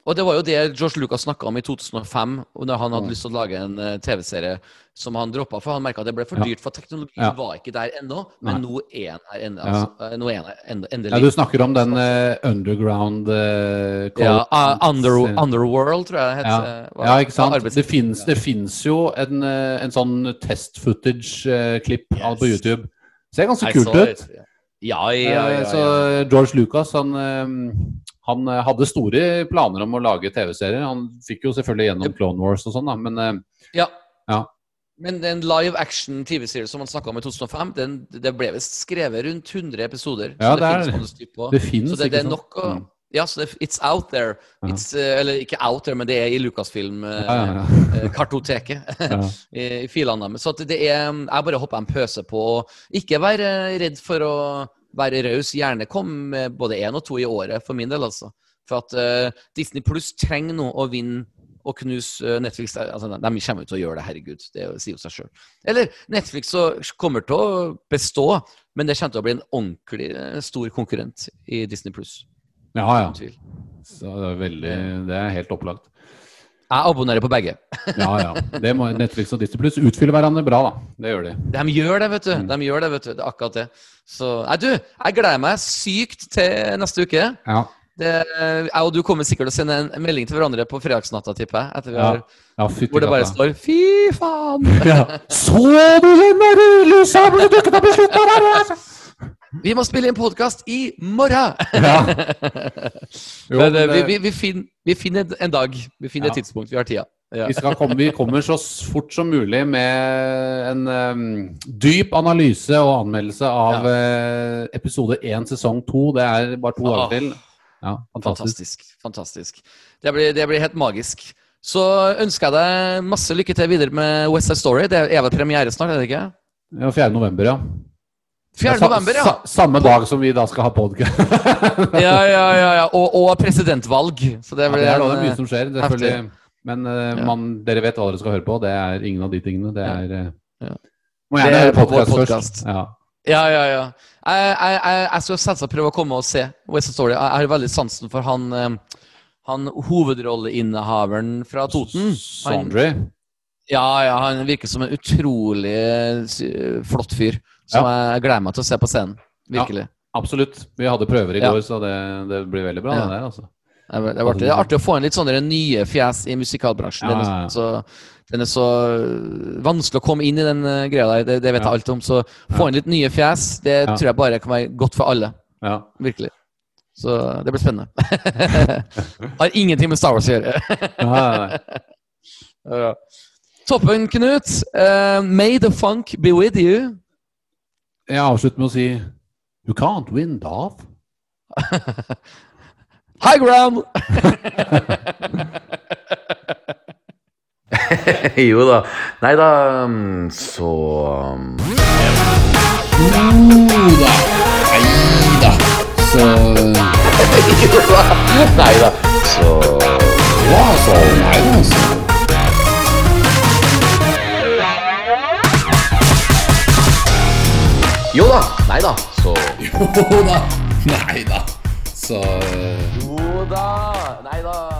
Og det var jo det George Lucas snakka om i 2005, og når han hadde lyst til å lage en eh, TV-serie som han droppa, for han merka det ble for dyrt, for teknologien Ja. var ikke der ennå. Men nå er han her ennå. Altså, ja. nå er han endelig. Ja, du snakker om den uh, underground uh, Ja, uh, under, Underworld, tror jeg det Ja. heter. eh, Ja, ikke sant? Det fins, det finnes jo en, eh, en sånn test footage-klipp Yes. på YouTube. Ser ganske kult ut. Ja, ja, ja. Eh, ja, Så George Lucas han, eh, han eh, hadde store planer om å lage TV-serier. Han fikk jo selvfølgelig gjennom Clone Wars og sånn, da, men eh, Ja. Ja. Men den live action TV-serien som han snakka om i 2005, den, det ble visst skrevet rundt 100 episoder. Ja, så det, det finnes på. det finnes, Så det, det er nok å Mm. Ja, så det, it's out there. It's, eh, eller ikke out there, men det er i Lucasfilm-kartoteket. Ja, ja, ja. kartoteket Ja. i, i filene deres. Så det er Jeg bare håper de pøser på. Ikke være redd for å være raus. Gjerne kom med både én og to i året, for min del, altså. For at eh, Disney Pluss trenger nå å vinne og knuse eh, Netflix. Altså, de kommer jo til å gjøre det, herregud. Det sier jo seg sjøl. Eller Netflix så kommer til å bestå, men det kommer til å bli en ordentlig eh, stor konkurrent i Disney Pluss. ja, ja. Så det er veldig Det er helt opplagt. Jeg abonnerer på begge. Ja, ja. Det må Netflix og Disney Pluss utfyller hverandre bra, da. Det gjør de. De gjør det, vet du. Mm. De gjør det, vet du. Det er akkurat det. Så nei, du, jeg gleder meg sykt til neste uke. Ja. Det, jeg og du kommer sikkert til å sende en melding til hverandre på fredagsnatta, tipper jeg. Etter vi har, ja Ja, hvor det bare står 'fy faen'. ja. Så du den der du dukket opp i slutten av altså? Vi må spille inn podkast i morgen! Ja. Jo, Men eh, men vi, vi, vi, finner, vi finner en dag. Vi finner et Ja. tidspunkt. Vi har tida. Ja. Komme, vi kommer så fort som mulig med en um, dyp analyse og anmeldelse av uh, episode 1 sesong 2. Det er bare to dager til. Ja, fantastisk. Fantastisk. fantastisk. Det blir, det blir helt magisk. Så ønsker jeg deg masse lykke til videre med West Side Story. Det er vel premiere snart, er det ikke? Ja, 4. november, ja. 4. November, ja. samme dag som vi da skal ha podcast. Ja, ja, ja, ja. Og, og presidentvalg. Så det Ja, blir en, det er mye eh, som skjer, selvfølgelig. Men eh, Ja. man, dere vet hva dere skal høre på. Det er ingen av de tingene. Det er Ja. Må gjerne er høre podkast først. Ja. Ja, ja, ja. Jeg, jeg, jeg, jeg skal selvsagt prøve å komme og se West Story. Jeg har veldig sansen for han, han hovedrolleinnehaveren fra Toten. Sondre. ja, ja, han virker som en utrolig flott fyr. Som jeg gleder meg til å se på scenen. Virkelig. Absolutt. Vi hadde prøver i Ja. går, så det, det blir veldig bra. Ja. Det der, altså. Det er, det det er artig å få inn litt sånne nye fjes i musikalbransjen. Ja, Den, ja, ja. er så, den er så øh, vanskelig å komme inn i den øh, greia der. Det, det vet Ja. jeg alt om. Så få inn litt nye fjes, det Ja. tror jeg bare kan være godt for alle. Ja. Virkelig. Så det blir spennende. Har ingenting med Star Wars å gjøre. Ja, ja, ja. Toppen, Knut. Uh, may the funk be with you. Jeg avslutter med å si You can't win, Darth. High ground! jo da. Nei da, mm, så um, Jo da. Nei da. Så Jo da. Nei da. Så Jo da. Nei da. Så Jo da. Nei da.